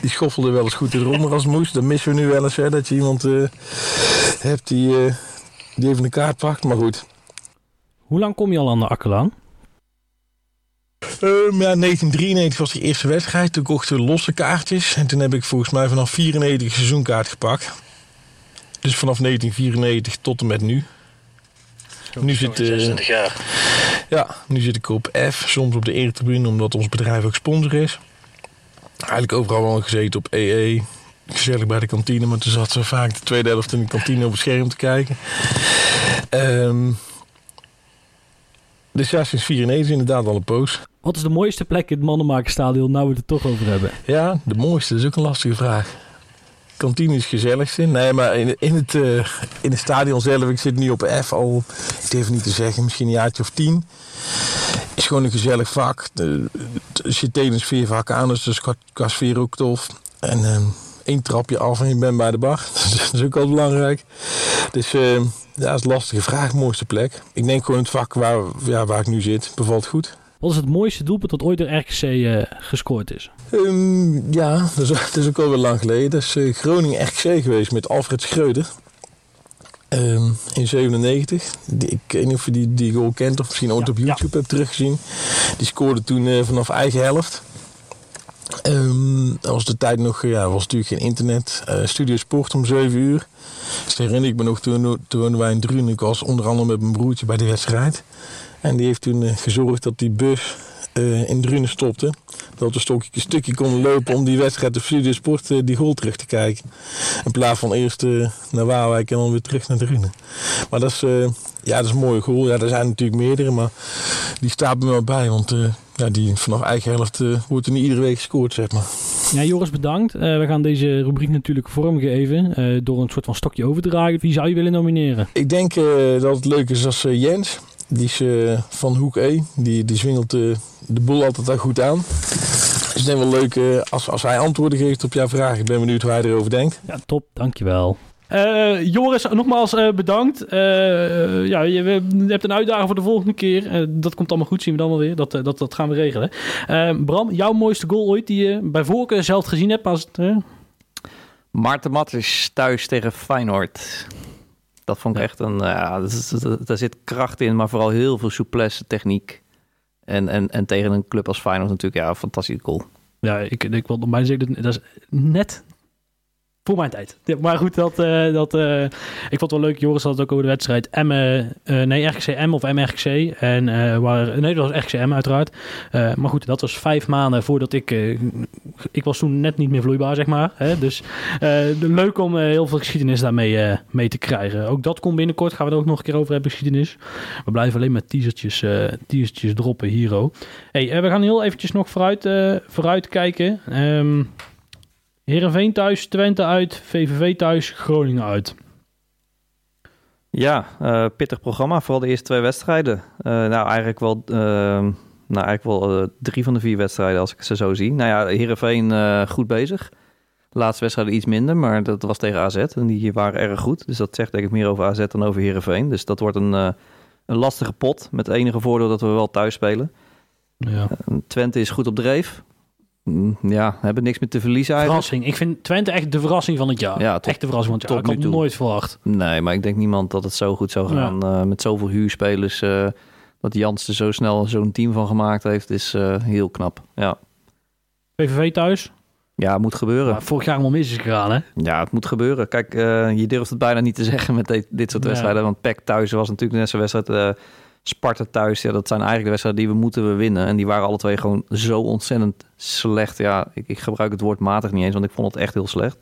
Die schoffelde wel eens goed eronder als moest. Dat missen we nu wel eens, hè, dat je iemand eh, hebt die, eh, die even de kaart pakt. Maar goed, Hoe lang kom je al aan de Akkerlaan? Ehm, ja, 1993 was de eerste wedstrijd. Toen kochten we losse kaartjes. En toen heb ik volgens mij vanaf 94 een seizoenkaart gepakt. Dus vanaf 1994 tot en met nu. nu zit, eh, 26 jaar. Ja, nu zit ik op F, soms op de eretribune, omdat ons bedrijf ook sponsor is. Eigenlijk overal wel gezeten op EE. Gezellig bij de kantine, maar toen zat ze vaak de tweede helft in de kantine op het scherm te kijken. Ehm, dus ja, sinds 94 is inderdaad al een poos. Wat is de mooiste plek in het Mannenmakerstadion nou we het er toch over hebben? Ja, de mooiste, dat is ook een lastige vraag. Kantine is het gezelligste. Nee, maar in, in, het, eh, in het stadion zelf, ik zit nu op F al, ik durf niet te zeggen, misschien een jaartje of tien. Gewoon een gezellig vak. De, er zit tegen een sfeervak aan, dus dat is qua, sfeer ook tof. En eh, één trapje af en je bent bij de bar. (laughs) dat is ook al belangrijk. Dus eh, ja, dat is een lastige vraag, mooiste plek. Ik denk gewoon het vak waar, ja, waar ik nu zit, bevalt goed. Wat is het mooiste doelpunt dat ooit door RKC eh, gescoord is? Ehm, ja, dat is, (laughs) dat is ook alweer lang geleden. Dat is eh, Groningen RKC geweest met Alfred Schreuder. Ehm, in 97. Die, ik weet niet of je die, die goal kent of misschien ooit op YouTube hebt teruggezien. Die scoorde toen eh, vanaf eigen helft. Ehm, dat was de tijd nog, ja, was natuurlijk geen internet. Eh, Studio Sport om 7 uur. Dus herinner ik me nog, toen, toen woonden wij in Drunen. Ik was onder andere met mijn broertje bij de wedstrijd. En die heeft toen eh, gezorgd dat die bus eh, in Drunen stopte. Dat we een stukje, een stukje konden lopen om die wedstrijd op Studio Sport eh, die goal terug te kijken. In plaats van eerst eh, naar Waalwijk en dan weer terug naar Drunen. Maar dat is, ja, dat is een mooie goal. Ja, er zijn natuurlijk meerdere, maar die staat me wel bij. Want ja, die vanaf eigen helft wordt er niet iedere week gescoord, zeg maar. Ja, Joris, bedankt. We gaan deze rubriek natuurlijk vormgeven door een soort van stokje over te dragen. Wie zou je willen nomineren? Ik denk dat het leuk is als Jens. Die is eh, van Hoek E. Die, die zwingelt eh, de boel altijd daar goed aan. Dus ik denk wel leuk eh, als, als hij antwoorden geeft op jouw vraag. Ik ben benieuwd hoe hij erover denkt. Ja, top. Dankjewel. Eh Joris, nogmaals eh, bedankt. Eh, ja, je, hebt een uitdaging voor de volgende keer. Dat komt allemaal goed, zien we dan wel weer. Dat, dat, dat gaan we regelen. Bram, jouw mooiste goal ooit die je bij voorkeur zelf gezien hebt? Als het, Maarten Mattis thuis tegen Feyenoord. Dat vond ik echt een... nou Ja, daar zit kracht in, maar vooral heel veel souplesse, techniek. En, en, en tegen een club als Feyenoord natuurlijk, ja, een fantastische goal. Ja, ik, ik wil bij zeggen, dat is net voor mijn tijd. Maar goed, dat, eh, dat, eh, ik vond het wel leuk. Joris had het ook over de wedstrijd M, eh, nee, RGCM of MRGC. En waar, nee, dat was RGCM uiteraard. Uh, maar goed, dat was vijf maanden voordat ik, ik was toen net niet meer vloeibaar, zeg maar. Hè? Dus leuk om heel veel geschiedenis daarmee mee te krijgen. Ook dat komt binnenkort, gaan we er ook nog een keer over hebben, geschiedenis. We blijven alleen met teasertjes, teasertjes droppen hier. Hey, we gaan heel eventjes nog vooruit, vooruit kijken. Um, Heerenveen thuis, Twente uit, VVV thuis, Groningen uit. Ja, uh, pittig programma, vooral de eerste twee wedstrijden. Uh, nou, eigenlijk wel, uh, nou, eigenlijk wel drie van de vier wedstrijden als ik ze zo zie. Nou ja, Heerenveen goed bezig. De laatste wedstrijden iets minder, maar dat was tegen AZ en die waren erg goed. Dus dat zegt denk ik meer over AZ dan over Heerenveen. Dus dat wordt een, een lastige pot met het enige voordeel dat we wel thuis spelen. Ja. Twente is goed op dreef. Mm, Ja, hebben niks meer te verliezen eigenlijk. Verrassing. Ik vind Twente echt de verrassing van het jaar. Ja, tot, echt de verrassing van het jaar. Ik had nooit verwacht. Nee, maar ik denk niemand dat het zo goed zou gaan. Ja. Uh, met zoveel huurspelers. Uh, wat Jans er zo snel zo'n team van gemaakt heeft, is uh, heel knap. Ja. PVV thuis? Ja, moet gebeuren. Maar vorig jaar allemaal mis is gegaan, hè? Ja, het moet gebeuren. Kijk, je durft het bijna niet te zeggen met dit, dit soort wedstrijden. Ja. Want PEC thuis was natuurlijk net zo'n wedstrijd. Sparta thuis, ja, dat zijn eigenlijk de wedstrijden die we moeten we winnen. En die waren alle twee gewoon zo ontzettend slecht. Ja, ik, ik gebruik het woord matig niet eens, want ik vond het echt heel slecht.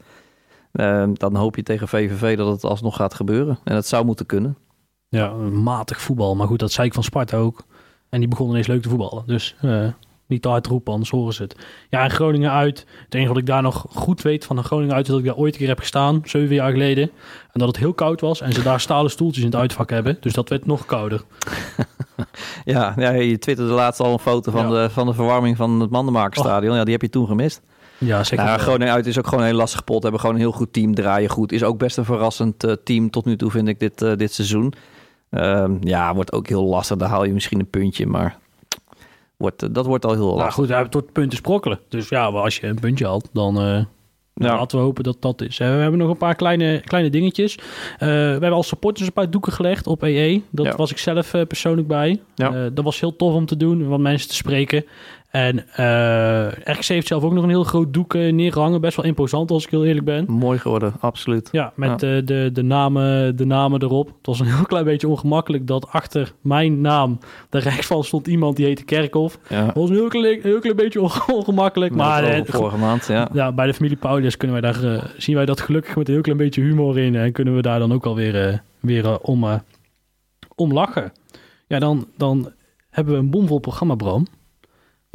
Uh, dan hoop je tegen VVV dat het alsnog gaat gebeuren. En dat zou moeten kunnen. Ja, matig voetbal. Maar goed, dat zei ik van Sparta ook. En die begonnen ineens leuk te voetballen. Dus uh, niet te hard roepen, anders horen ze het. Ja, en Groningen uit. Het enige wat ik daar nog goed weet van de Groningen uit... is dat ik daar ooit een keer heb gestaan, zeven jaar geleden. En dat het heel koud was. En ze daar stalen stoeltjes in het uitvak hebben. Dus dat werd nog kouder. (laughs) Ja, ja, je twitterde laatst al een foto van, de, van de verwarming van het Mandenmakerstadion. Ja, die heb je toen gemist. Ja, zeker. Nou. Groningen uit is ook gewoon een heel lastig pot. Hebben gewoon een heel goed team, draaien goed. Is ook best een verrassend eh, team tot nu toe, vind ik, dit, eh, dit seizoen. Ehm, ja, wordt ook heel lastig. Daar haal je misschien een puntje, maar wordt, eh, dat wordt al heel Nou lastig. goed, hij heeft tot punten sprokkelen. Dus ja, maar als je een puntje haalt, dan eh, laten we hopen dat dat is. Eh, we hebben nog een paar kleine, kleine dingetjes. Eh, we hebben als supporters een paar doeken gelegd op EE. Dat Ja. was ik zelf eh, persoonlijk bij. Eh, dat was heel tof om te doen, wat mensen te spreken. En eh RKC heeft zelf ook nog een heel groot doek eh, neergehangen. Best wel imposant, als ik heel eerlijk ben. Mooi geworden, absoluut. Ja, met eh, de, de, namen, de namen erop. Het was een heel klein beetje ongemakkelijk dat achter mijn naam, daar rechts van stond iemand die heette Kerkhoff. Ja. Dat was een heel klein, heel klein beetje onge- ongemakkelijk. Maar Maar eh, vorige maand, ja. bij de familie Paulus kunnen wij daar, eh, zien wij dat gelukkig met een heel klein beetje humor in. En kunnen we daar dan ook alweer eh, weer, eh, om, eh, om lachen. Ja, dan, dan hebben we een bomvol programma, Bram.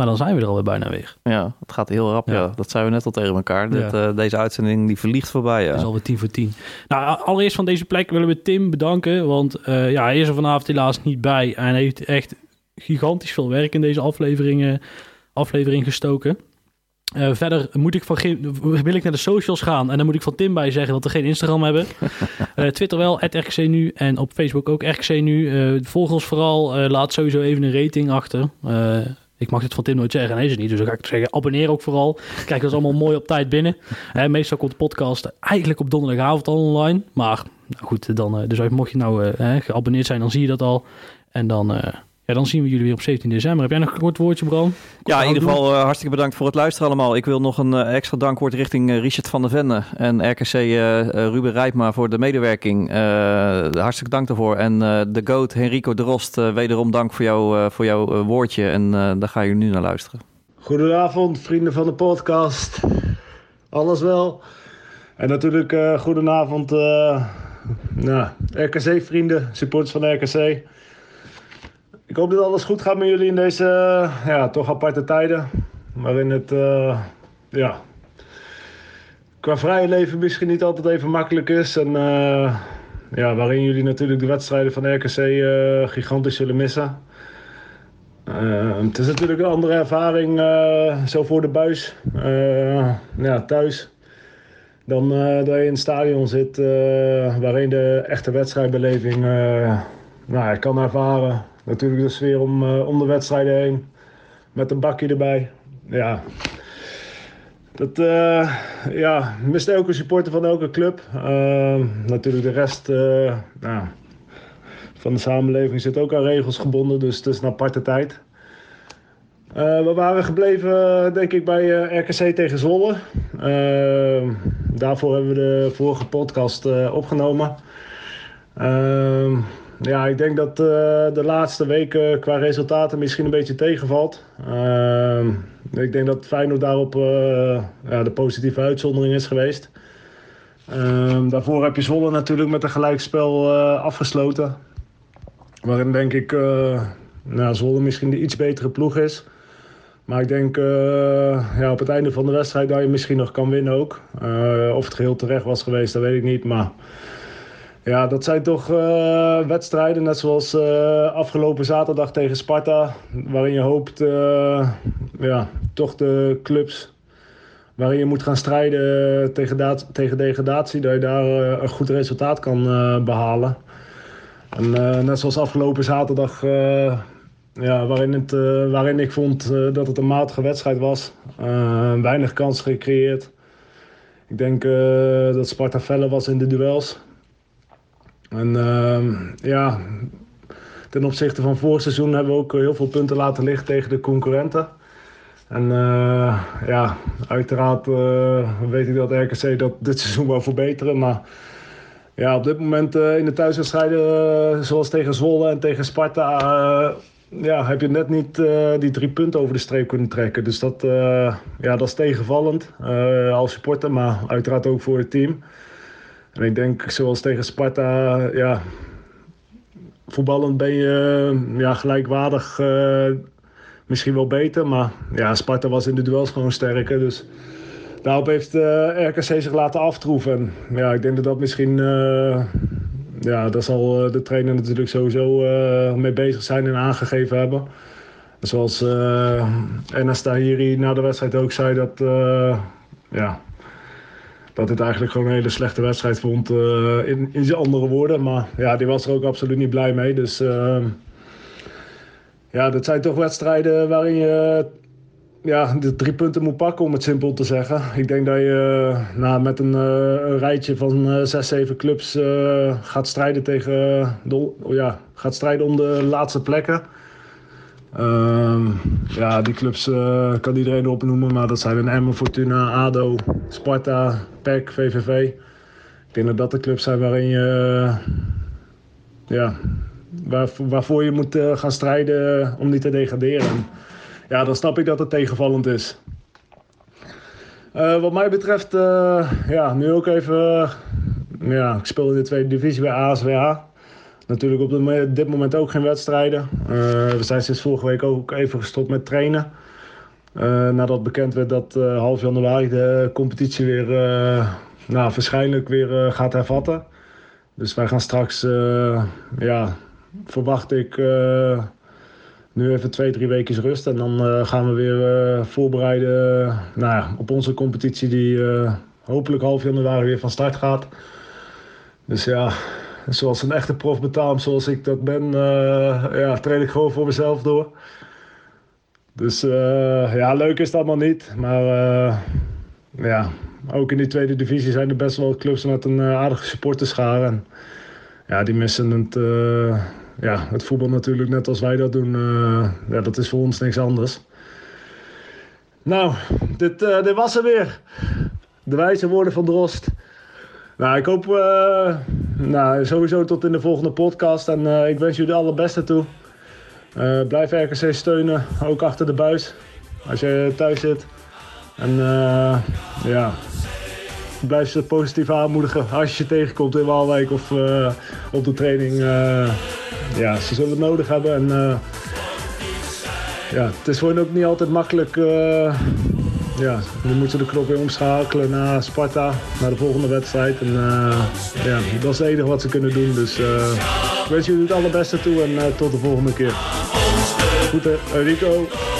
Maar dan zijn we er alweer bijna weer. Ja, het gaat heel rap. Ja. Dat zijn we net al tegen elkaar. Dit, Ja. eh, deze uitzending die vliegt voorbij. Ja. Dat is alweer tien voor tien. Nou, allereerst van deze plek willen we Tim bedanken. Want eh, ja, hij is er vanavond helaas niet bij. En hij heeft echt gigantisch veel werk in deze aflevering, eh, aflevering gestoken. Eh, verder moet ik van wil ik naar de socials gaan. En dan moet ik van Tim bij zeggen dat we geen Instagram hebben. (laughs) Twitter wel, RKC nu. En op Facebook ook RKC nu. Eh, volg ons vooral. Laat sowieso even een rating achter. Ik mag dit van Tim nooit zeggen. Nee, het niet. Dus dan ga ik zeggen, abonneer ook vooral. Kijk, dat allemaal mooi op tijd binnen. (laughs) Meestal komt de podcast eigenlijk op donderdagavond al online. Maar nou goed, dan, eh, dus mocht je nou eh, geabonneerd zijn, dan zie je dat al. En dan, eh, ja, dan zien we jullie weer op 17 december. Heb jij nog een kort woordje, Bram? Ja, in ieder geval eh, hartstikke bedankt voor het luisteren allemaal. Ik wil nog een eh, extra dankwoord richting eh, Richard van der Venne en RKC Ruben Rijpma voor de medewerking. Eh, hartstikke dank daarvoor. En eh, de GOAT Henrico de Rost, eh, wederom dank voor, jou, eh, voor jouw woordje. En eh, daar ga je nu naar luisteren. Goedenavond, vrienden van de podcast. Alles wel? En natuurlijk uh, goedenavond, uh, nou, RKC-vrienden, supporters van RKC. Ik hoop dat alles goed gaat met jullie in deze uh, ja, toch aparte tijden. Waarin het uh, ja, qua vrije leven misschien niet altijd even makkelijk is. En uh, ja, waarin jullie natuurlijk de wedstrijden van RKC gigantisch zullen missen. Het is natuurlijk een andere ervaring zo voor de buis, ja, thuis, dan dat je in het stadion zit waarin de echte wedstrijdbeleving nou, kan ervaren. Natuurlijk de sfeer om, om de wedstrijden heen, met een bakje erbij. Ja, dat ja, mist elke supporter van elke club. natuurlijk de rest, nou, van de samenleving zit ook aan regels gebonden, dus het is een aparte tijd. Uh, we waren gebleven, denk ik, bij uh, RKC tegen Zwolle. Uh, daarvoor hebben we de vorige podcast opgenomen. Ja, ik denk dat de laatste weken qua resultaten misschien een beetje tegenvalt. ik denk dat Feyenoord daarop ja, de positieve uitzondering is geweest. daarvoor heb je Zwolle natuurlijk met een gelijkspel afgesloten. Waarin denk ik uh, nou, Zwolle misschien de iets betere ploeg is. Maar ik denk uh, ja, op het einde van de wedstrijd dat je misschien nog kan winnen ook. Uh, of het geheel terecht was geweest, dat weet ik niet. Maar ja, dat zijn toch wedstrijden, net zoals afgelopen zaterdag tegen Sparta. Waarin je hoopt, ja, toch de clubs waarin je moet gaan strijden tegen, tegen degradatie, dat je daar een goed resultaat kan behalen. En uh, net zoals afgelopen zaterdag, uh, ja, waarin, het, uh, waarin ik vond dat het een matige wedstrijd was. weinig kansen gecreëerd. Ik denk dat Sparta feller was in de duels. En ehm, ja, ten opzichte van vorig seizoen hebben we ook heel veel punten laten liggen tegen de concurrenten. En ja, uiteraard weet ik dat RKC dat dit (laughs) seizoen wil verbeteren, maar... Ja, op dit moment in de thuiswedstrijden, zoals tegen Zwolle en tegen Sparta, ja, heb je net niet die drie punten over de streep kunnen trekken. Dus dat, ja, dat is tegenvallend als supporter, maar uiteraard ook voor het team. En ik denk, zoals tegen Sparta, ja, voetballend ben je ja, gelijkwaardig, misschien wel beter. Maar ja, Sparta was in de duels gewoon sterker, dus... Daarop heeft uh, RKC zich laten aftroeven. En, ja, ik denk dat dat misschien uh, ja, daar zal eh, de trainer natuurlijk sowieso eh, mee bezig zijn en aangegeven hebben. Zoals uh, Enes Tahiri na de wedstrijd ook zei dat, ja, dat het eigenlijk gewoon een hele slechte wedstrijd vond uh, in, in zijn andere woorden. Maar ja, die was er ook absoluut niet blij mee. Dus ja, dat zijn toch wedstrijden waarin je ja, de drie punten moet pakken, om het simpel te zeggen. Ik denk dat je nou, met een, een rijtje van zes, zeven clubs gaat strijden tegen de, ja, gaat strijden om de laatste plekken. Uh, ja, die clubs uh, kan iedereen opnoemen, maar dat zijn een Emmen, Fortuna, ADO, Sparta, PEC, VVV. Ik denk dat dat de clubs zijn waarin je, uh, ja, waar, waarvoor je moet uh, gaan strijden om niet te degraderen. En ja, dan snap ik dat het tegenvallend is. wat mij betreft, ja, nu ook even, ja, ik speel in de tweede divisie bij ASWH. Natuurlijk op dit moment ook geen wedstrijden. We zijn sinds vorige week ook even gestopt met trainen. Uh, nadat bekend werd dat uh, half januari de competitie weer, nou, waarschijnlijk weer gaat hervatten. Dus wij gaan straks, ja, verwacht ik nu even twee, drie weken rust. En dan gaan we weer voorbereiden nou, ja, op onze competitie die hopelijk half januari weer van start gaat. Dus ja, zoals een echte prof betaamt, zoals ik dat ben, ja, train ik gewoon voor mezelf door. Dus uh, ja, leuk is dat allemaal niet. Maar uh, ja, ook in die tweede divisie zijn er best wel clubs met een aardige supporterschare. En ja, die missen het, ja, het voetbal natuurlijk net als wij dat doen. ja, dat is voor ons niks anders. Nou, dit, dit was er weer. De wijze woorden van Drost. Nou, ik hoop nou, sowieso tot in de volgende podcast. En ik wens jullie de allerbeste toe. Uh, blijf RKC steunen, ook achter de buis. Als je thuis zit. En ja, blijf ze positief aanmoedigen als je tegenkomt in Waalwijk of op de training. ja, ze zullen het nodig hebben. En ja, het is hen ook niet altijd makkelijk ja, nu moeten de knop weer omschakelen naar Sparta, naar de volgende wedstrijd. En ja, dat is het enige wat ze kunnen doen. Dus ik wens jullie het allerbeste toe en tot de volgende keer. Goed Rico.